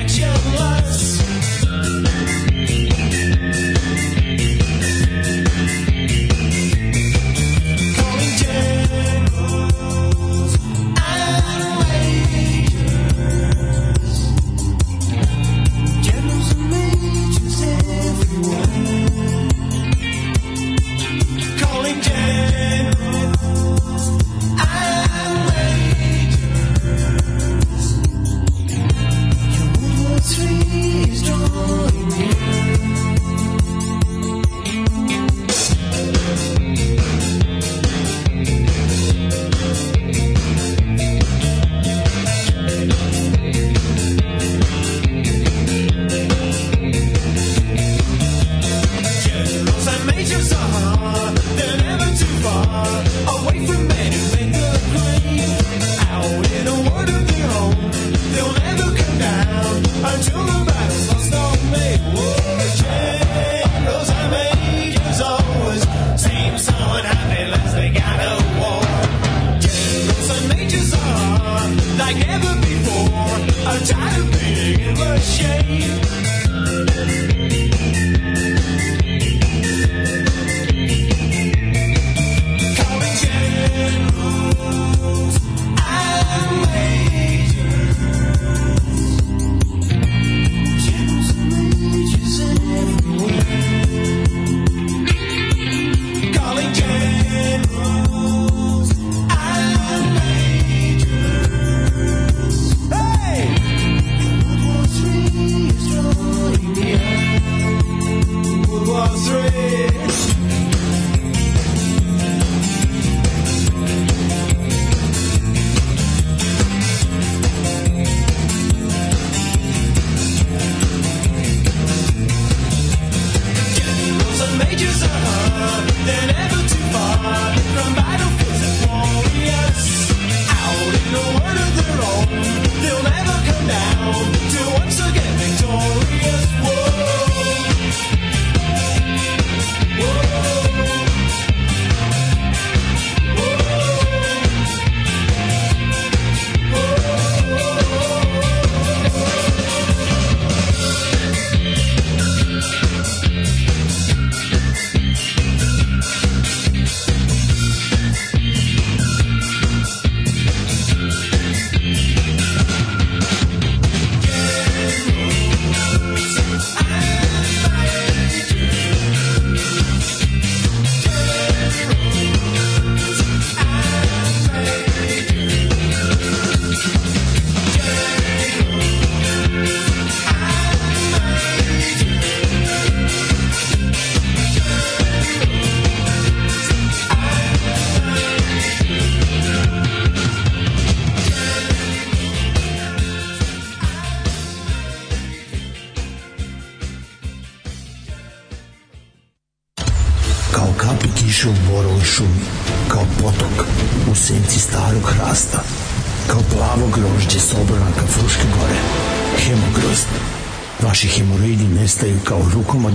down to once again.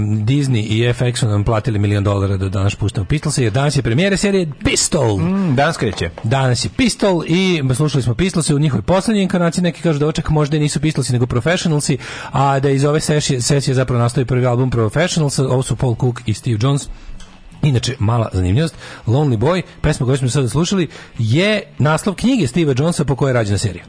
Disney i FX su nam platili milion dolara da danas pustimo Pistols, jer danas je premijera serije Pistol. Mm, danas kreće. Danas je Pistol i slušali smo Pistols u njihovoj poslednjoj inkarnaciji, neki kažu da očak možda nisu Pistolsi nego Professionalsi, a da iz ove sesije, sesije zapravo nastoji prvi album Professionals, ovo su Paul Cook i Steve Jones, Inače, mala zanimljivost, Lonely Boy, pesma koju smo sada slušali, je naslov knjige Steve'a Jonesa po kojoj je rađena serija.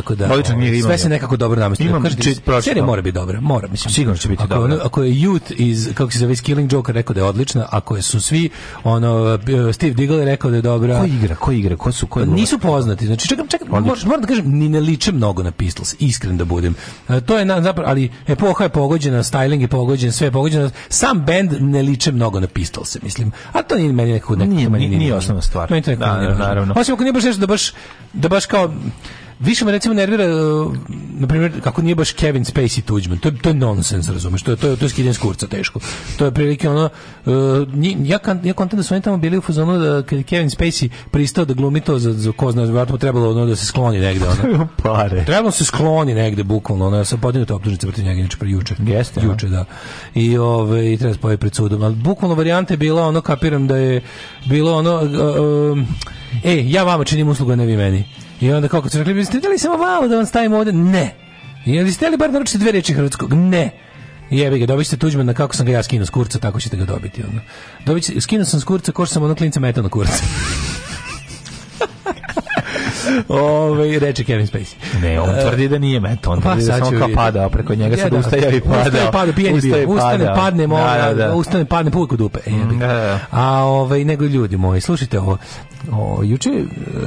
Tako da Odličan ovaj, mir ima. Sve se nekako dobro namestilo. Imam Kažete, serija mora biti dobra, mora, mislim. Pa sigurno će biti ako, dobra. ako je Youth iz kako se zove Killing Joker rekao da je odlična, ako su svi ono Steve Diggle je rekao da je dobra. Ko igra, ko igra, ko su ko pa Nisu poznati. Znači čekam, čekam, moram, da kažem ni ne liče mnogo na Pistols, iskren da budem. E, to je na zapravo, ali epoha je pogođena, styling je pogođen, sve je pogođeno. Sam bend ne liče mnogo na Pistols, mislim. A to nije meni nekako nekako nije, meni nije, nije osnovna stvar. Meni to nekako da, nije naravno. Osim ako nije baš nešto da baš da baš kao više me recimo nervira e, na primjer kako nije baš Kevin Spacey Tuđman. To je to je nonsens, razumeš? To je to je to je skidanje skurca teško. To je prilike ono e, ja kan ja kontam da su oni tamo bili u fazonu da kad Kevin Spacey pristao da glumi to za za ko zna, trebalo ono da se skloni negde ono. Pare. Trebalo se skloni negde bukvalno, ono ja sam podignuo optužnice protiv njega inače pre juče. Jeste, juče da. I ovaj i treba spoje pred sudom, al bukvalno varijante je bila ono kapiram da je bilo ono uh, uh, ej, ja vama činim uslugu, ne vi meni. I onda kako su rekli, biste htjeli samo malo da vam stavimo ovde? Ne. I onda ste li bar da naručiti dve reči hrvatskog? Ne. Jebi ga, dobit ćete na kako sam ga ja skinuo s kurca, tako ćete ga dobiti. Ono. Dobit ćete, skinuo sam s kurca, ko sam ono klinca meta kurca. Ove, reče Kevin Spacey. Ne, on tvrdi da nije meto, on pa tvrdi pa, da samo kao padao, preko njega se ustajao i padao. Ustaje, pada, pijen ustaje, bio. Ustane, padne, da, da, da. ustane, padne, puvek u dupe. Mm, da, da. A ovaj, nego ljudi moji, slušajte ovo. O, juče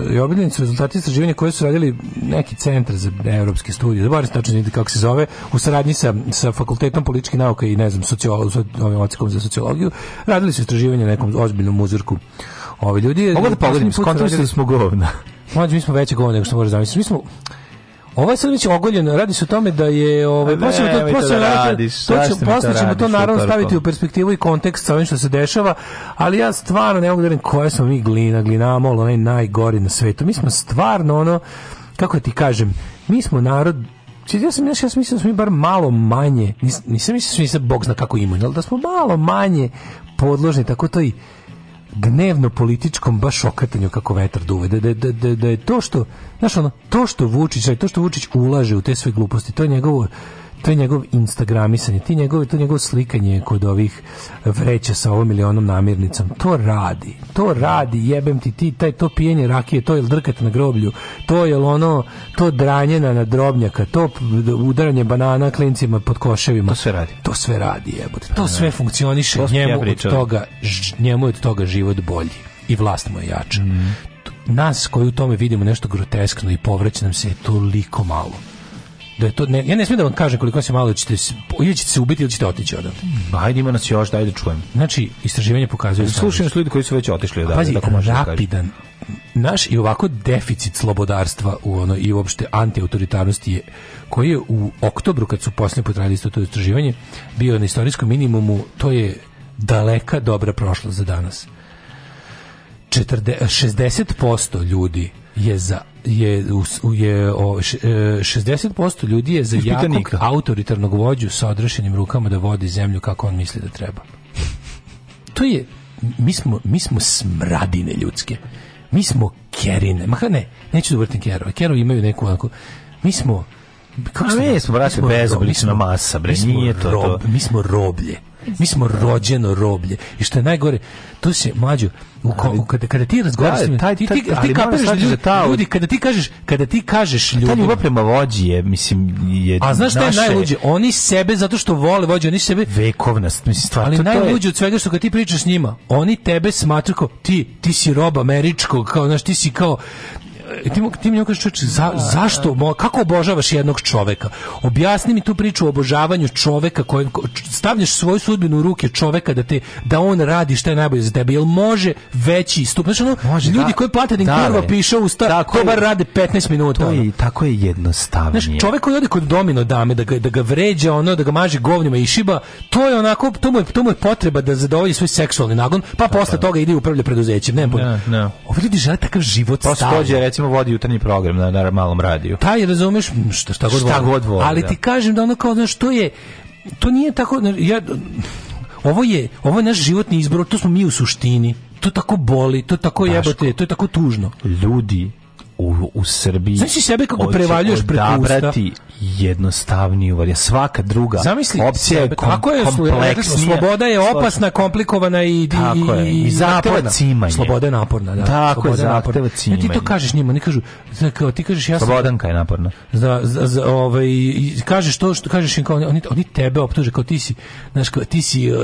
je objavljeni su rezultati istraživanja koje su radili neki centar za evropske studije, da bar tačno kako se zove, u saradnji sa, sa fakultetom političke nauke i ne znam, ovim sociolog, za sociologiju, radili su istraživanje nekom ozbiljnom uzorku Ovi ljudi... Ovo da pogledim, skontali se da smo govna. Mlađi, mi smo veće govna nego što može zamisliti. Mi smo... Ovaj je sad već ogoljen, radi se o tome da je... Ovaj, ne, posle, to, posle, da radiš, to ću, posle ćemo to naravno staviti u perspektivu i kontekst sa ovim što se dešava, ali ja stvarno ne mogu da koja smo mi glina, glinamol, onaj najgori na svetu. Mi smo stvarno ono, kako da ti kažem, mi smo narod ja sam, ja sam mislio da smo mi bar malo manje, nis, nisam mislio da smo nisam, Bog zna kako imaju, ali da smo malo manje podložni, tako to i gnevno političkom baš okatanju kako vetar duve da, da, da, da, da je to što znaš ono to što Vučić to što Vučić ulaže u te sve gluposti to je njegovo to je njegov instagramisanje, ti njegov, to njegovo slikanje kod ovih vreća sa ovom milionom namirnicom, to radi, to radi, jebem ti ti, taj to pijenje rakije, to je drkat na groblju, to je ono, to dranjena na drobnjaka, to udaranje banana klincima pod koševima. To sve radi. To sve radi, jebote. To da, da. sve funkcioniše, to njemu, ja od toga, njemu od toga život bolji i vlast mu je jača. Mm. Nas koji u tome vidimo nešto groteskno i povraća nam se je toliko malo da to ne, ja ne smijem da vam kažem koliko se malo ćete ili ćete se ubiti ili ćete otići odavde. Mm, ajde ima nas još, daj da čujem. Znači istraživanje pokazuje slušajmo ljudi koji su već otišli odavde, Pazi, tako može da rapidan naš i ovako deficit slobodarstva u ono i uopšte antiautoritarnosti je koji je u oktobru kad su poslije potrajali isto to istraživanje bio na istorijskom minimumu, to je daleka dobra prošla za danas. 40, 60% ljudi je za je, je o, š, 60% e, ljudi je za jakog autoritarnog vođu sa odrešenim rukama da vodi zemlju kako on misli da treba. To je, mi smo, mi smo smradine ljudske. Mi smo kerine. Ma ne, neću da vrtim kerove. Kerovi imaju neku onako... Mi smo... Kako A mi smo, brate, bezoblična masa, bre, nije to rob, to. Mi smo roblje. Mi smo rođeno roblje. I što je najgore, to se mlađu u, ali, u kada kada ti da, razgovaraš da, taj, ti, ti, ali ti kapiraš ljudi, da ta, ljudi kada ti kažeš kada ti kažeš ljudi ta ljubav prema vođi je mislim je a znaš šta je najluđe oni sebe zato što vole vođu oni sebe vekovna mislim stvar ali najluđe od svega što kad ti pričaš s njima oni tebe smatraju kao ti ti si rob američkog kao znaš ti si kao E, ti, ti mi kažeš čoveče, za, zašto, kako obožavaš jednog čoveka? Objasni mi tu priču o obožavanju čoveka kojem stavljaš svoju sudbinu u ruke čoveka da te da on radi šta je najbolje za tebe. Jel može veći stup? ono, može, ljudi da, koji plate da im kurva da, da. piše u sta, tako, to bar rade 15 minuta. To je, ono. tako je jednostavno. Znaš, čovek koji ode kod domino dame da ga, da ga vređa, ono, da ga maže govnima i šiba, to je onako, to mu je, to mu je potreba da zadovolji svoj seksualni nagon, pa posle toga ide u upravlja preduzećem. Ne, ne, ne. Ovi ljudi žele takav život Prosto recimo vodi jutarnji program na, na malom radiju. Taj, pa, razumeš, šta, šta god šta voli. God voli ali da. ti kažem da ono kao, znaš, to je, to nije tako, ja, ovo je, ovo je naš životni izbor, to smo mi u suštini. To tako boli, to tako Daško, jebate, to je tako tužno. Ljudi u, u Srbiji. Znači sebe kako prevaljuješ pred usta. jednostavniju varijantu. Svaka druga Zamisli opcija sebe, je kom, kako je kompleksnija. Sloboda je opasna, komplikovana i, tako i, i, zahteva cimanje. Sloboda je naporna, da. Tako je, zahteva cimanje. Ja, ti to kažeš njima, oni kažu, znači, kao, ti kažeš ja sam... Slobodanka je naporna. Za, za, za, ovaj, kažeš to što kažeš im, kao, oni, oni tebe optuže, kao ti si, znaš, kao, ti si uh,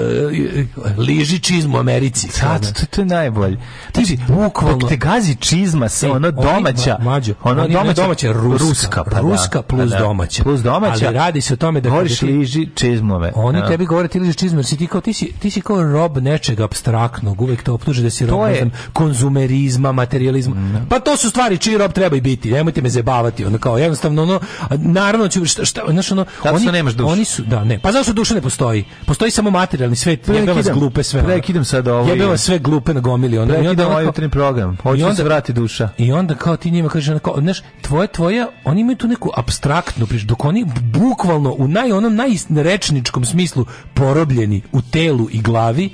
liži čizmu u Americi. Da, to, to, je najbolje. Ti znači, si, bukvalno... Te gazi čizma se, e, ono domaće domaća, ma, mađo, ono domaća, domaća ruska, ruska, pa ruska da, plus pa da, domaća. Plus domaća. Ali radi se o tome da govoriš liži čizmove. Oni tebi govore ti liži čizmove, si ti kao ti si, ti si kao rob nečeg apstraktnog, uvek te optuže da si rob ne znam, konzumerizma, materijalizma. Mm. Da. Pa to su stvari čiji rob treba i biti. Nemojte me zabavati, ono kao jednostavno ono naravno će šta, šta znaš, ono Zato oni, nemaš dušu. oni su da ne. Pa zašto duša ne postoji? Postoji samo materijalni svet, jebe vas glupe sve. Prekidam sad ovo. Ovaj- jebe vas sve glupe na gomili, onda ovaj i ovaj jutarnji program. Hoće se vrati duša. I onda kao ti ti njima kažeš, onako, znaš, tvoje, tvoja, oni imaju tu neku abstraktnu priču, dok oni bukvalno u naj, onom najrečničkom smislu porobljeni u telu i glavi,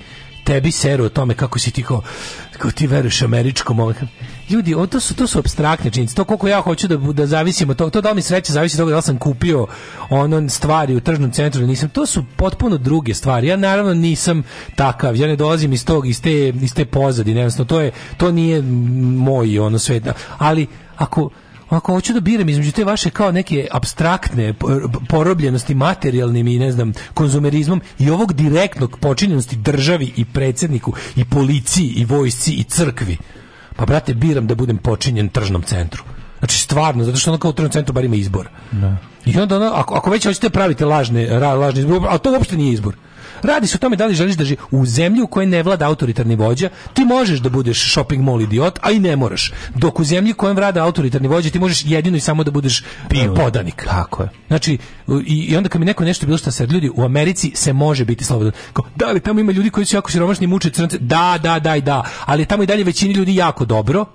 tebi seru o tome kako si ti kao, kako ti veruješ američkom, ovaj, ljudi, ovo to su to su apstraktne činjenice. To koliko ja hoću da da zavisimo to, to da mi sreća zavisi od toga da sam kupio ono stvari u tržnom centru ili nisam. To su potpuno druge stvari. Ja naravno nisam takav. Ja ne dolazim iz tog iz te iz te pozadine. Jednostavno to je to nije moj ono sve. Ali ako ako hoću da biram između te vaše kao neke apstraktne porobljenosti materijalnim i ne znam konzumerizmom i ovog direktnog počinjenosti državi i predsedniku i policiji i vojsci i crkvi pa brate, biram da budem počinjen tržnom centru. Znači stvarno, zato što ono kao u tržnom centru bar ima izbor. Da. I onda, ono, ako, ako već hoćete pravite lažne, ra, lažni izbor, a to uopšte nije izbor. Radi se o tome da li želiš da živi u zemlji u kojoj ne vlada autoritarni vođa, ti možeš da budeš shopping mall idiot, a i ne moraš. Dok u zemlji u kojem vlada autoritarni vođa, ti možeš jedino i samo da budeš e, Pion. podanik. Tako je. Znači, i, i onda kad mi neko nešto bilo šta sad, ljudi, u Americi se može biti slobodan. da li tamo ima ljudi koji su jako siromašni muče crnce? Da, da, da i da. Ali tamo i dalje većini ljudi jako dobro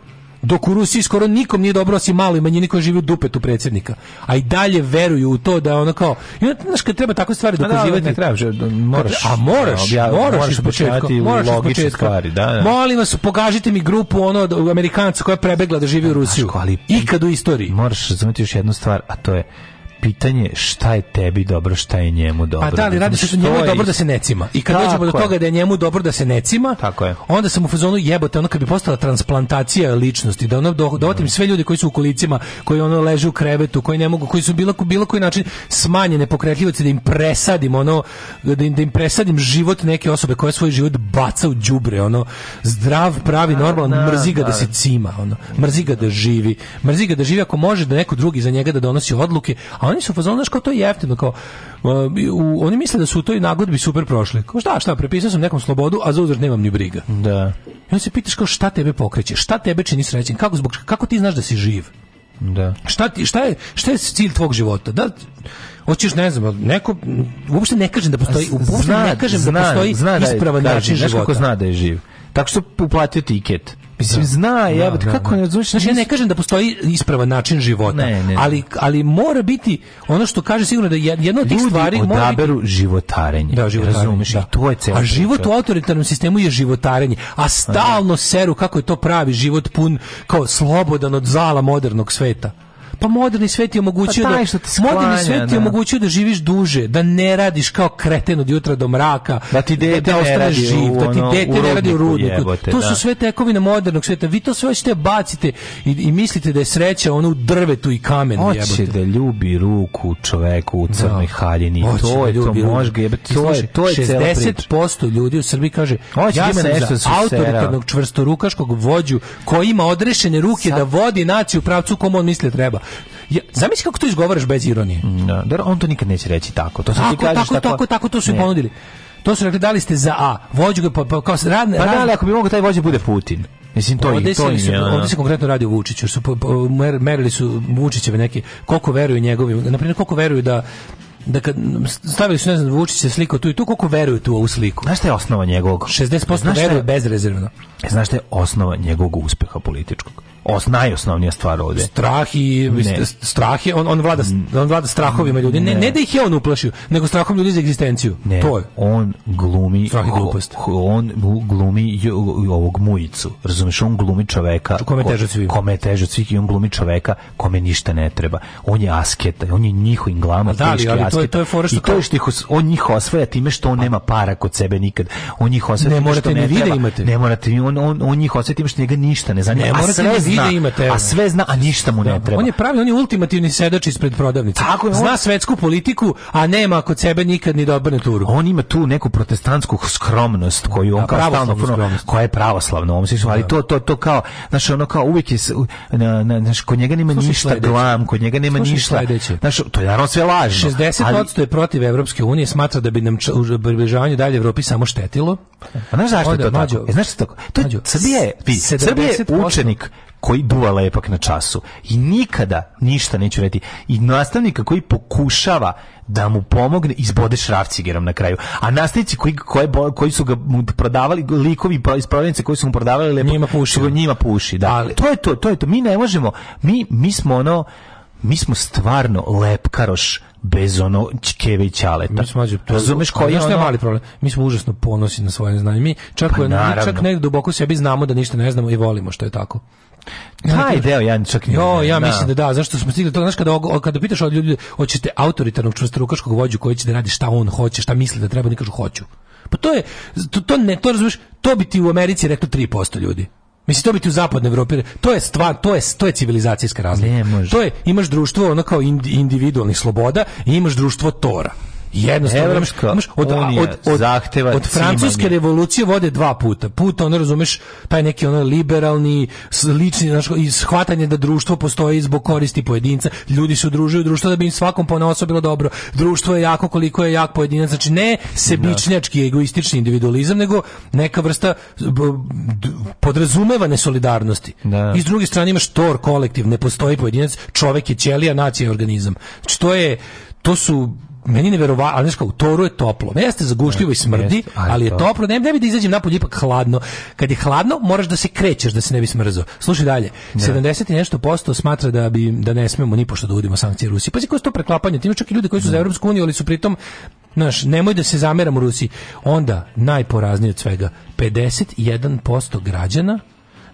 dok u Rusiji skoro nikom nije dobro osim maloj manjini koja živi u dupetu predsjednika. A i dalje veruju u to da je ono kao, i onda, znaš, kad treba takve stvari da, dokazivati. Da, ne treba, moraš. A moraš, da, ja, moraš, moraš iz početka. Moraš iz početka. Stvari, da, da. Molim vas, pokažite mi grupu ono Amerikanca koja je prebegla da živi u Rusiju. Daško, ali, Ikad u istoriji. Moraš razumjeti još jednu stvar, a to je pitanje šta je tebi dobro, šta je njemu dobro. Pa da, ali radi se što da njemu je dobro da se necima. I kad dođemo do toga da je njemu dobro da se necima, tako je. onda sam u fazonu jebote, ono kad bi postala transplantacija ličnosti, da ono dovotim sve ljudi koji su u kolicima, koji ono leže u krevetu, koji ne mogu, koji su bilo, bilo koji način smanjene pokretljivosti, da im presadim ono, da im, da im presadim život neke osobe koja svoj život baca u đubre, ono, zdrav, pravi, da, normalan, da, mrzi ga da se cima, ono, mrzi ga da živi, mrzi ga da živi ako može da neko drugi za njega da donosi odluke, a oni su fazon, znaš, kao to je jeftino, kao, u, oni misle da su u toj nagodbi super prošli. Kao šta, šta, prepisao sam nekom slobodu, a za uzor nemam ni briga. Da. I on se pitaš kao šta tebe pokreće, šta tebe čini srećen, kako, zbog, kako ti znaš da si živ? Da. Šta, ti, šta, je, šta je cilj tvog života? Da, hoćeš ne znam, neko uopšte ne kažem da postoji, uopšte zna, ne kažem da zna, da postoji zna, ispravan da je, način života. Znaš kako zna da je živ. Tako što uplatio tiket Da. Mislim, zna, je, da, da, kako ne razumiješ? Znači, ja ne kažem da postoji ispravan način života, ne, ne, ali, ali mora biti, ono što kaže sigurno da jedna od tih stvari... Ljudi odaberu biti... životarenje. Da, životarenje. Razumiješ, da. to je A život u autoritarnom sistemu je životarenje. A stalno seru kako je to pravi život pun, kao slobodan od zala modernog sveta. Pa moderni svet ti omogućio pa da moderni svet ti da. omogućio da živiš duže, da ne radiš kao kreten od jutra do mraka, da ti da- dete da ne živ, da ti dete ne radi u rudniku. to da. su sve tekovine modernog sveta. Vi to sve što bacite i, i mislite da je sreća ono u drvetu i kamenu jebote. Hoće da ljubi ruku čoveku u crnoj da. haljini. Oće to je to možga jebote. To je to je 60% ljudi u Srbiji kaže Oće, ja sam nešto za autoritarnog čvrstorukaškog vođu koji ima odrešene ruke Sad. da vodi naciju u pravcu kom on misli treba. Ja, zamisli kako to izgovaraš bez ironije. Mm, da, da on to nikad neće reći tako. To tako, ti kažeš, tako, tako, tako, tako, to su ne. i ponudili. To su rekli, dali ste za A, vođu ga, pa, pa, kao radne... Pa da, ali ako bi mogo taj vođa bude Putin. Mislim to ovdje i to su, ja. Ovdje se konkretno radi o Vučiću, su mer, merili su Vučićeve neke koliko veruju njegovim, na primjer koliko veruju da da kad stavili su ne znam Vučića sliku tu i tu koliko veruju tu ovu sliku. Znaš šta je osnova njegovog? 60% znaš šta je, veruje bezrezervno. Znaš šta je osnova njegovog uspeha političkog? os najosnovnija stvar ovde. Strah i ne. strah je on on vlada on vlada strahovima ljudi. Ne, ne, ne da ih je on uplašio, nego strahom ljudi za egzistenciju. Ne. To je. On glumi strah i On glumi ovog mujicu. Razumeš, on glumi čoveka kome teže svih. Kome teže svi i on glumi čoveka kome ništa ne treba. On je asketa, on je njihov inglama, da, ali, ali to je to je fora što to je ih on njih osvaja time što on pa- nema para kod sebe nikad. On njih osvaja ne morate ni vide da imate. Ne morate on on on njih osvaja time što njega ništa ne zanima. Ne morate zna, a sve zna, a ništa mu ne da, treba. On je pravi, on je ultimativni sedač ispred prodavnice. Tako, zna svetsku politiku, a nema kod sebe nikad ni dobrne turu. On ima tu neku protestantsku skromnost koju on da, kao stalno koja je pravoslavna, on ali da. to to to kao, znači ono kao uvijek je na, na, znaš, kod njega nema ništa glam, kod njega nema ništa. Znaš, to je naravno sve lažno. 60% je protiv Evropske unije, smatra da bi nam približavanje dalje Evropi samo štetilo. A znaš zašto je to tako? E, znaš što tako? To je, Srbije, Srbije učenik koji duva lepak na času. I nikada ništa neću reći. I nastavnika koji pokušava da mu pomogne izbode šrafcigerom na kraju. A nastavnici koji, koje, koji su ga prodavali, likovi iz prodavnice koji su mu prodavali lepo, njima puši. Njima puši da. Ali, to je to, to je to. Mi ne možemo, mi, mi smo ono, mi smo stvarno lepkaroš bez ono čkeve i ćaleta. Mi smo mađu, to, Razumeš koji je ono... mali problem. Mi smo užasno ponosni na svoje znanje. Mi čak, pa, čak ne duboko sebi znamo da ništa ne znamo i volimo što je tako. Taj deo ja čak nije. Jo, ja da. mislim da da, zašto smo stigli to, znaš kada kada pitaš od ljudi hoćete autoritarnog čvrstorukaškog vođu koji će da radi šta on hoće, šta misli da treba, ne kažu hoću. Pa to je to, to ne to razumeš, to bi ti u Americi reklo 3% ljudi. Mislim to ti u zapadnoj Evropi. To je stvar, to je to je civilizacijska razlika. Ne, To je imaš društvo ono kao individualnih sloboda i imaš društvo tora. Jednostavno, Evropska imaš, od, od, od, zahteva od francuske cimanje. revolucije vode dva puta. Put, on razumeš, taj neki onaj liberalni, lični, znaš, shvatanje da društvo postoji zbog koristi pojedinca, ljudi se udružuju društvo da bi im svakom ponaosob bilo dobro. Društvo je jako koliko je jak pojedinac, znači ne sebičnjački, da. egoistični individualizam, nego neka vrsta podrazumevane solidarnosti. Da. I druge strane imaš tor kolektiv, ne postoji pojedinac, čovek je ćelija, nacija je organizam. Znači to je, to su meni ne neverovatno, ali znači u Toru je toplo. Jeste zagušljivo i smrdi, Jeste, ali je toplo. Ne, ne bi da izađem napolje ipak hladno. Kad je hladno, moraš da se krećeš da se ne bi smrzao. Slušaj dalje. Ne. Da. 70 i nešto posto smatra da bi da ne smemo ni pošto da uvodimo sankcije Rusiji. Pazi koje su to preklapanje. Ti čak i ljudi koji su ne. za da. Evropsku uniju, ali su pritom Znaš, nemoj da se zameramo Rusiji. Onda, najporaznije od svega, 51% građana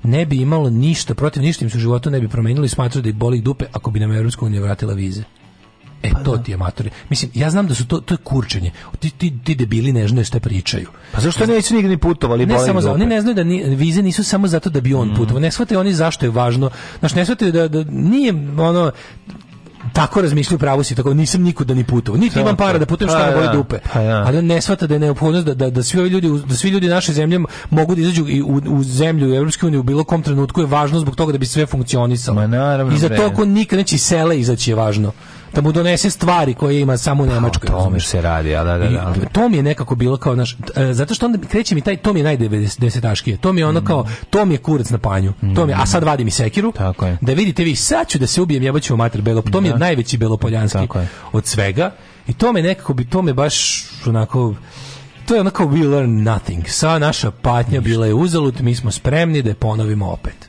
ne bi imalo ništa protiv ništa im se u životu ne bi promenilo i smatraju da ih boli dupe ako bi nam Evropska unija vratila vize. E, pa to da. ti je matori. Mislim, ja znam da su to, to je kurčenje. Ti, ti, ti debili ne znaju šta pričaju. Pa zašto ja, neće nigdje ni putovali? Ne, samo za, oni ne znaju da ni, vize nisu samo zato da bi on mm. putovao. Ne shvataju oni zašto je važno. Znaš, ne shvataju da, da nije ono, tako razmišljaju pravo si tako nisam nikuda ni putovao niti imam para da putujem šta pa da, me boli da, dupe pa da. ali on ne shvata da je neophodno da, da, da svi ovi ljudi da svi ljudi naše zemlje mogu da izađu i u, u zemlju u Evropskoj uniji u bilo kom trenutku je važno zbog toga da bi sve funkcionisalo Ma, naravno, i za to ako nikad neće sele izaći je važno da mu donese stvari koje ima samo u pa, Nemačkoj. Pa, tome se radi, a da, da, da. I, to mi je nekako bilo kao, naš, e, zato što onda kreće mi taj, to mi je najdesetaškije, to mi je ono kao, to mi je kurac na panju, to mi je, a sad mm. vadi mi sekiru, Tako je. da vidite vi, sad ću da se ubijem, jebaću u mater Belop, to mi je da. najveći belopoljanski Tako je. od svega, i to me nekako bi, to me baš onako, to je onako we learn nothing. Sa naša patnja Ništa. bila je uzalud, mi smo spremni da je ponovimo opet.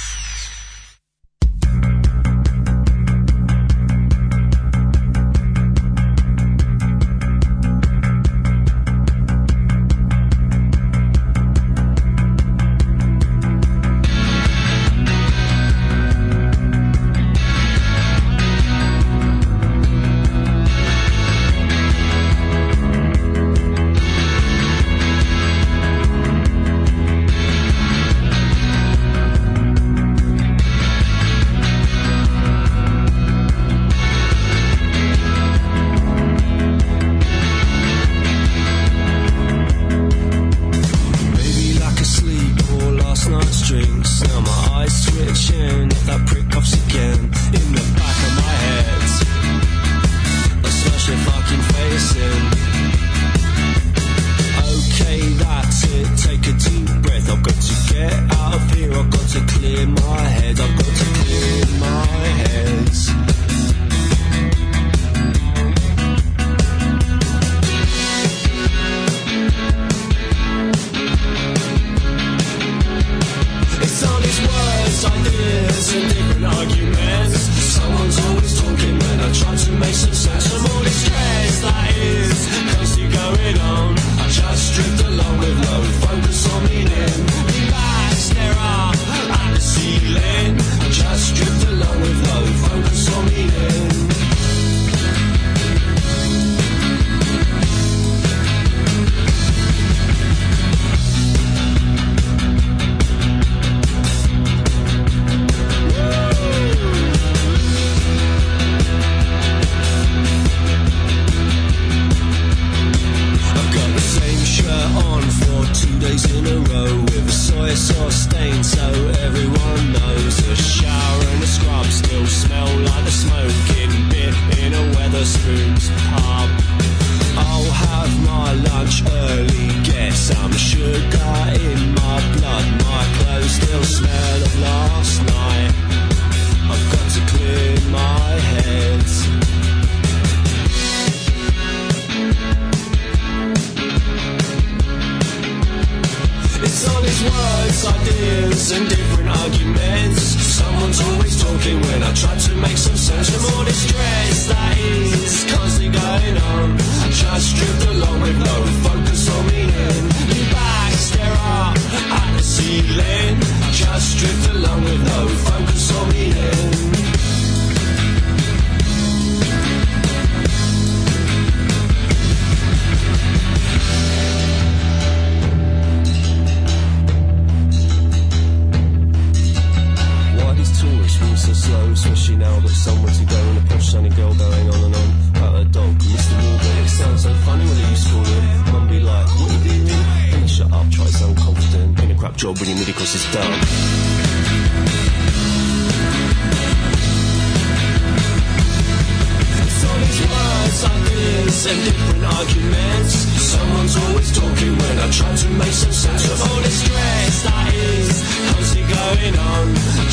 sense and different arguments. Someone's always talking when I try to make some sense of all this stress that is constantly going on.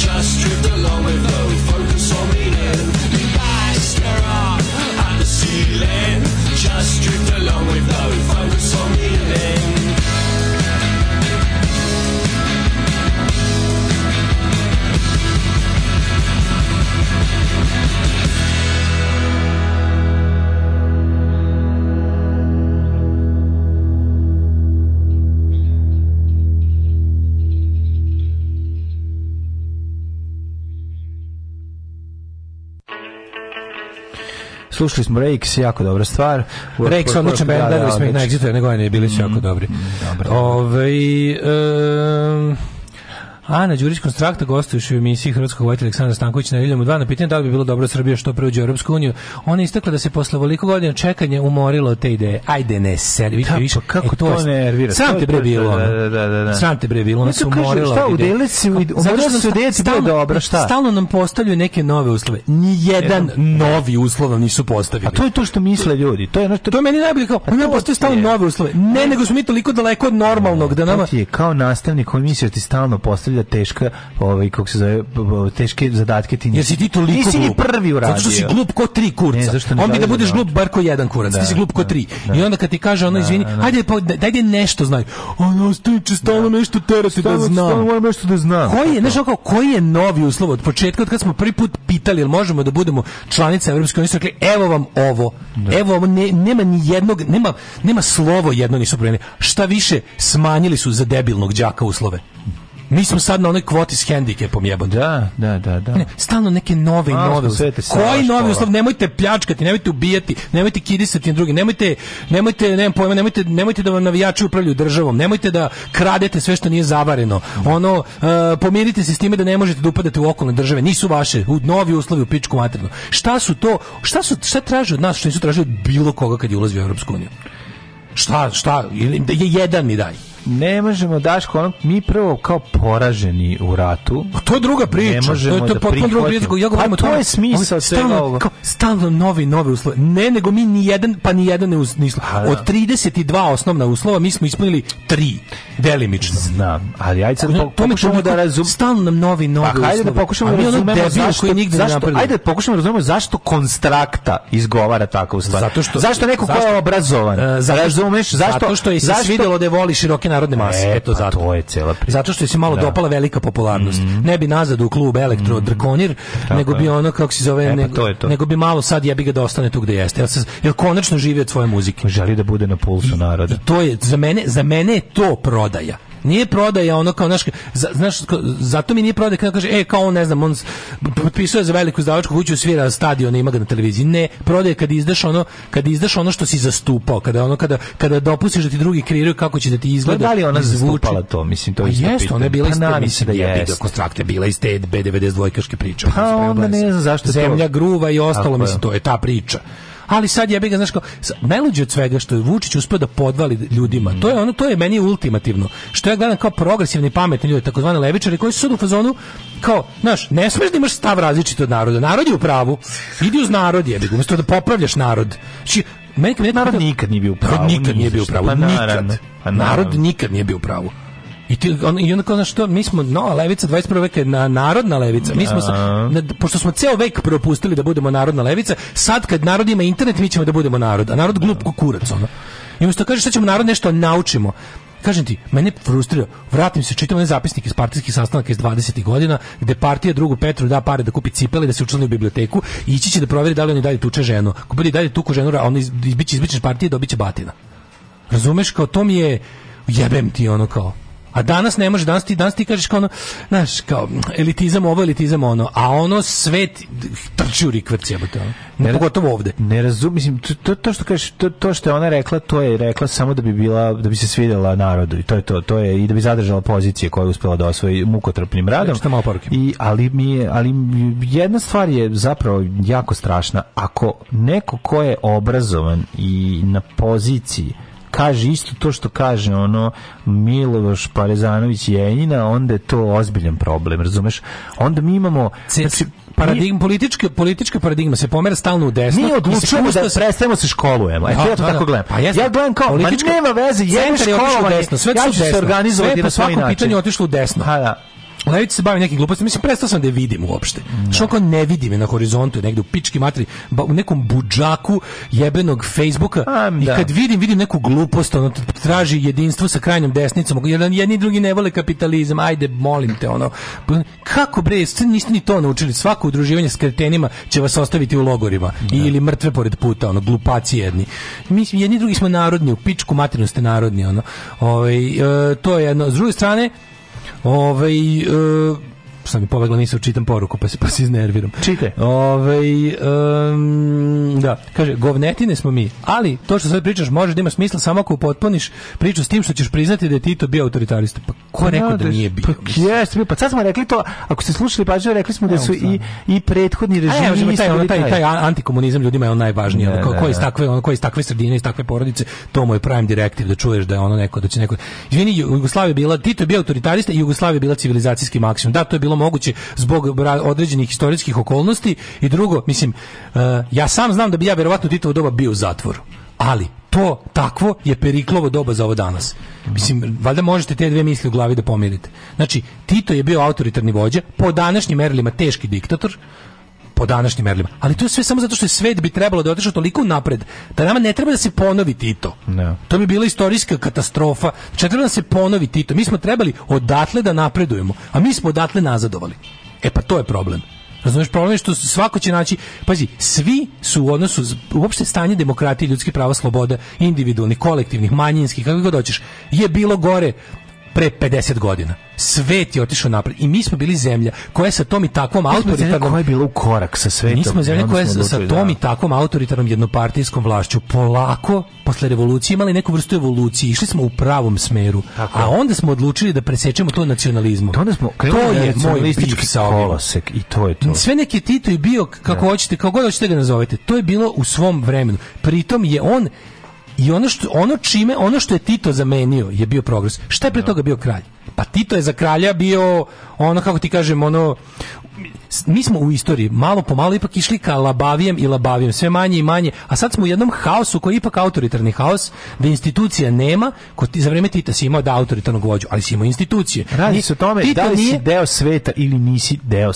Just drift along with no focus on meaning. You back, stare up at the ceiling. Just drift along with no focus on meaning. Slušali smo Rakes, jako dobra stvar. Rakes, odličan band, gledali da, da, smo ih na Exitu, nego oni bili su mm, jako dobri. Ove, ovaj, Ana Đurić Konstrakta gostuje u emisiji Hrvatskog vojta Aleksandra Stanković na Iljamu 2 na pitanje da li bi bilo dobro da Srbija što pre uđe u Europsku uniju. Ona je istakla da se posle veliko godina čekanja umorilo te ideje. Ajde ne, sedi, vidi, vidiš. Da, pa kako e, to, to nervira? Sam te bre bilo. Da, da, da, da, da. Sam te bre bilo, ona se umorila. Šta, udeli se, umorila se udeli se bilo dobro, šta? Stalno nam postavljaju neke nove uslove. Ni jedan novi uslov nam nisu postavili. A to je to što misle ljudi. To je nešto. To meni najbolje kao, pa pa ne postoje stalno nove uslove. Ne, nego smo mi toliko daleko od normalnog da nama. Ti je kao nastavnik koji misliš da ti stalno postavlja postavlja teška, ovaj kako se zove, teške zadatke ti Jesi ti toliko nisi glup. Nisi prvi uradio. Zato što si glup ko tri kurca. Ne, zašto ne On bi da, da budeš glup bar ko jedan kurac. Da, ti si da, glup ko da, tri. Da, I onda kad ti kaže ono izvini, ajde pa dajde nešto znaj. Ono stojče stalno nešto terati da znam. Stalno nešto da zna. Koji je, nešto kao koji je novi uslov od početka od kad smo prvi put pitali jel možemo da budemo članice Evropske unije, rekli evo vam ovo. Evo vam ne, nema ni jednog, nema nema slovo jedno nisu promenili. Šta više smanjili su za debilnog đaka uslove. Mi smo sad na onoj kvoti s hendikepom jebom. Da, da, da, da. Ne, stalno neke nove i nove. Koji novi uslov? Nemojte pljačkati, nemojte ubijati, nemojte kidisati na drugi, nemojte, nemojte, nemam pojma, nemojte, nemojte da vam navijači upravljaju državom, nemojte da kradete sve što nije zavareno. Ono, uh, pomirite se s time da ne možete da upadate u okolne države, nisu vaše, u novi uslovi u pičku maternu. Šta su to, šta su, šta traže od nas, što nisu tražili od bilo koga kad je ulazio u Europsku uniju? Šta, šta, je jedan mi daj ne možemo Daško ono mi prvo kao poraženi u ratu a to je druga priča ne možemo to je, to je da potpuno druga priča ja govorim a pa to je smisao stalno, kao, stalno novi novi uslovi ne nego mi ni jedan pa ni jedan ne uz, da. od 32 osnovna uslova mi smo ispunili tri delimično znam ali ajde sad no, pokušamo da razumemo. stalno nam novi novi pa, ajde da pokušamo da razumemo zašto koji nigde zašto ajde da pokušamo da razumemo zašto konstrakta izgovara tako u stvari zato što zašto neko ko je obrazovan e, razumeš zašto zašto, što je se svidelo da voli široke narodne e, mase. E, to pa zato. To je cela priča. Zato što je se malo da. dopala velika popularnost. Mm -hmm. Ne bi nazad u klub Elektro mm -hmm. Drakonir, nego bi ono kako se zove, e, pa nego, to to. nego bi malo sad jebi ga da ostane tu gde jeste. Jel, se, jel konačno živi od svoje muzike. Želi da bude na pulsu naroda. I to je za mene, za mene je to prodaja. Nije prodaja ono kao naš znaš zato mi nije prodaja kada kaže e kao on ne znam on potpisuje za veliku izdavačku kuću svira stadion ima ga na televiziji. Ne, prodaje kad izdaš ono kad izdaš ono što si zastupao, kada ono kada kada dopustiš da ti drugi kreiraju kako će da ti izgleda. Da li ona zastupala to, mislim to je pa isto. Jeste, ona je bila iz pa, mislim da je konstrakte bila iz te B92 kaške priče. Pa onda ne da znam zašto zemlja gruva i ostalo mislim to je ta priča ali sad jebi ga, znaš, kao, najluđe od svega što je Vučić uspeo da podvali ljudima, to je ono, to je meni ultimativno, što ja gledam kao progresivni pametni ljudi, takozvani levičari, koji su sad u fazonu, kao, znaš, ne smeš da imaš stav različit od naroda, narod je u pravu, idi uz narod, jebi ga, umjesto da popravljaš narod. Znači, meni, narod nikad nije bio u pravu. Narod nikad nije bio u pravu, pa nikad. Pa narod nikad nije bio u pravu. I, ti, on, i onda kao, što mi smo nova levica 21. veka na, narodna levica. Mi smo, sa, da. na, pošto smo ceo vek propustili da budemo narodna levica, sad kad narod ima internet, mi ćemo da budemo narod. A narod glup kurac, ono. I što da kaže šta ćemo narod nešto naučimo kažem ti, mene frustrira. Vratim se, čitam one zapisnike iz partijskih sastanaka iz 20. godina, gde partija drugu Petru da pare da kupi cipele, da se učlani u biblioteku i ići će da proveri da li oni dalje tuče ženu. Ako bude dalje tuku ženu, a on izbiće iz partije, dobiće batina. Razumeš, kao to mi je, jebem ti ono kao, A danas ne može, danas ti, danas ti kažeš kao ono, znaš, kao elitizam ovo, elitizam ono, a ono svet trči u rikvrci, jebote, ne, pogotovo ovde. Ne razum, mislim, to, to što kažeš, to, to, što je ona rekla, to je rekla samo da bi bila, da bi se svidjela narodu i to je to, to je i da bi zadržala pozicije koje je uspela da osvoji mukotrpnim radom. Šta malo poruke. I, ali, mi je, ali jedna stvar je zapravo jako strašna. Ako neko ko je obrazovan i na poziciji kaže isto to što kaže ono Miloš Parezanović Jenjina, onda je to ozbiljan problem, razumeš? Onda mi imamo... Znači, paradigma politička politička paradigma se pomera stalno u desno. Mi odlučujemo da se... prestajemo da se školujemo. E, da, ja to da, tako gledam. Pa ja gledam kao politička... nema veze, je školovanje. Sve ja ću se organizovati na svoj način. Sve po svakom pitanju otišlo u desno. Ha, da. Lević da se bavi nekim glupostima. Mislim, prestao sam da je vidim uopšte. Da. Što ne vidim me na horizontu, negde u pički matri, ba, u nekom budžaku jebenog Facebooka. Am, I da. kad vidim, vidim neku glupost, ono traži jedinstvo sa krajnjom desnicom. Jedan, jedni drugi ne vole kapitalizam, ajde, molim te, ono. Kako bre, niste ni to naučili. Svako udruživanje s kretenima će vas ostaviti u logorima. Da. Ili mrtve pored puta, ono, glupaci jedni. Mislim, jedni drugi smo narodni, u pičku materinu ste narodni, ono. Ove, ovaj, e, to je jedno. S druge strane, En veille, euh, sam mi pobegla, nisam čitam poruku, pa se, pa se iznerviram. Čite. Ove, ovaj, um, da, kaže, govnetine smo mi, ali to što sad pričaš može da ima smisla samo ako upotpuniš priču s tim što ćeš priznati da je Tito bio autoritarista. Pa ko pa rekao da nije bio? Pa, jes, pa sad smo rekli to, ako ste slušali pažnje, rekli smo da su i, i prethodni režimi. Taj, taj, taj antikomunizam ljudima je on najvažniji. Ne, ko, ko iz takve, on, ko iz takve sredine, iz takve porodice, to mu je prime directive, da čuješ da je ono neko, da će neko... Izvini, Jugoslavija bila, Tito je bio autoritarista i Jugoslavija bila civilizacijski maksimum. Da, to je bilo moguće zbog određenih istorijskih okolnosti i drugo, mislim, e, ja sam znam da bi ja verovatno Titovo doba bio u zatvoru. Ali to takvo je Periklovo doba za ovo danas. Mislim, valjda možete te dve misli u glavi da pomirite. Znači, Tito je bio autoritarni vođa, po današnjim merilima teški diktator, po današnjim merlima. Ali to je sve samo zato što je svet bi trebalo da je otišao toliko napred, da nama ne treba da se ponovi Tito. No. Da. To bi bila istorijska katastrofa. Znači, da se ponovi Tito. Mi smo trebali odatle da napredujemo, a mi smo odatle nazadovali. E pa to je problem. Razumeš, problem je što svako će naći, pazi, svi su u odnosu, uopšte stanje demokratije, ljudskih prava, sloboda, individualnih, kolektivnih, manjinskih, kako god hoćeš, je bilo gore pre 50 godina. Svet je otišao napred i mi smo bili zemlja koja sa tom i takvom autoritarnom koja je bila u korak sa svetom. Mi smo zemlja koja je sa tom da- i takvom autoritarnom jednopartijskom vlašću polako posle revolucije imali neku vrstu evolucije, išli smo u pravom smeru. Tako. A onda smo odlučili da presečemo to nacionalizmom. To, onda smo to je moj kolosek i to je to. Sve neki Tito je bio kako ne. Da. hoćete, kako god hoćete ga nazovete. To je bilo u svom vremenu. Pritom je on I ono što, ono čime, ono što je Tito zamenio je bio progres. Šta je pre da. toga bio kralj? Pa Tito je za kralja bio ono kako ti kažem ono mi smo u istoriji malo po malo ipak išli ka labavijem i labavijem, sve manje i manje, a sad smo u jednom haosu koji je ipak autoritarni haos, da institucija nema, ko ti za vreme Tita si imao da autoritarnog vođu, ali si imao institucije. Radi se o tome Tito da li nije, si deo sveta ili nisi deo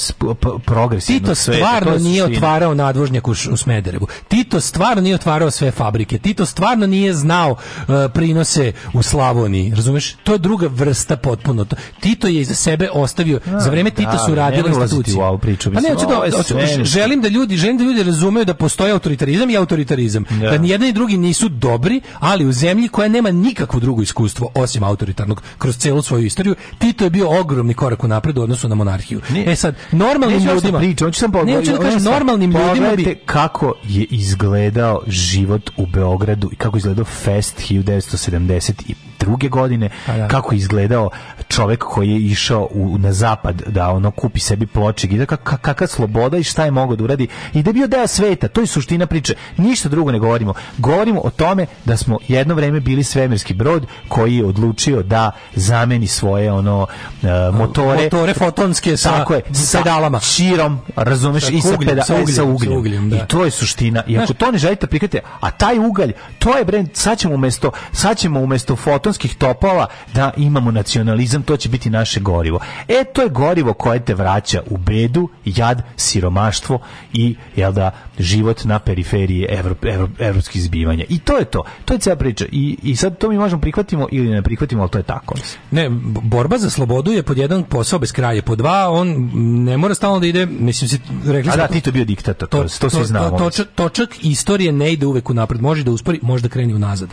progresivnog Tito stvarno sveta, nije otvarao nadvožnjak u, u Smederevu. Tito stvarno nije otvarao sve fabrike. Tito stvarno nije znao uh, prinose u Slavoniji, razumeš? To je druga vrsta pot, potpuno to. Tito je iza sebe ostavio a, za vreme da, Tita su radile institucije. U ovu priču, pa ne, hoću da, želim da ljudi, želim da ljudi razumeju da postoji autoritarizam i autoritarizam. Da, da ni jedan i drugi nisu dobri, ali u zemlji koja nema nikakvo drugo iskustvo osim autoritarnog kroz celu svoju istoriju, Tito je bio ogromni korak u napred u odnosu na monarhiju. Ne, e sad, normalnim ljudima... Priča, hoću sam pogleda, ne, hoću da kažem, normalnim ljudima bi... kako je izgledao život u Beogradu i kako je izgledao Fest 1970 92. godine pa da. kako izgledao čovjek koji je išao u, na zapad da ono kupi sebi ploče i da kak, kakva sloboda i šta je mogao da uradi i da je bio deo sveta to je suština priče ništa drugo ne govorimo govorimo o tome da smo jedno vrijeme bili svemirski brod koji je odlučio da zameni svoje ono e, motore motore fotonske sa je, sa pedalama širom razumeš sa i sa, peda, e, sa ugljem, sa ugljem. Sa ugljem da. i to je suština i ako to ne želite prihvatite a taj ugalj to je brend sad ćemo umesto sad ćemo umesto foton balkanskih topova da imamo nacionalizam, to će biti naše gorivo. E, to je gorivo koje te vraća u bedu, jad, siromaštvo i, jel da, život na periferiji evropskih evro, evro, zbivanja. I to je to. To je cijela priča. I, I sad to mi možemo prihvatimo ili ne prihvatimo, ali to je tako. Ne, borba za slobodu je pod jedan posao bez kraja, pod dva on ne mora stalno da ide, mislim se, rekli A da, ti to bio diktator, to, to, to, znamo. To, Točak, točak istorije ne ide uvek u napred, može da uspori, može da kreni unazad.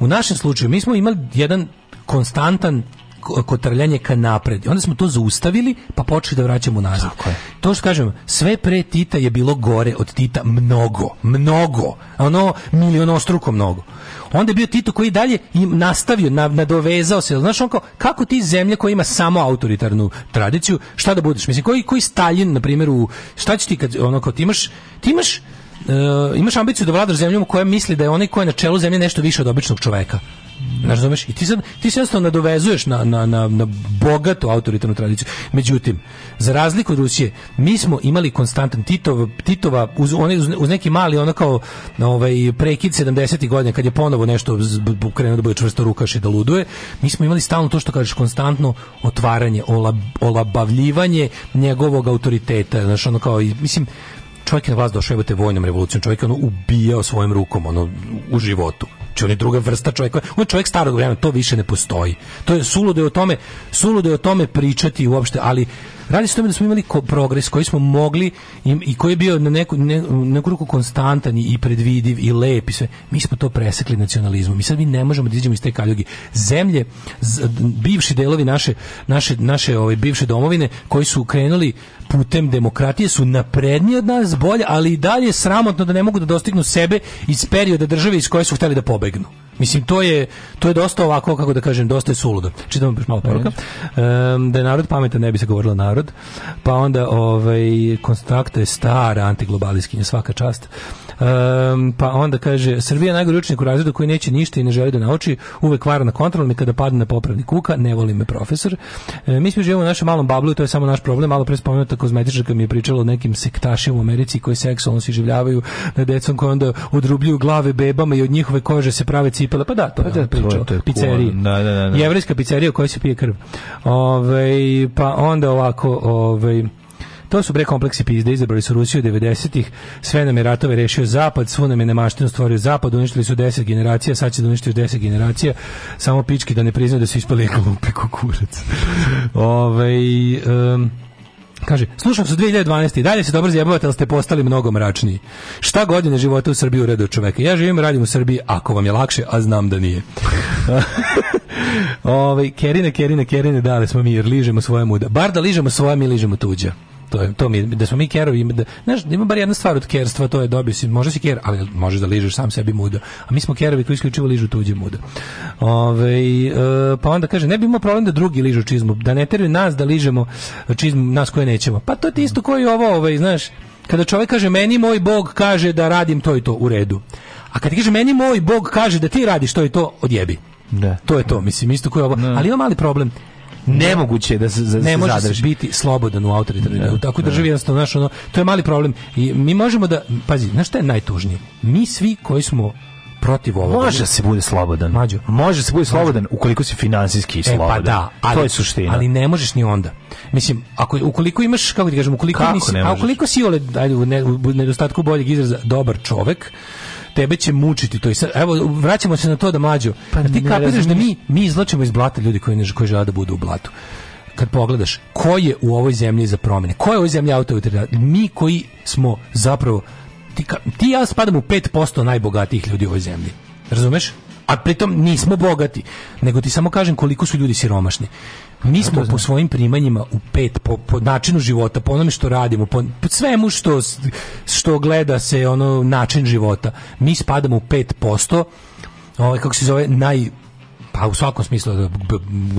U našem slučaju, mi smo imali jedan konstantan kotrljanje ka napred. Onda smo to zaustavili, pa počeli da vraćamo nazad. Tako je. To što kažem, sve pre Tita je bilo gore od Tita mnogo, mnogo, ono milionostruko mnogo. Onda je bio Tito koji dalje i nastavio, nadovezao se. Znaš, on kao, kako ti zemlja koja ima samo autoritarnu tradiciju, šta da budeš? Mislim, koji, koji Stalin, na primjer, šta će ti kad, ono, kao, ti imaš, ti imaš, uh, imaš ambiciju da vladaš zemljom koja misli da je onaj koja je na čelu zemlje nešto više od običnog čoveka. Razumeš? I ti, sad, ti se jednostavno nadovezuješ na, na, na, na bogatu autoritarnu tradiciju. Međutim, za razliku od Rusije, mi smo imali konstantan Titov, Titova uz, uz, uz neki mali ono kao ovaj, prekid 70. godina kad je ponovo nešto krenuo da bude čvrsto rukaš i da luduje, mi smo imali stalno to što kažeš konstantno otvaranje, ola, olabavljivanje njegovog autoriteta. Znaš, ono kao, mislim, čovjek je na vlast došao, te vojnom revolucijom, čovjek je ono ubijao svojim rukom, ono, u životu Znači on je druga vrsta čovjeka. On je čovjek starog vremena, to više ne postoji. To je suludo je o tome, suludo je o tome pričati uopšte, ali Radi se o tome da smo imali ko progres koji smo mogli im, i koji je bio na neku, ne, neku ruku konstantan i predvidiv i lep i sve. Mi smo to presekli nacionalizmom i sad mi ne možemo da izađemo iz te kaljugi. Zemlje, z, bivši delovi naše, naše, naše ove, ovaj, bivše domovine koji su krenuli putem demokratije su napredniji od nas, bolje, ali i dalje sramotno da ne mogu da dostignu sebe iz perioda države iz koje su hteli da pobegnu. Mislim, to je, to je dosta ovako, kako da kažem, dosta je suludo. Čitam baš malo poruka. Um, da je narod pametan, ne bi se govorilo narod. Pa onda, ovaj, konstrakta je stara antiglobalistkinja, svaka čast. Um, pa onda kaže, Srbija je najgori učenik u razredu koji neće ništa i ne želi da nauči, uvek vara na kontrolni kada padne na popravni kuka, ne voli me profesor. E, mi smo živimo u našem malom bablu i to je samo naš problem. Malo pre spomenuta kozmetičarka mi je pričala o nekim sektašima u Americi koji seksualno se življavaju na decom koji onda odrubljuju glave bebama i od njihove kože se prave cip cipele, da, pa, da, pa, pa da, da, to je pričao, pizzerije. Da, Jevrijska pizzerija u kojoj se pije krv. Ove, ovaj, pa onda ovako, ovaj to su bre kompleksi pizde, izabrali su Rusiju 90-ih, sve nam je ratove rešio zapad, svu nam je nemaštinu stvorio zapad, uništili su 10 generacija, sad će da uništiti 10 generacija, samo pički da ne priznaju da su ispali glupi kukurac. Ove, ovaj, um, Kaže, slušam se 2012. i dalje se dobro zjebavate, ali ste postali mnogo mračniji. Šta godine života u Srbiji u redu čoveka? Ja živim, i radim u Srbiji, ako vam je lakše, a znam da nije. Ove, ovaj, kerine, kerine, kerine, dali smo mi jer ližemo svoje muda. Bar da ližemo svoje, mi ližemo tuđa to je to mi da smo mi kerovi da znaš ima bar jedna stvar od kerstva to je dobio da si može si ker ali možeš da ližeš sam sebi muda a mi smo kerovi koji isključivo ližu tuđe muda Ove, e, pa onda kaže ne bi imao problem da drugi ližu čizmu da ne teraju nas da ližemo čizmu nas koje nećemo pa to je isto koji je ovo ovaj znaš kada čovjek kaže meni moj bog kaže da radim to i to u redu a kada kaže meni moj bog kaže da ti radiš to i to odjebi da. To je to, mislim, isto koji je ovo. Da. Ali ima mali problem nemoguće je da se da zadrži. Ne može se biti slobodan u autoritarnoj. U da, takvoj državi da. jednostavno naš ono, to je mali problem. I mi možemo da pazi, znaš šta je najtužnije? Mi svi koji smo protiv ovoga. Može se bude slobodan. Mađo. Može se bude slobodan ukoliko si finansijski e, pa slobodan. pa da, ali, to je suština. Ali ne možeš ni onda. Mislim, ako ukoliko imaš kako ti kažem, ukoliko kako nisi, a ukoliko si ole, ajde, u nedostatku boljeg izraza dobar čovek, tebe će mučiti to i sad evo vraćamo se na to da mlađu pa ti kapiraš da mi mi izlačimo iz blata ljudi koji ne koji žele da budu u blatu kad pogledaš ko je u ovoj zemlji za promene ko je u ovoj zemlji autoritet mi koji smo zapravo ti, ti ja spadam u 5% najbogatijih ljudi u ovoj zemlji razumeš a pritom nismo bogati, nego ti samo kažem koliko su ljudi siromašni. Mi smo po svojim primanjima u pet po, po načinu života, po onome što radimo, po, po svemu što što gleda se ono način života. Mi spadamo u 5% ovaj kako se zove naj pa u svakom smislu da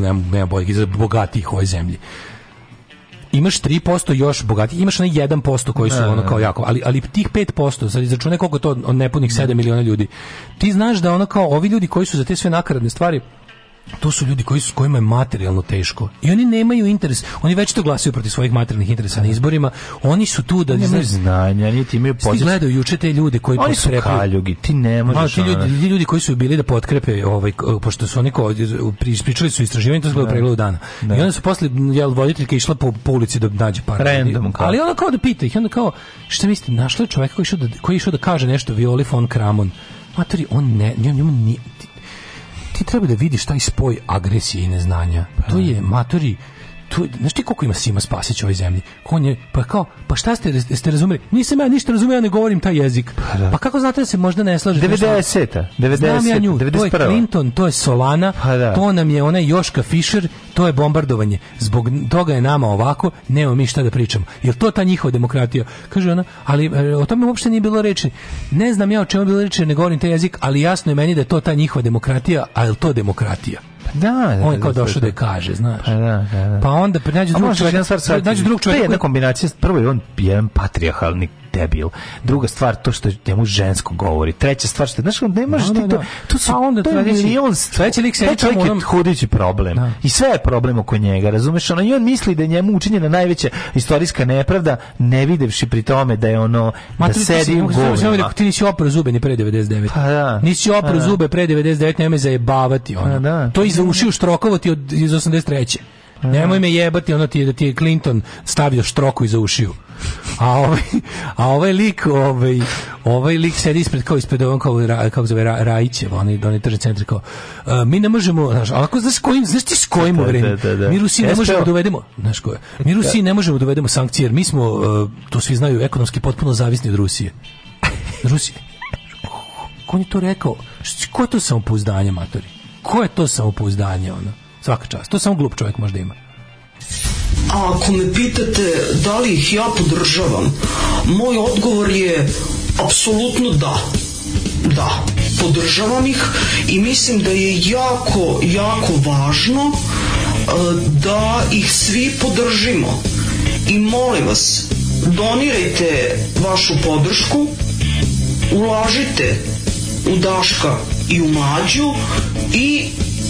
nema, nema bogatih ovoj zemlji imaš 3% još bogati, imaš onaj 1% koji su ne, da, ono da, kao da. jako, ali ali tih 5%, sad izračunaj koliko to od nepunih 7 miliona ljudi. Ti znaš da ono kao ovi ljudi koji su za te sve nakaradne stvari to su ljudi koji su kojima je materijalno teško i oni nemaju interes oni već to glasaju protiv svojih materijalnih interesa na izborima oni su tu da znaju znanja niti imaju pozicije gledaju juče te ljude koji oni su kaljugi ti ne možeš ti ljudi, ti ljudi koji su bili da potkrepe ovaj pošto su oni kod pričali su istraživanje to je se da. pregledu dana ne. i da. onda su posle jel voditeljka išla po, po ulici da nađe par Random, kao. ali ona kao da pita ih onda kao šta mislite našla je čovjek koji išao da koji išao da kaže nešto Violi von Kramon matori on ne njemu ni ti treba da vidiš taj spoj agresije i neznanja. Pa to da. je matori tu, znaš ti koliko ima Sima Spasić u ovoj zemlji? On je, pa kao, pa šta ste, ste razumeli? Nisam ja ništa razumio, ja ne govorim taj jezik. Pa, da. pa kako znate da se možda ne slaže? 90-a, 90 Znam ja nju, 91. to je Clinton, to je Solana, pa, da. to nam je onaj Joška Fischer, to je bombardovanje. Zbog toga je nama ovako, nema mi šta da pričamo. Jer to ta njihova demokratija? Kaže ona, ali e, o tome uopšte nije bilo reči. Ne znam ja o čemu je bilo reči, ne govorim taj jezik, ali jasno je meni da je to ta njihova demokratija, a je to demokratija? Da, da, on je da, kao da, došao da, da kaže, znaš. Pa, da, da, da. pa onda pa nađu drugog čoveka, nađu drugog čoveka. To je jedna kombinacija, prvo je on jedan patrijarhalni debil. Druga stvar, to što njemu žensko govori. Treća stvar, što, znaš, ne možeš da, ti da, to... Da. To, su, pa onda, to je milion... Treći lik se čovjek je hudići problem. Da. I sve je problem oko njega, razumeš? Ona I on misli da njemu učinjena najveća istorijska nepravda, ne videvši pri tome da je ono... Ma, da sedi u govima. Ti nisi opro zube ni pre 99. Pa da. Nisi pa opro zube pre 99, nema me zajebavati. Ono. Pa da. To je izrušio štrokovati od, iz 83. Nemoj me jebati ono ti je da ti je Clinton stavio štroku iza ušiju. A ovaj, a ovaj lik, ovaj, ovaj lik sedi ispred kao ispred ovom kao, kako zove Ra, Rajićev, oni oni tržni centar kao. Uh, mi ne možemo, znaš, ako znaš kojim, znaš ti s kojim da, da, da, da. Mi Rusiji ne možemo dovedemo, da znaš ko je. Mi Rusiji ne možemo dovedemo sankcije, jer mi smo uh, to svi znaju ekonomski potpuno zavisni od Rusije. Rusije. Ko je to rekao? Ko je to samopouzdanje, matori? Ko je to samopouzdanje, ono? Svaka čast. To samo glup čovjek možda ima. A ako me pitate da li ih ja podržavam, moj odgovor je apsolutno da. Da, podržavam ih i mislim da je jako, jako važno e, da ih svi podržimo. I molim vas, donirajte vašu podršku, ulažite u Daška i u Mađu i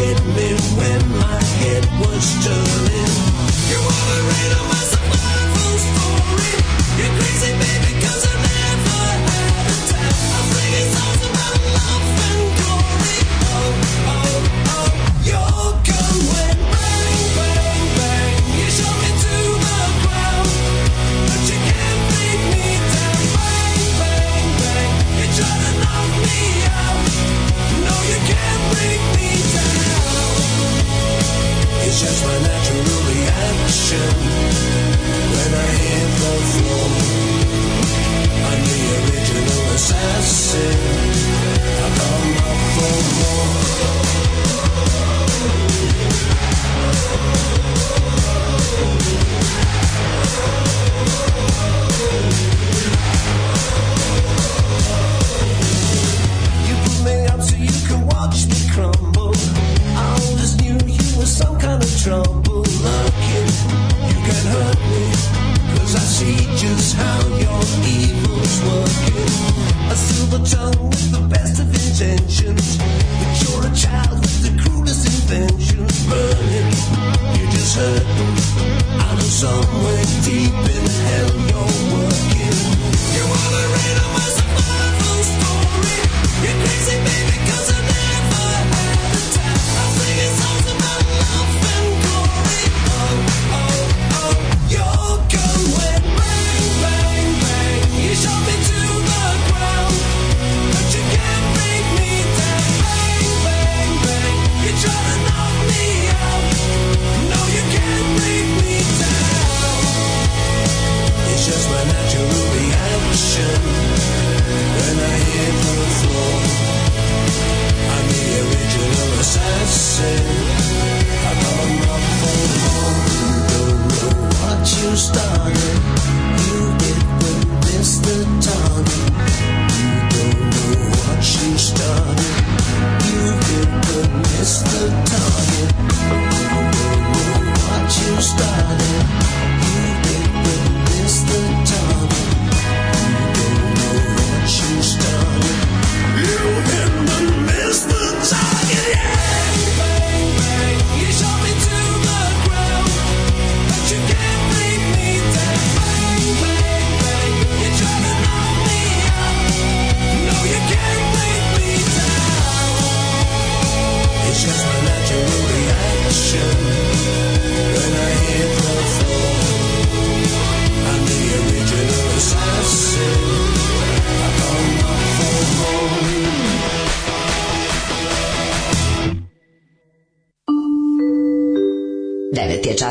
hit me.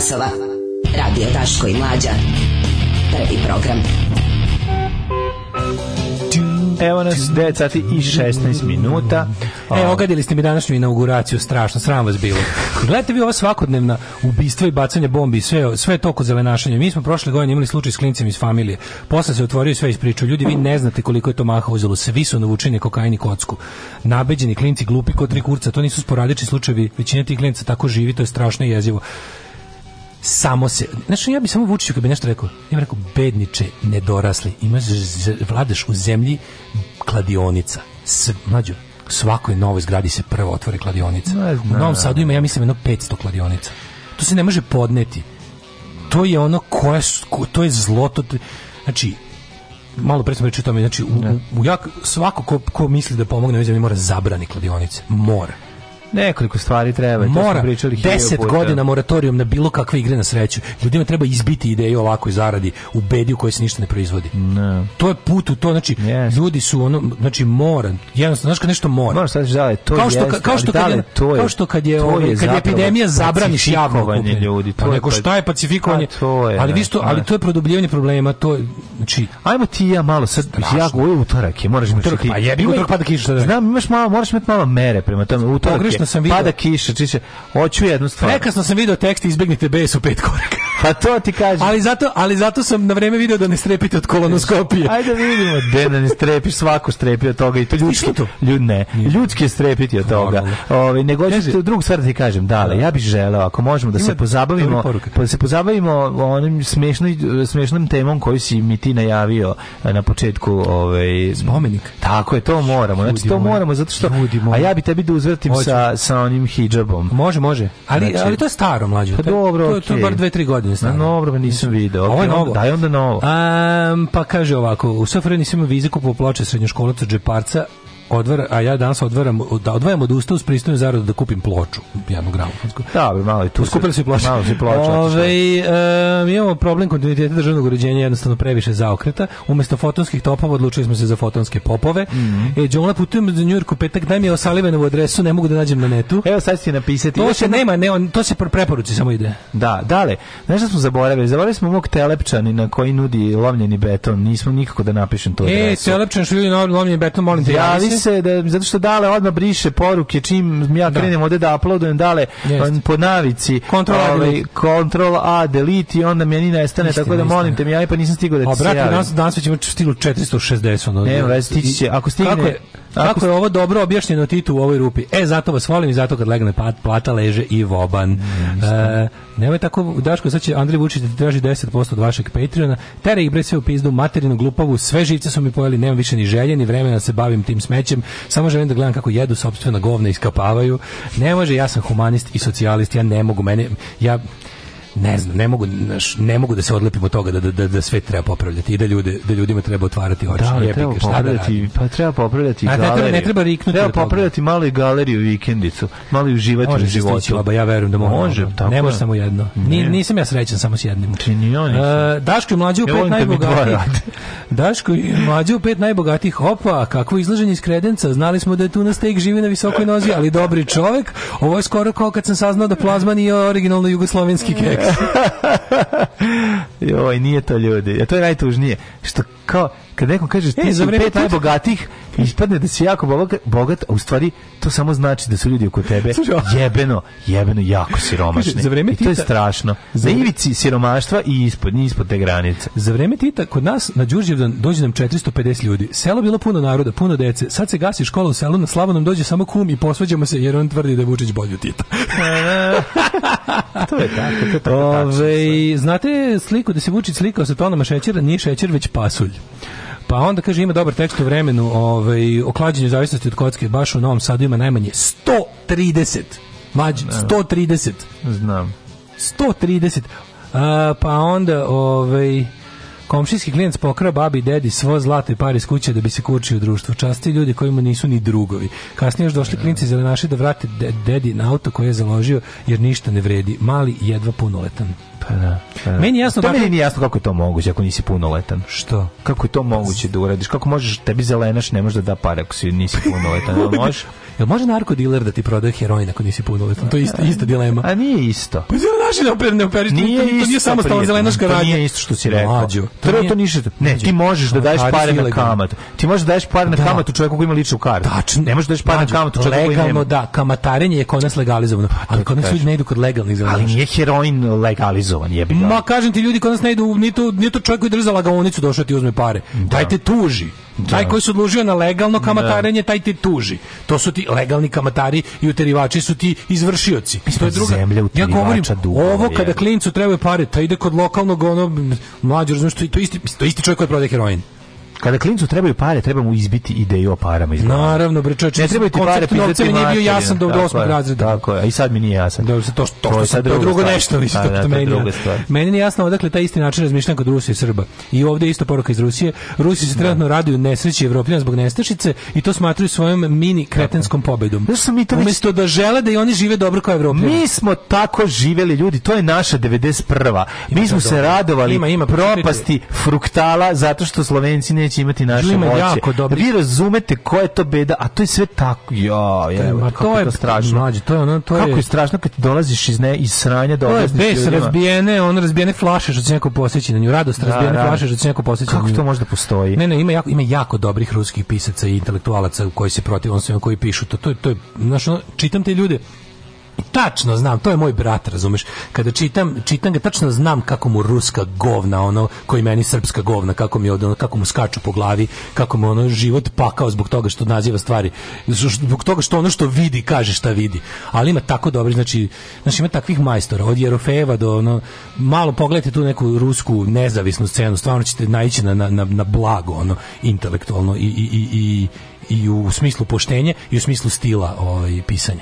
časova. Radio Daško i Mlađa. Prvi program. Evo nas 9 sati i 16 minuta. E, ogadili ste mi današnju inauguraciju, strašno, sram vas bilo. Gledajte vi ova svakodnevna ubistva i bacanje bombi, sve, sve to kod zelenašanja. Mi smo prošle godine imali slučaj s klincem iz familije. Posle se otvorio sve ispriču. Ljudi, vi ne znate koliko je to maha uzelo. Svi su navučeni kokain i kocku. Nabeđeni klinci, glupi kod tri kurca. To nisu sporadični slučajevi. Većina tih klinca tako živi, to je strašno i jezivo samo se... Znaš, ja bi samo Vučiću kad bi nešto rekao, ja bih rekao, bedniče, nedorasli, imaš, vladaš u zemlji kladionica. S, mlađo, svakoj novoj zgradi se prvo otvori kladionica. Ne, u Novom Sadu ima, ja mislim, jedno 500 kladionica. To se ne može podneti. To je ono koje, to je zlo, to, znači, malo pre sam reći tome, znači, u, u, u jak, svako ko, ko misli da pomogne ovoj zemlji mora zabrani kladionice. Mora Nekoliko stvari treba, Mora, pričali 10 godina moratorijum na bilo kakve igre na sreću. Ljudima treba izbiti ideju ovakoj zaradi u bedi u kojoj se ništa ne proizvodi. No. To je put u to, znači yes. ljudi su ono, znači mora, jednostavno znači kad nešto mora. Mora sad da to kao što, jest, kao što kad da je, to je, kao što kad je, to je kad je epidemija zabraniš javno okupljanje ljudi. To pa neko pa- šta je pacifikovanje? Pa to je, ali vi što, ali to je produbljivanje problema, to je, znači ajmo ti ja malo sad strašno. ja govorim utorak, moraš mi Pa jebi utorak pada kiša. Da Znam, imaš malo, moraš imati malo mere prema tome. Utorak Prekasno sam vidio. Pada kiša, čiše. Hoću jednu stvar. Prekasno sam video tekst izbegnite bes u pet koraka. A pa to ti kažem. Ali zato, ali zato sam na vreme video da ne strepite od kolonoskopije. Ajde da vidimo. De, da ne strepiš, svako strepi od toga. I to ljudski, to? Ljud, ne. Ljudski je strepiti od toga. Ove, nego ću drugu stvar da ti kažem. Dale, da. ja bih želeo, ako možemo, da se pozabavimo, pa da se pozabavimo onim smešnom, smešnom temom koju si mi ti najavio eh, na početku. Ovaj, Spomenik. Tako je, to moramo. Znači, to moramo, zato što... A ja bi tebi da uzvrtim sa, sa onim hijabom. Može, može. Ali, znači- ali to je staro, mlađe. Pa dobro, To je bar dve, tri godine godine No, Na pa novo, nisam video. Ovo je novo. Daj onda novo. Um, pa kaže ovako, u Sofre nisam vize kupo ploče srednjoškolaca džeparca, odvar, a ja danas odvaram, da odvajam od usta uz pristojnu zaradu da kupim ploču, jednu gramofonsku. bi da, malo i tu. Skupili se ploču. Malo si ploču. Ove, e, imamo problem kontinuiteta državnog uređenja, jednostavno previše zaokreta. Umesto fotonskih topova odlučili smo se za fotonske popove. Mm -hmm. E, Džola, putujem za Njurku petak, daj mi Osalivenovu adresu, ne mogu da nađem na netu. Evo sad si napisati. To se nema, ne, on, to se preporuci samo ide. Da, dale. Znaš što smo zaboravili? Zaboravili smo mog na koji nudi lomljeni beton. Nismo nikako da napišem to. adresu. E, adresu. telepčan šulji lomljeni beton, molim te. ja, se da zato što dale odmah briše poruke čim ja da. krenem ovde da uploadujem dale Jest. po navici ali control ovaj, A delete i onda mi nestane tako da molim te mi ja pa nisam stigao da se ja A nas danas ćemo stilu 460 onda. Ne, već stići da, će. Ako stigne Kako je? Kako je ovo dobro objašnjeno Titu u ovoj rupi? E, zato vas volim i zato kad legne pa- plata leže i voban. Mm, e, nemoj tako, Daško, sad će Andrej Vučić da traži 10% od vašeg Patreona. Tere ih bre sve u pizdu, materinu, glupavu, sve živce su mi pojeli, nemam više ni želje, ni vremena da se bavim tim smećem. Samo želim da gledam kako jedu sobstvena govna iskapavaju. Ne može, ja sam humanist i socijalist, ja ne mogu, mene, ja ne znam, ne mogu, ne mogu da se odlepim od toga da, da, da, da, sve treba popravljati i da, ljude, da ljudima treba otvarati oči. Da, ali treba Jepika, da popravljati, pa treba popravljati A, galeriju. Ne treba, riknuti treba popravljati malo i galeriju vikendicu, malo i uživati može u životu. Može ja verujem da može. može tako ne može samo jedno. Ni, nisam ja srećan samo s jednim. Ni on e, uh, Daško i mlađe u pet najbogatijih. Daško i mlađe u pet najbogatijih. Opa, kakvo izlaženje iz kredenca. Znali smo da je tu na steak živi na visokoj nozi, ali dobri čovek. Ovo je skoro kao kad sam saznao da plazma nije originalno jugoslovenski keks. Joj, nije to ljudi. A e, to je najtužnije. Što kao kad nekom kažeš e, ti za si pet najbogatijih, ispadne da si jako bogat, a u stvari to samo znači da su ljudi oko tebe jebeno, jebeno jako siromašni. za vreme I to je strašno. Za ivici siromaštva i ispod, ni ispod te granice. Za vreme Tita kod nas na Đurđevdan dođe nam 450 ljudi. Selo bilo puno naroda, puno dece. Sad se gasi škola u selu, na slavu nam dođe samo kum i posvađamo se jer on tvrdi da je Vučić bolji od Tita. to je tako, to je tako. Ove, znate sliku da se Vučić slikao sa tonama šećera, nije šećer već pasulj. Pa onda kaže ima dobar tekst u vremenu ovaj, o klađenju zavisnosti od kocke. Baš u Novom Sadu ima najmanje 130. Mlađe, 130. Znam. 130. A, pa onda, ovaj, Komšijski klijent pokrao babi i dedi svo zlato i par iz kuće da bi se kurčio u društvu. Časti ljudi kojima nisu ni drugovi. Kasnije još došli klinci zelenaši da vrate de dedi na auto koje je založio jer ništa ne vredi. Mali jedva punoletan. Pa da, pa da. Meni jasno to pa dakle, meni jasno kako je to moguće ako nisi punoletan. Što? Kako je to moguće da uradiš? Kako možeš tebi zelenaš ne može da da pare ako si nisi punoletan? možeš? Jel može narkodiler da ti prodaje heroin ako nisi punoletan? To je isto, ista dilema. A nije isto. Pa zelo naši ne operi, ne operiš, nije to, to, to nije samostalna zelenaška radnja. To nije isto što si rekao. Mlađo, to, to, nije, to ništa. Ne, ti možeš da daješ pare na kamatu. Ti možeš da daješ pare na da. kamatu čovjeku koji ima ličnu kartu. Tačno. Ne možeš da daješ pare na kamatu čovjeku koji Legalno, da, kamatarenje je kod nas legalizovano. Pa, Ali kod nas ljudi ne idu kod legalnih zelenaška. Ali nije heroin legalizovan, jebi ga. Ma kažem ti ljudi kod nas ne idu, nije to, nije to čovjek koji drži za došao da ti uzme pare. Da. Dajte tuži. Da. Taj koji se odlužio na legalno kamatarenje, da. taj te tuži. To su ti legalni kamatari i uterivači su ti izvršioci. to je druga. Zemlja ja govorim, dugo, ovo kada je. klincu trebaju pare, taj ide kod lokalnog ono mlađe, razumiješ, to, to isti to isti čovjek koji prodaje heroin kada klincu trebaju pare, treba mu izbiti ideju o parama iz Naravno, bre čoveče. Ne treba ti pare pitati. mi nije bio jasan do 8. razreda. Tako je, a i sad mi nije jasan. Dobro, da, to što to, to, to, drugo, drugo nešto, mislim, pa, to, da, to, meni. Meni nije jasno odakle taj isti način razmišljanja kod Rusije i Srba. I ovdje je isto poruka iz Rusije. Rusi se da. trenutno raduju nesreći Evropljana zbog nestašice i to smatraju svojom mini kretenskom pobedom. Umjesto da žele da i oni žive dobro kao Evropljani. Mi smo tako živeli ljudi, to je naša 91. Mi smo se radovali propasti fruktala zato što Slovenci ne neće imati naše Ima moće. Jako da dobri. Vi razumete koja je to beda, a to je sve tako. Jo, je, ma, to je to strašno. Mlađe, to je ono, to kako je... je strašno kad ti dolaziš iz ne iz sranja do To je bez razbijene, on razbijene flaše što će neko poseći na nju, radost da, razbijene da, flaše što će neko poseći. Kako to može da postoji? Ne, ne, ima jako ima jako dobrih ruskih pisaca i intelektualaca koji se protiv on svima koji pišu to. To je to je, znaš, čitam te ljude tačno znam, to je moj brat, razumeš? Kada čitam, čitam ga, tačno znam kako mu ruska govna, ono, koji meni srpska govna, kako mi od, ono, kako mu skaču po glavi, kako mu ono život pakao zbog toga što naziva stvari, zbog toga što ono što vidi, kaže šta vidi. Ali ima tako dobro, znači, znači ima takvih majstora, od Jerofejeva do ono, malo pogledajte tu neku rusku nezavisnu scenu, stvarno ćete naići na, na, na blago, ono, intelektualno i, i, i, i i u smislu poštenja i u smislu stila ovaj, pisanja.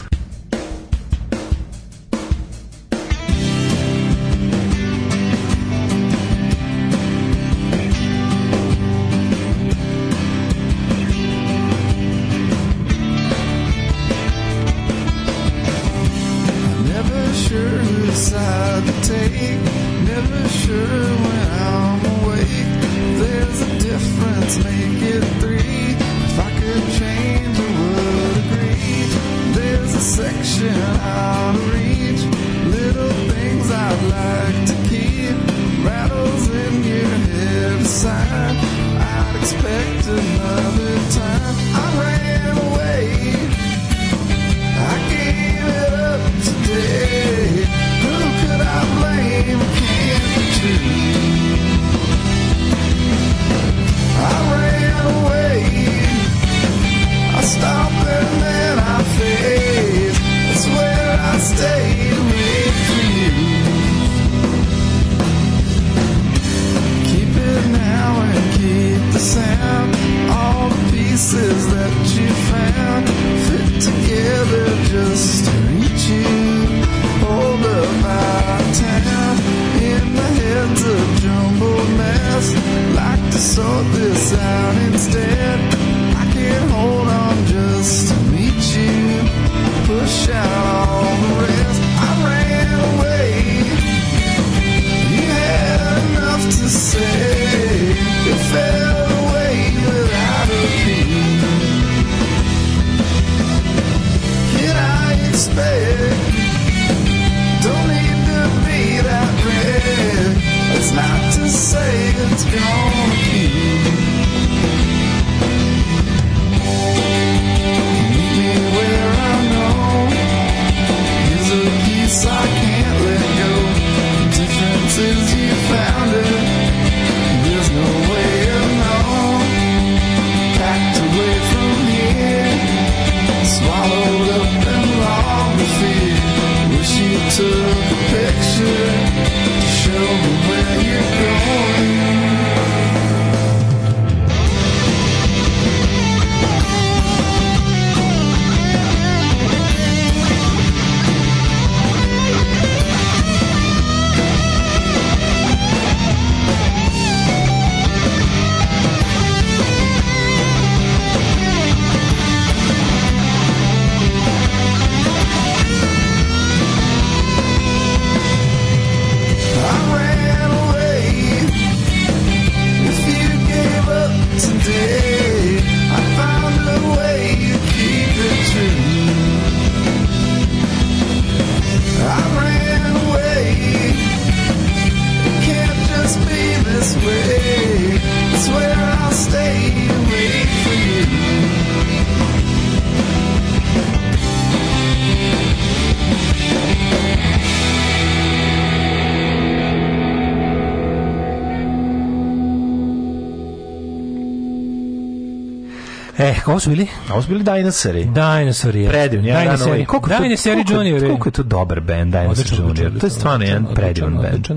ovo su bili? Ovo su bili Dinosauri. Dinosauri, ovaj, je. Predivni. Ja Dinosauri. Dinosauri Junior. Koliko je to dobar band, Dinosauri Junior. To je stvarno jedan predivan band.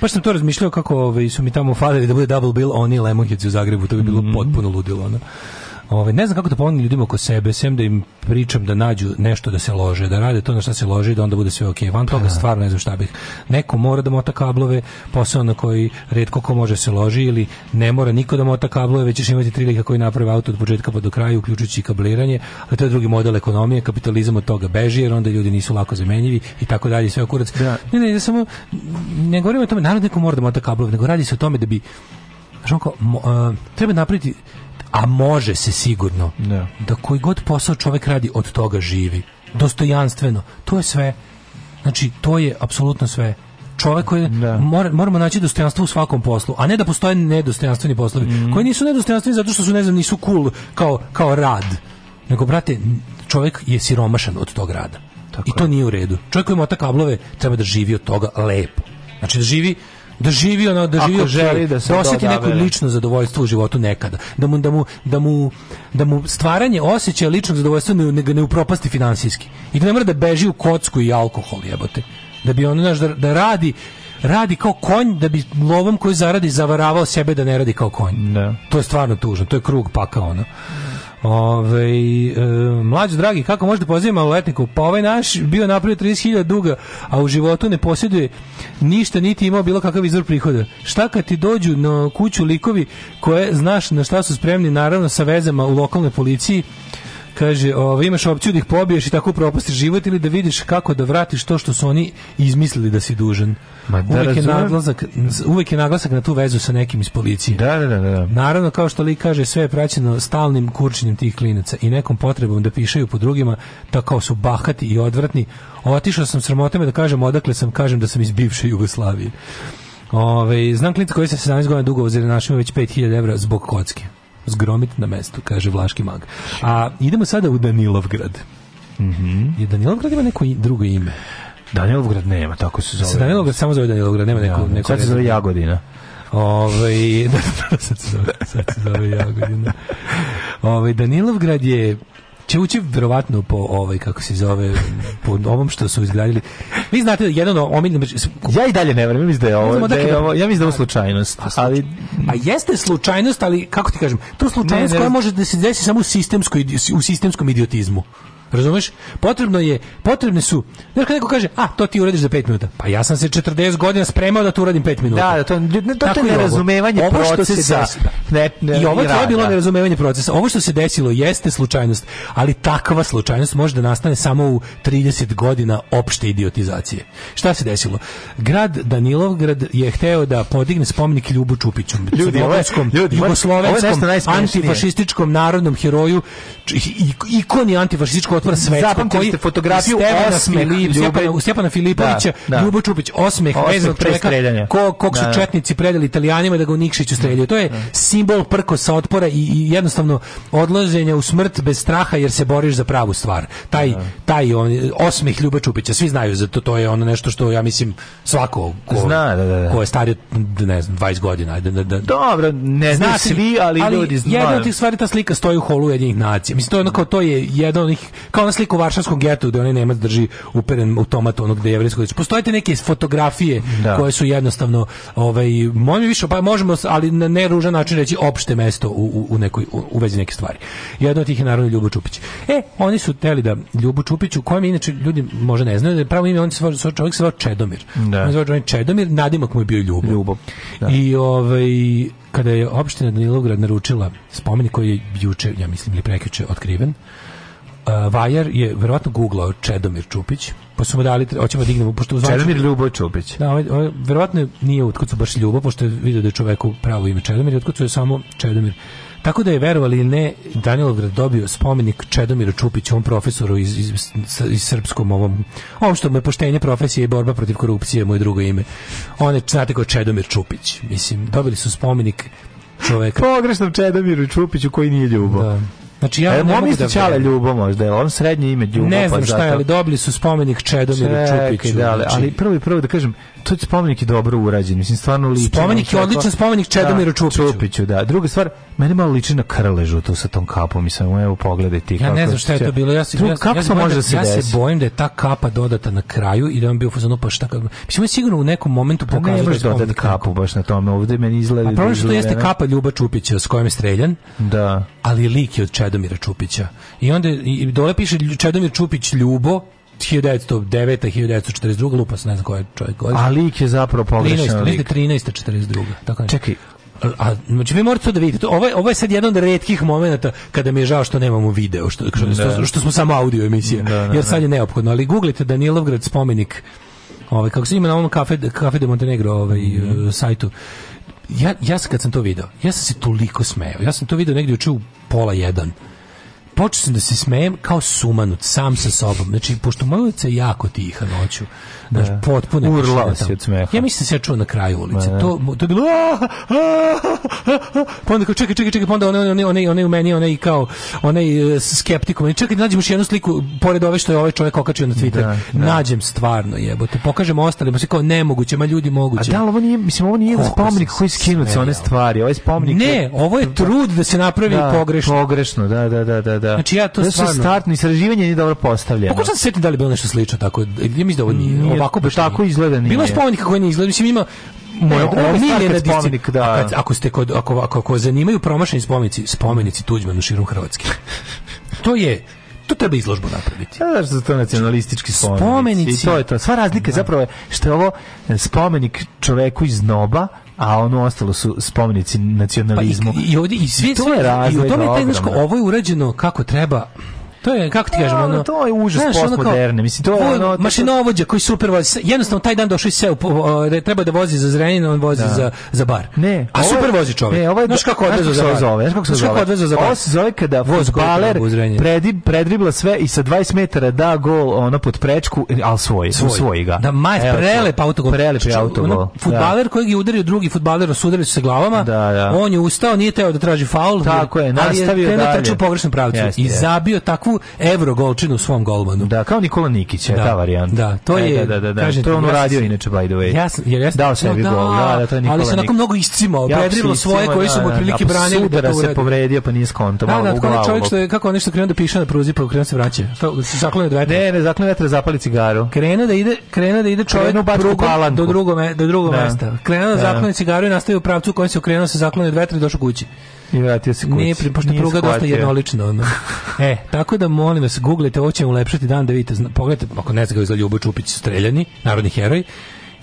Pa sam to razmišljao kako ovaj, su mi tamo falili da bude double bill, oni Lemonheads u Zagrebu. To bi bilo mhm. potpuno ludilo. Ono. Ove, ne znam kako da pomognem ljudima oko sebe, sem da im pričam da nađu nešto da se lože, da rade to na šta se lože i da onda bude sve okej. Okay. Van toga da. stvarno ne znam šta bih. Neko mora da mota kablove, posao na koji redko ko može se loži ili ne mora niko da mota kablove, već ćeš imati tri lika koji naprave auto od početka pa do kraja, uključujući i kabliranje, ali to je drugi model ekonomije, kapitalizam od toga beži jer onda ljudi nisu lako zamenjivi i tako dalje, sve okurac. Da. Ne, ne, ne, samo, ne govorimo o tome, naravno neko mora da mota kablove, nego radi se o tome da bi Znaš, kao, mo, uh, treba napraviti a može se sigurno ne. Da. da koji god posao čovjek radi od toga živi dostojanstveno to je sve znači to je apsolutno sve čovjek koji da. moramo naći dostojanstvo u svakom poslu, a ne da postoje nedostojanstveni poslovi, mm. koji nisu nedostojanstveni zato što su ne znam nisu cool kao kao rad. Nego brate, čovjek je siromašan od tog rada. Tako I to je. nije u redu. Čovjek koji mota kablove treba da živi od toga lepo. Znači da živi da živi ono da živi želi da, da osjeti neko lično zadovoljstvo u životu nekada da mu da mu da mu da mu stvaranje osećaja ličnog zadovoljstva ne, ne, ne upropasti finansijski i da ne mora da beži u kocku i alkohol jebote da bi ono znaš da, da radi radi kao konj da bi lovom koji zaradi zavaravao sebe da ne radi kao konj. Da. To je stvarno tužno, to je krug pakao ono. Ove, e, mlađo, dragi, kako možete pozivati maloletniku? Pa ovaj naš bio napravio 30.000 duga, a u životu ne posjeduje ništa, niti imao bilo kakav izvor prihoda. Šta kad ti dođu na kuću likovi koje znaš na šta su spremni, naravno sa vezama u lokalnoj policiji, Kaže, ovaj imaš opciju da ih pobiješ i tako propustiš život ili da vidiš kako da vratiš to što su oni izmislili da si dužan. Ma da uvek, je naglasak, uvek je naglasak na tu vezu sa nekim iz policije. Da, da, da, da. da. Naravno, kao što li kaže, sve je praćeno stalnim kurčenjem tih klinaca i nekom potrebom da pišaju po drugima, tako su bahati i odvratni. Otišao sam sramotama da kažem odakle sam, kažem da sam iz bivše Jugoslavije. Ove, ovaj, znam klinca koji se 17 godina dugo uzeli našima već 5000 evra zbog kocke zgromit na mestu, kaže Vlaški mag. A idemo sada u Danilovgrad. Mhm. Mm Danilovgrad ima neko drugo ime. Danilovgrad nema, tako se da zove. Se Danilovgrad samo zove Danilovgrad, nema neko, ja, neko sad se zove Jagodina. Ove, ovaj, da, da, sad se zove, sad se zove Jagodina. Ove, ovaj, Danilovgrad je će ući verovatno po ovaj kako se zove po ovom što su izgradili. Vi znate jedan omiljen ja i dalje ne verujem, mislim da je ovo, da je da- ovo ja mislim da je slučajnost, pa ali a pa jeste slučajnost, ali kako ti kažem, to slučajnost ne, ne, koja može da se desi samo u sistemskoj u sistemskom idiotizmu. Razumeš? Potrebno je, potrebne su. Znaš kad neko kaže: "A, to ti uradiš za 5 minuta." Pa ja sam se 40 godina spremao da to uradim 5 minuta. Da, da to ne, to Tako je nerazumevanje procesa. Ovo što se desi, ne, ne, I ovo je bilo da. nerazumevanje procesa. Ovo što se desilo jeste slučajnost, ali takva slučajnost može da nastane samo u 30 godina opšte idiotizacije. Šta se desilo? Grad Danilovgrad je hteo da podigne spomenik Ljubu Čupiću, ljudi, ovo jugoslovenskom ovo je antifašističkom narodnom heroju, i ikoni antifašističkog otvara svetsku koji ste fotografiju Stepana, Filip, Stepana, Stepana Filipovića, da, da, Ljubo Čupić, osmeh, osmeh vezan čovjeka ko, kog su da, da, četnici predali italijanima da ga u Nikšiću streljaju. To je da. simbol prkosa otpora i, i jednostavno odlaženja u smrt bez straha jer se boriš za pravu stvar. Taj, da. taj on, osmeh Ljuba Čupića, svi znaju za to, to je ono nešto što ja mislim svako ko, Zna, da, da, ko je stari ne znam, 20 godina. Da, da, Dobro, ne zna svi, ali, ali ljudi znaju. Jedna od tih stvari, ta slika stoji u holu jedinih nacija. Mislim, to je ono kao, to je jedan od njih kao na sliku varšavskog geta gde onaj Nemac drži uperen automat onog devrijskog. Postoje te neke fotografije da. koje su jednostavno ovaj možemo više pa možemo ali na ne ružan način reći opšte mesto u, u, u nekoj u, u vezi neke stvari. Jedno od tih je naravno Ljubo Čupić. E, oni su teli da Ljubo Čupić u kojem inače ljudi možda ne znaju da je pravo ime on se zvao čovjek se zvao Čedomir. Da. On se zvao Čedomir, nadimak mu je bio Ljubo. Ljubo. Da. I ovaj kada je opština Danilovgrad naručila spomenik koji je juče, ja mislim, ili prekjuče otkriven, Uh, eh, Vajar je verovatno googlao Čedomir Čupić, pa su mu dali, hoćemo da dignemo, pošto uzvačno... Čedomir Ljubo Čupić. Da, ovaj, ovaj, verovatno nije otkud su baš Ljubo, pošto je vidio da je čoveku pravo ime Čedomir, otkud su je samo Čedomir. Tako da je verovali ili ne, Danilovgrad dobio spomenik Čedomiru Čupiću, on profesoru iz, iz, iz srpskom ovom, ovom što mu je poštenje profesije i borba protiv korupcije, moje drugo ime. On je, znate kao Čedomir Čupić, mislim, dobili su spomenik čoveka. Pogrešnom Čedomiru Čupiću koji nije ljubo. Da. Znači ja e, ne mogu da Čale Ljubo možda, je on srednje ime Ljubo. Ne pa znam pa šta je, ali dobili su spomenik Čedomiru Čupiću. Da, ali, znači- ali prvo i prvo da kažem, to je spomenik je dobro urađen, mislim stvarno liči. Spomenik je odličan spomenik Čedomiru da, Čupiću. Čupiću, da. Druga stvar, meni malo liči na krležu to sa tom kapom i samo evo pogledaj ti ja kako. Ja ne znam šta je to bilo, ja se ja, kako ja, se može da-, da se Ja se bojim da je ta kapa dodata na kraju i da on bio fuzonu pa šta kako. Mislim sigurno u nekom momentu pa pokazuje da je dodat kapu baš na tome, ovde meni izgleda. A problem da što jeste kapa Ljuba Čupića s kojom je streljan. Da ali lik je od Čedomira Čupića. I onda i dole piše Čedomir Čupić Ljubo 1909. 1942. lupa se ne znam koja čovjek godišnja. A lik je zapravo pogrešan da lik. 13. 42. Tako Čekaj, a znači vi morate to da vidite. Ovo je, ovo je sad jedan od retkih momenata kada mi je žao što nemamo video, što što, da. što, što smo samo audio emisija. Da, da, jer sad da. je neophodno, ali guglite Danilovgrad spomenik. Ovaj kako se ima na onom kafe kafe de Montenegro, ovaj mm -hmm. sajtu ja, ja sam kad sam to video, ja sam se toliko smejao. Ja sam to video negdje uče u pola jedan. Počeo sam da se smejem kao sumanut, sam sa sobom. Znači, pošto moja ulica je jako tiha noću, Da. Baš potpuno urlao se od smeha. Ja mislim da se ja čuo na kraju ulice. Da, to to je bilo pa onda kao čekaj, čekaj, čekaj, pa onda one one one one u meni, one i kao onaj e, skeptikom. Čekaj, nađemo još jednu sliku pored ove što je ovaj čovjek okačio na Twitter. Da, da. Nađem stvarno jebote. Pokažemo ostalima se kao nemoguće, ma ljudi moguće. A da li ovo nije, mislim ovo nije spomenik koji skinut se one stvari, ovaj spomenik. Ne, ovo je trud da se napravi da, pogrešno. Pogrešno, da, da, da, da, da. Znači ja to da stvarno. startno istraživanje nije dobro postavljeno. Pokušam pa se setiti da li bilo nešto slično tako. Ja mislim da ovo nije. Mm, ovako baš tako izgleda nije. Bilo je spomenika koji ne izgleda, mislim ima moja da, omiljena spomenik da a kad, ako ste kod ako ako, ako zanimaju promašeni spomenici, spomenici Tuđmanu širom Hrvatske. to je to treba izložbu napraviti. Ja, znaš da to nacionalistički spomenici. spomenici. I to je to. Sva razlika da. zapravo je što je ovo e, spomenik čoveku iz noba, a ono ostalo su spomenici nacionalizmu. Pa i, i, ovdje, i, svi, I to je razlika. I u tome je taj, ovo je urađeno kako treba, To je kako ti kažeš ono, ono to je užas postmoderne. Mislim to je ono mašinovođa koji super vozi. Jednostavno taj dan došao i seo, da treba da vozi za Zrenin, on vozi da. za za bar. Ne, a super vozi čovjek. Ne, ovaj znaš kako odvezao za zove, znaš kako se zove. Kako za bar. Ovo zove kada voz baler da predi predribla sve i sa 20 metara da gol ono pod prečku, al svoj, svoj, svoj ga. Da maj prelep autogol. Prelep autogol. Da. Fudbaler kojeg je udario drugi fudbaler, sudarili su se glavama. da, da. On je ustao, nije teo da traži faul. Tako je, nastavio da dalje. Krenuo trčao pogrešnom pravcu i zabio takvu neku evro golčinu svom golmanu. Da, kao Nikola Nikić je da, ta varijanta. Da, to e, je, e, da, da, da, da. kažete, to on uradio inače, by the way. Ja sam, jer ja sam, Dao sebi da, gol, da, da, to je Nikola Ali se onako mnogo iscimao, ja, predrilo svoje da, koji su da, mu otprilike pa branili da to se povredio, pa nije skonto, da, da, u glavu. Da, čovjek što je, kako nešto krenuo da piše da, pruzi, pa krenuo se vraća. Što, se zaklone od vetra. Ne, ne, zaklone vetra, zapali cigaru. Krenuo da ide, krenuo da ide čovjek prugom do drugog, do drugog mesta. Krenuo da zaklone cigaru i nastavio u pravcu u kojem se okrenuo se zaklonio od vetra i došao kući. I vratio se kući. Nije, pošto Nije pruga dosta jednolična. Ono. e, tako da molim vas, googlite, ovo će vam ulepšati dan da vidite. Pogledajte, ako ne znam Ljubo Čupić streljani, narodni heroj,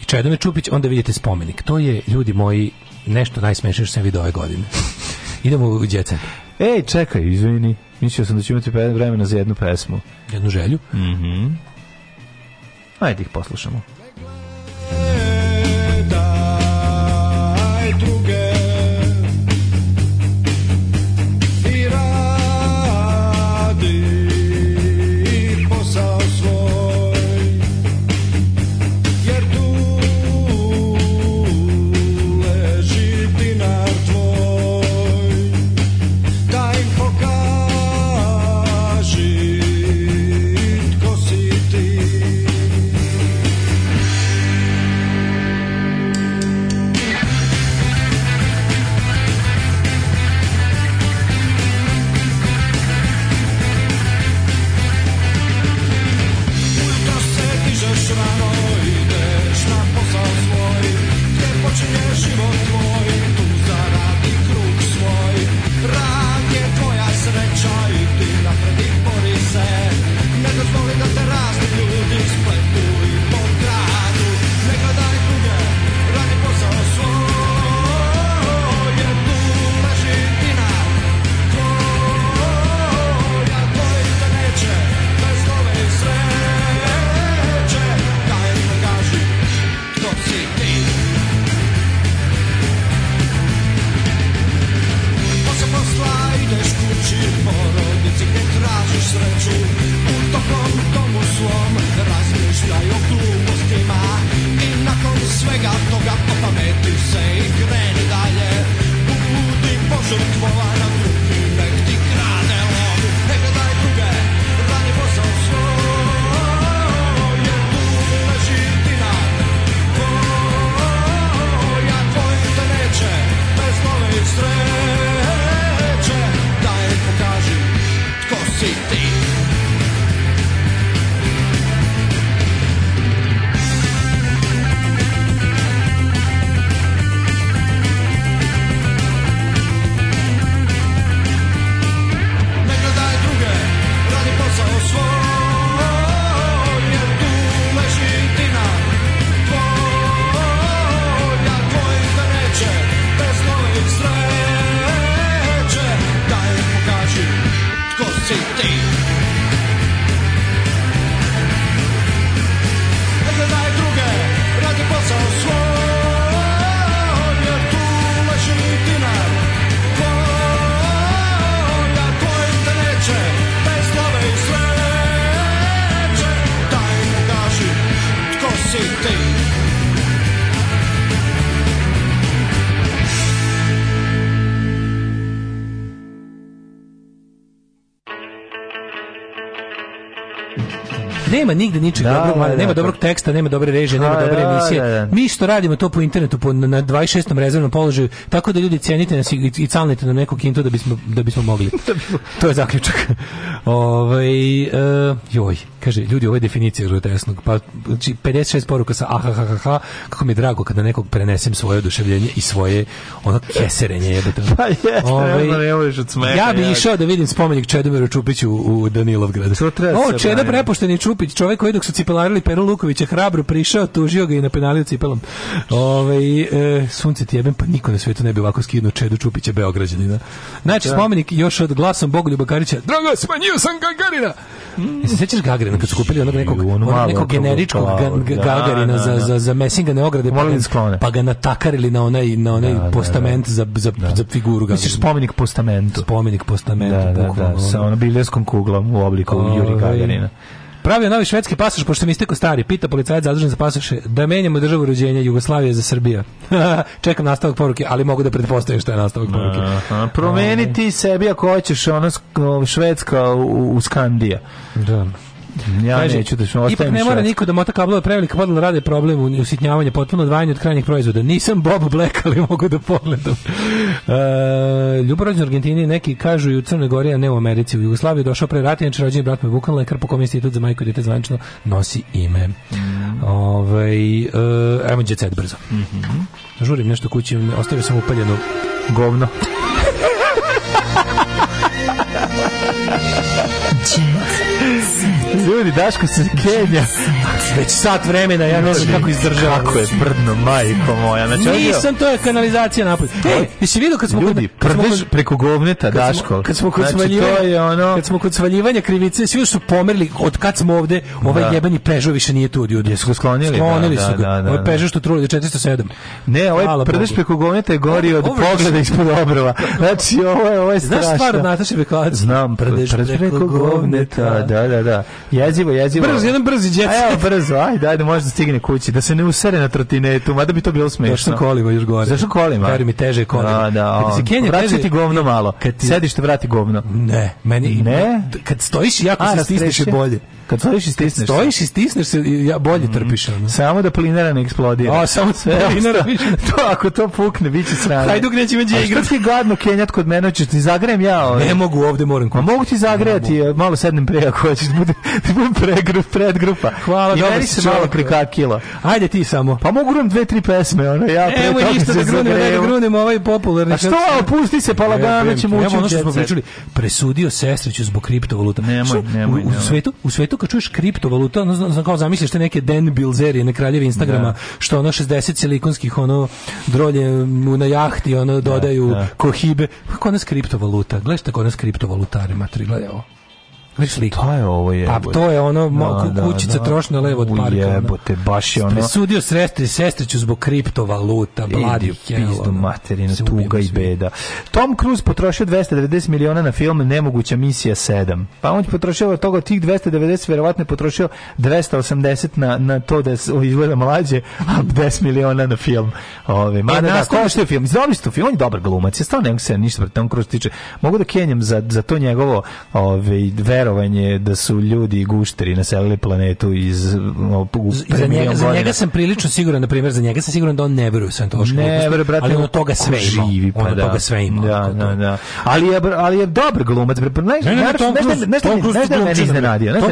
i Čedomir Čupić, onda vidite spomenik. To je, ljudi moji, nešto najsmešnije što sam vidio ove godine. Idemo u djeca. Ej, čekaj, izvini. Mislio sam da ću imati vremena za jednu pesmu. Jednu želju? Mhm. Mm Ajde ih poslušamo. nema nigde ničeg da, dobrog, da, da, nema da, dobrog teksta, nema dobre režije, nema dobre emisije. Mi što radimo to po internetu po, na 26. rezervnom položaju, tako da ljudi cijenite nas i, i calnite nam neku kintu da bismo, da bismo mogli. to je zaključak. Ovaj, uh, joj. Kaže, ljudi, ovo je definicija grotesknog. Pa, znači, 56 poruka sa ahahahaha, kako mi je drago kada nekog prenesem svoje oduševljenje i svoje ono keserenje jebate. pa je, Ove, ja, od smeka, ja bih išao da vidim spomenik Čedomiru Čupiću u, u Danilovgradu. Ovo, da Čeda prepošteni Čupić, čovjek koji dok su cipelarili Peru Lukovića, hrabro prišao, tužio ga i napenalio cipelom. Ove, ovaj, e, sunce ti jebem, pa niko na svetu ne bi ovako skinuo Čedu Čupića Beograđanina. Znači, da. spomenik još od glasom Bogoljuba Karića, drago, smanjio sam Gagarina! Mm. Se sećaš Gagarina? ograde kad su kupili onog nekog, onog nekog generičkog da, Gagarina da, da. za, za, za mesingane ograde, pa, pa ga natakarili na onaj, na onaj postament Za, za, za figuru Gagarina. Misliš spomenik postamentu? Spomenik postamentu, bukvalno. Sa onom biljarskom kuglom u obliku Juri Gagarina pravio novi švedski pasoš pošto mi istekao stari. Pita policajac zadužen za pasoše da menjamo državu rođenja Jugoslavije za Srbija. Čekam nastavak poruke, ali mogu da pretpostavim šta je nastavak poruke. Aha, promeniti ovaj. um, sebi ako hoćeš ona švedska u, u Skandija. Da. Ja Kaže, neću da što ostajem Ipak ne mora niko da mota kablova prevelika podala rade problem u usitnjavanja potpuno odvajanje od krajnjih proizvoda. Nisam Bob Black, ali mogu da pogledam. Uh, e, Ljuborođen Argentini neki kažu i u Crnoj Gori, a ne u Americi. U Jugoslaviji, došao pre rata, inače rođeni brat me Vukan, lekar po kom institut za majko i dete zvanično nosi ime. Mm. Ove, ovaj, uh, ajmo djecet brzo. Mm -hmm. Žurim nešto kući, ostavio sam upaljeno govno. Jet Ljudi, Daško se Kenja. Već sat vremena, ja ne znam kako izdržava. Kako je prdno, majko moja. Znači, Nisam, to je kanalizacija napolje. Ej, jesi vidio kad smo... Ljudi, kod, preko govneta, Daško. kad smo kod znači, Kad smo kod svaljivanja krivice, svi su pomerili od kad smo ovde, ovaj da. jebeni Peugeot više nije tu, ljudi. Jesu ga sklonili? Da, sklonili da, su ga. Da, da, ovaj da. Peugeot što truli, 407. Ne, ovaj prdež preko govneta je gori od pogleda ispod obrova. Znači, ovo je, ovo je strašno. Znaš stvar od Nataše Znam, prdež preko govneta, da, da, da. Jezivo, jezivo. Brzo, jedan brzi djec. Evo, brzo, ajde, ajde, može da stigne kući, da se ne usere na trotinetu, mada bi to bilo smešno. Zašto kolima još gore? Zašto kolima? Kari mi, teže kolima. Da, da. Kad se Kenja vrati teže... ti govno malo. Kad ti... Sediš te vrati govno. Ne, meni... Ne? Kad stojiš, jako A, se stisneš je bolje. Kad stojiš i stisneš. Kad stojiš i stisneš se, ja bolje mhm. trpiš. Mm. Samo da plinera ne eksplodira. A, samo sve. Da plinera, to, ako to pukne, biće će sranje. Hajduk neće međe igrati. A što ti gadno kenjat kod mene, hoćeš da ti zagrem ja? Ne ovaj? mogu, ovde moram A mogu ti zagrejati, malo sednem pre ako hoćeš, da bude Pregrup, predgrupa. Hvala, I meni se malo prikakilo. Ajde ti samo. Pa mogu grunem dve, tri pesme, ono, ja pre Evo ništa da grunem, ne da grunem ovaj popularni. A što, pusti se, pa lagano ćemo ući ono što smo pričali. Presudio sestriću zbog kriptovaluta. Nemoj, nemoj, U svetu, u svetu kad čuješ kriptovaluta, ono, kao zamisliš te neke Dan Bilzerije, na kraljevi Instagrama, da. što ono 60 silikonskih, ono, drolje mu na jahti, ono, da, dodaju da. kohibe. Kako nas kriptovaluta? Gledaš tako nas kriptovalutarima, tri, gledaj ovo. Pogledaj sliku. je ovo je? Pa to je ono no, da, da, kućica no, da. trošna levo od parka. Jebote, baš je ono. Presudio sestri, sestriću zbog kriptovaluta, bladi pizdu materina, tuga i beda. Tom Cruise potrošio 290 miliona na film Nemoguća misija 7. Pa on je potrošio od toga tih 290, verovatno je potrošio 280 na, na to da izgleda mlađe, a 10 miliona na film. Ove, mada e, da, ko što je film? Zdobi ste film, on je dobar glumac, ja stvarno nemam se ništa pred Tom Cruise tiče. Mogu da kenjam za, za to njegovo ove, ver verovanje da su ljudi i gušteri naselili planetu iz za njega, za njega sam prilično siguran na primjer za njega sam siguran da on ne veruje u to ne veruje brate ali on toga sve ima živi pa on da. toga sve ima da, da, da. ali je ali je dobar glumac pre pa ne ne ne nešto nešto me iznenadio nešto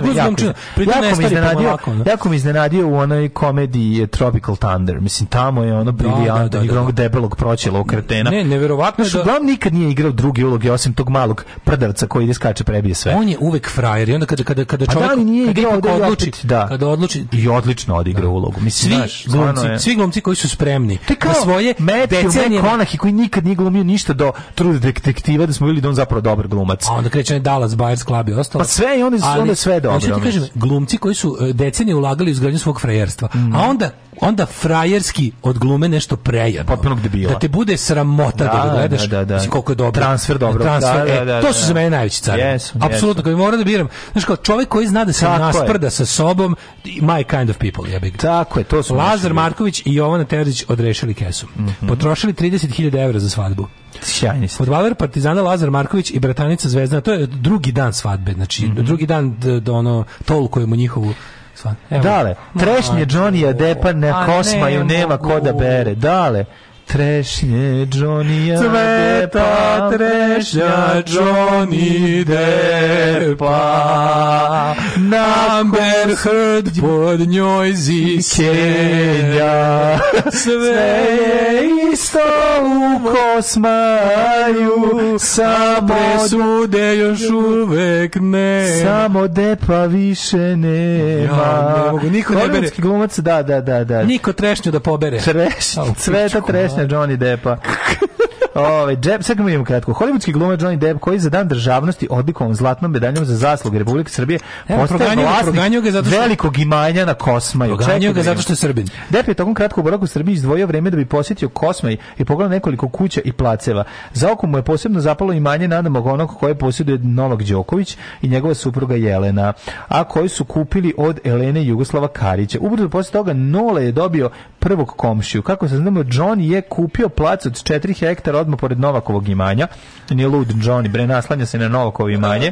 me jako jako me iznenadio jako me iznenadio u onoj komediji eh, Tropical Thunder mislim tamo je ono da, da, briljantno da, igrao debelog proćela okretena ne neverovatno da nikad nije igrao drugi uloge osim tog malog prdavca koji ide skače prebije sve on je uvek velik frajer i onda kada kada kada pa da, čovjek da, nije kada igrao, odluči, opet, da. kada odluči i odlično odigrao da. ulogu. Mislim svi Znaš, glumci, je. svi glumci koji su spremni na svoje decenije Konahi koji nikad nije glumio ništa do True detektiva da smo bili da on zapravo dobar glumac. A onda kreće Dallas Buyers Club i ostalo. Pa sve i oni su onda sve dobro. Znači ti kažem glumci koji su e, decenije ulagali u izgradnju svog frajerstva. Mm. A onda onda frajerski odglume nešto prejadno. Potpunog debila. Da te bude sramota da, da gledaš. Da, da, da. koliko je dobro. Transfer dobro. Transfer, da, da, e, da, e, to da, su da. za mene najveći cari. Yes, Apsolutno, yes. kad bi da biram. Znaš kao, čovjek koji zna da se Tako nasprda je. sa sobom, my kind of people, ja bih. Tako je, to su. Lazar Marković i Jovana Terzić odrešili kesu. Mm -hmm. Potrošili 30.000 evra za svadbu. Sjajni ste. Fudbaler Partizana Lazar Marković i bratanica Zvezdana, to je drugi dan svadbe, znači mm -hmm. drugi dan do ono tolkujemo njihovu detinjstva. Evo. Dale, trešnje Johnnyja Depa na kosmaju ne, nema ko da bere. Dale, Trešnje Johnny depa, trešnja Johnny Depa Amberherd pod njoj zikenja Sve je isto u kosmaju Samo sude još uvek ne Samo depa više nema ja, ne mogu, niko ne bere glumac, da, da, da, da Niko trešnju da pobere Treš, sveta trešnja Johnny Depa Ove, ovaj, džep, sad idemo kratko. Hollywoodski glumac Johnny Depp koji za dan državnosti odlikovan zlatnom medaljom za zasluge Republike Srbije e, postao je vlasnik ga zato što... velikog imanja na Kosmaju. Proganjao ga zato što je Srbin. Depp je tokom kratkog boravka u Srbiji izdvojio vreme da bi posjetio Kosmaj i pogledao nekoliko kuća i placeva. Za oko mu je posebno zapalo imanje nadanog onog koje posjeduje Novak Đoković i njegova supruga Jelena, a koji su kupili od Elene Jugoslava Karića. Ubrzo posle toga Nola je dobio prvog komšiju. Kako se znamo, John je kupio plac od 4 hektara odmah pored Novakovog imanja. Nije lud Johnny, bre, naslanja se na Novakovo imanje.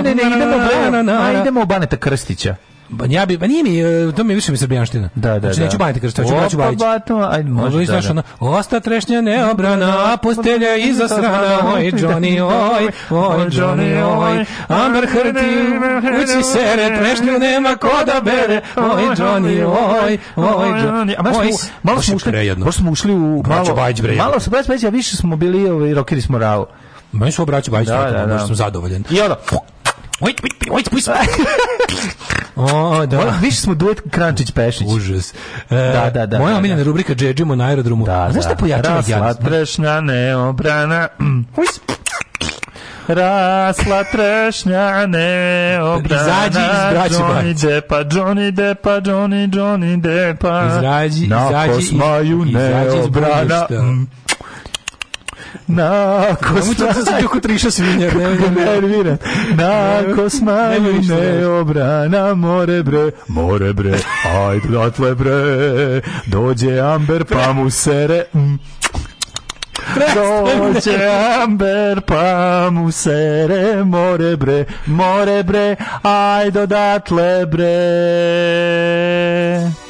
ne, ne, ne, idemo, na, Ajde idemo Baneta Krstića. Ba, ja bi, ba nije mi, e, to mi je više mi srbijanština. Da, da, znači, da. neću Baneta Krstića, hoću Braću Bajić. Opa, ajde, može, da, znaš, da. Ono, Osta trešnja neobrana, postelja iza strana, oj, Johnny, oj, oj, Johnny, oj, Amber Hrti, ući sere, trešnju nema ko da bere, oj, Johnny, oj, oj, Johnny. A malo smo, malo smo ušli, malo smo ušli u, malo, malo smo, baš, baš, ja više smo bili, ovaj, rokeri smo rao. Meni su obraćao Bajić, da, da, da, da. sam zadovoljan. I ono, Oj, oj, O, da. Moja, više smo duet Krančić Pešić. Užas. E, da, da, da. Moja da, omiljena da, da. rubrika Džedžimo na aerodromu. Da, da. Znaš šta da. pojačava jadnost? Rasla neobrana. Rasla trešnja neobrana. Izađi iz braće Johnny Deppa, Johnny Deppa, Johnny, Johnny Deppa. Izrađi, izađi, izađi iz braće. Na da smaj... Nemo se kako triša svinja. Ne, ne, ne. Nako da smaj ne obrana more bre, more bre, ajde datle bre, dođe amber pa mu sere... Mm. Dođe amber pa mu sere more bre, more bre, ajde odatle bre.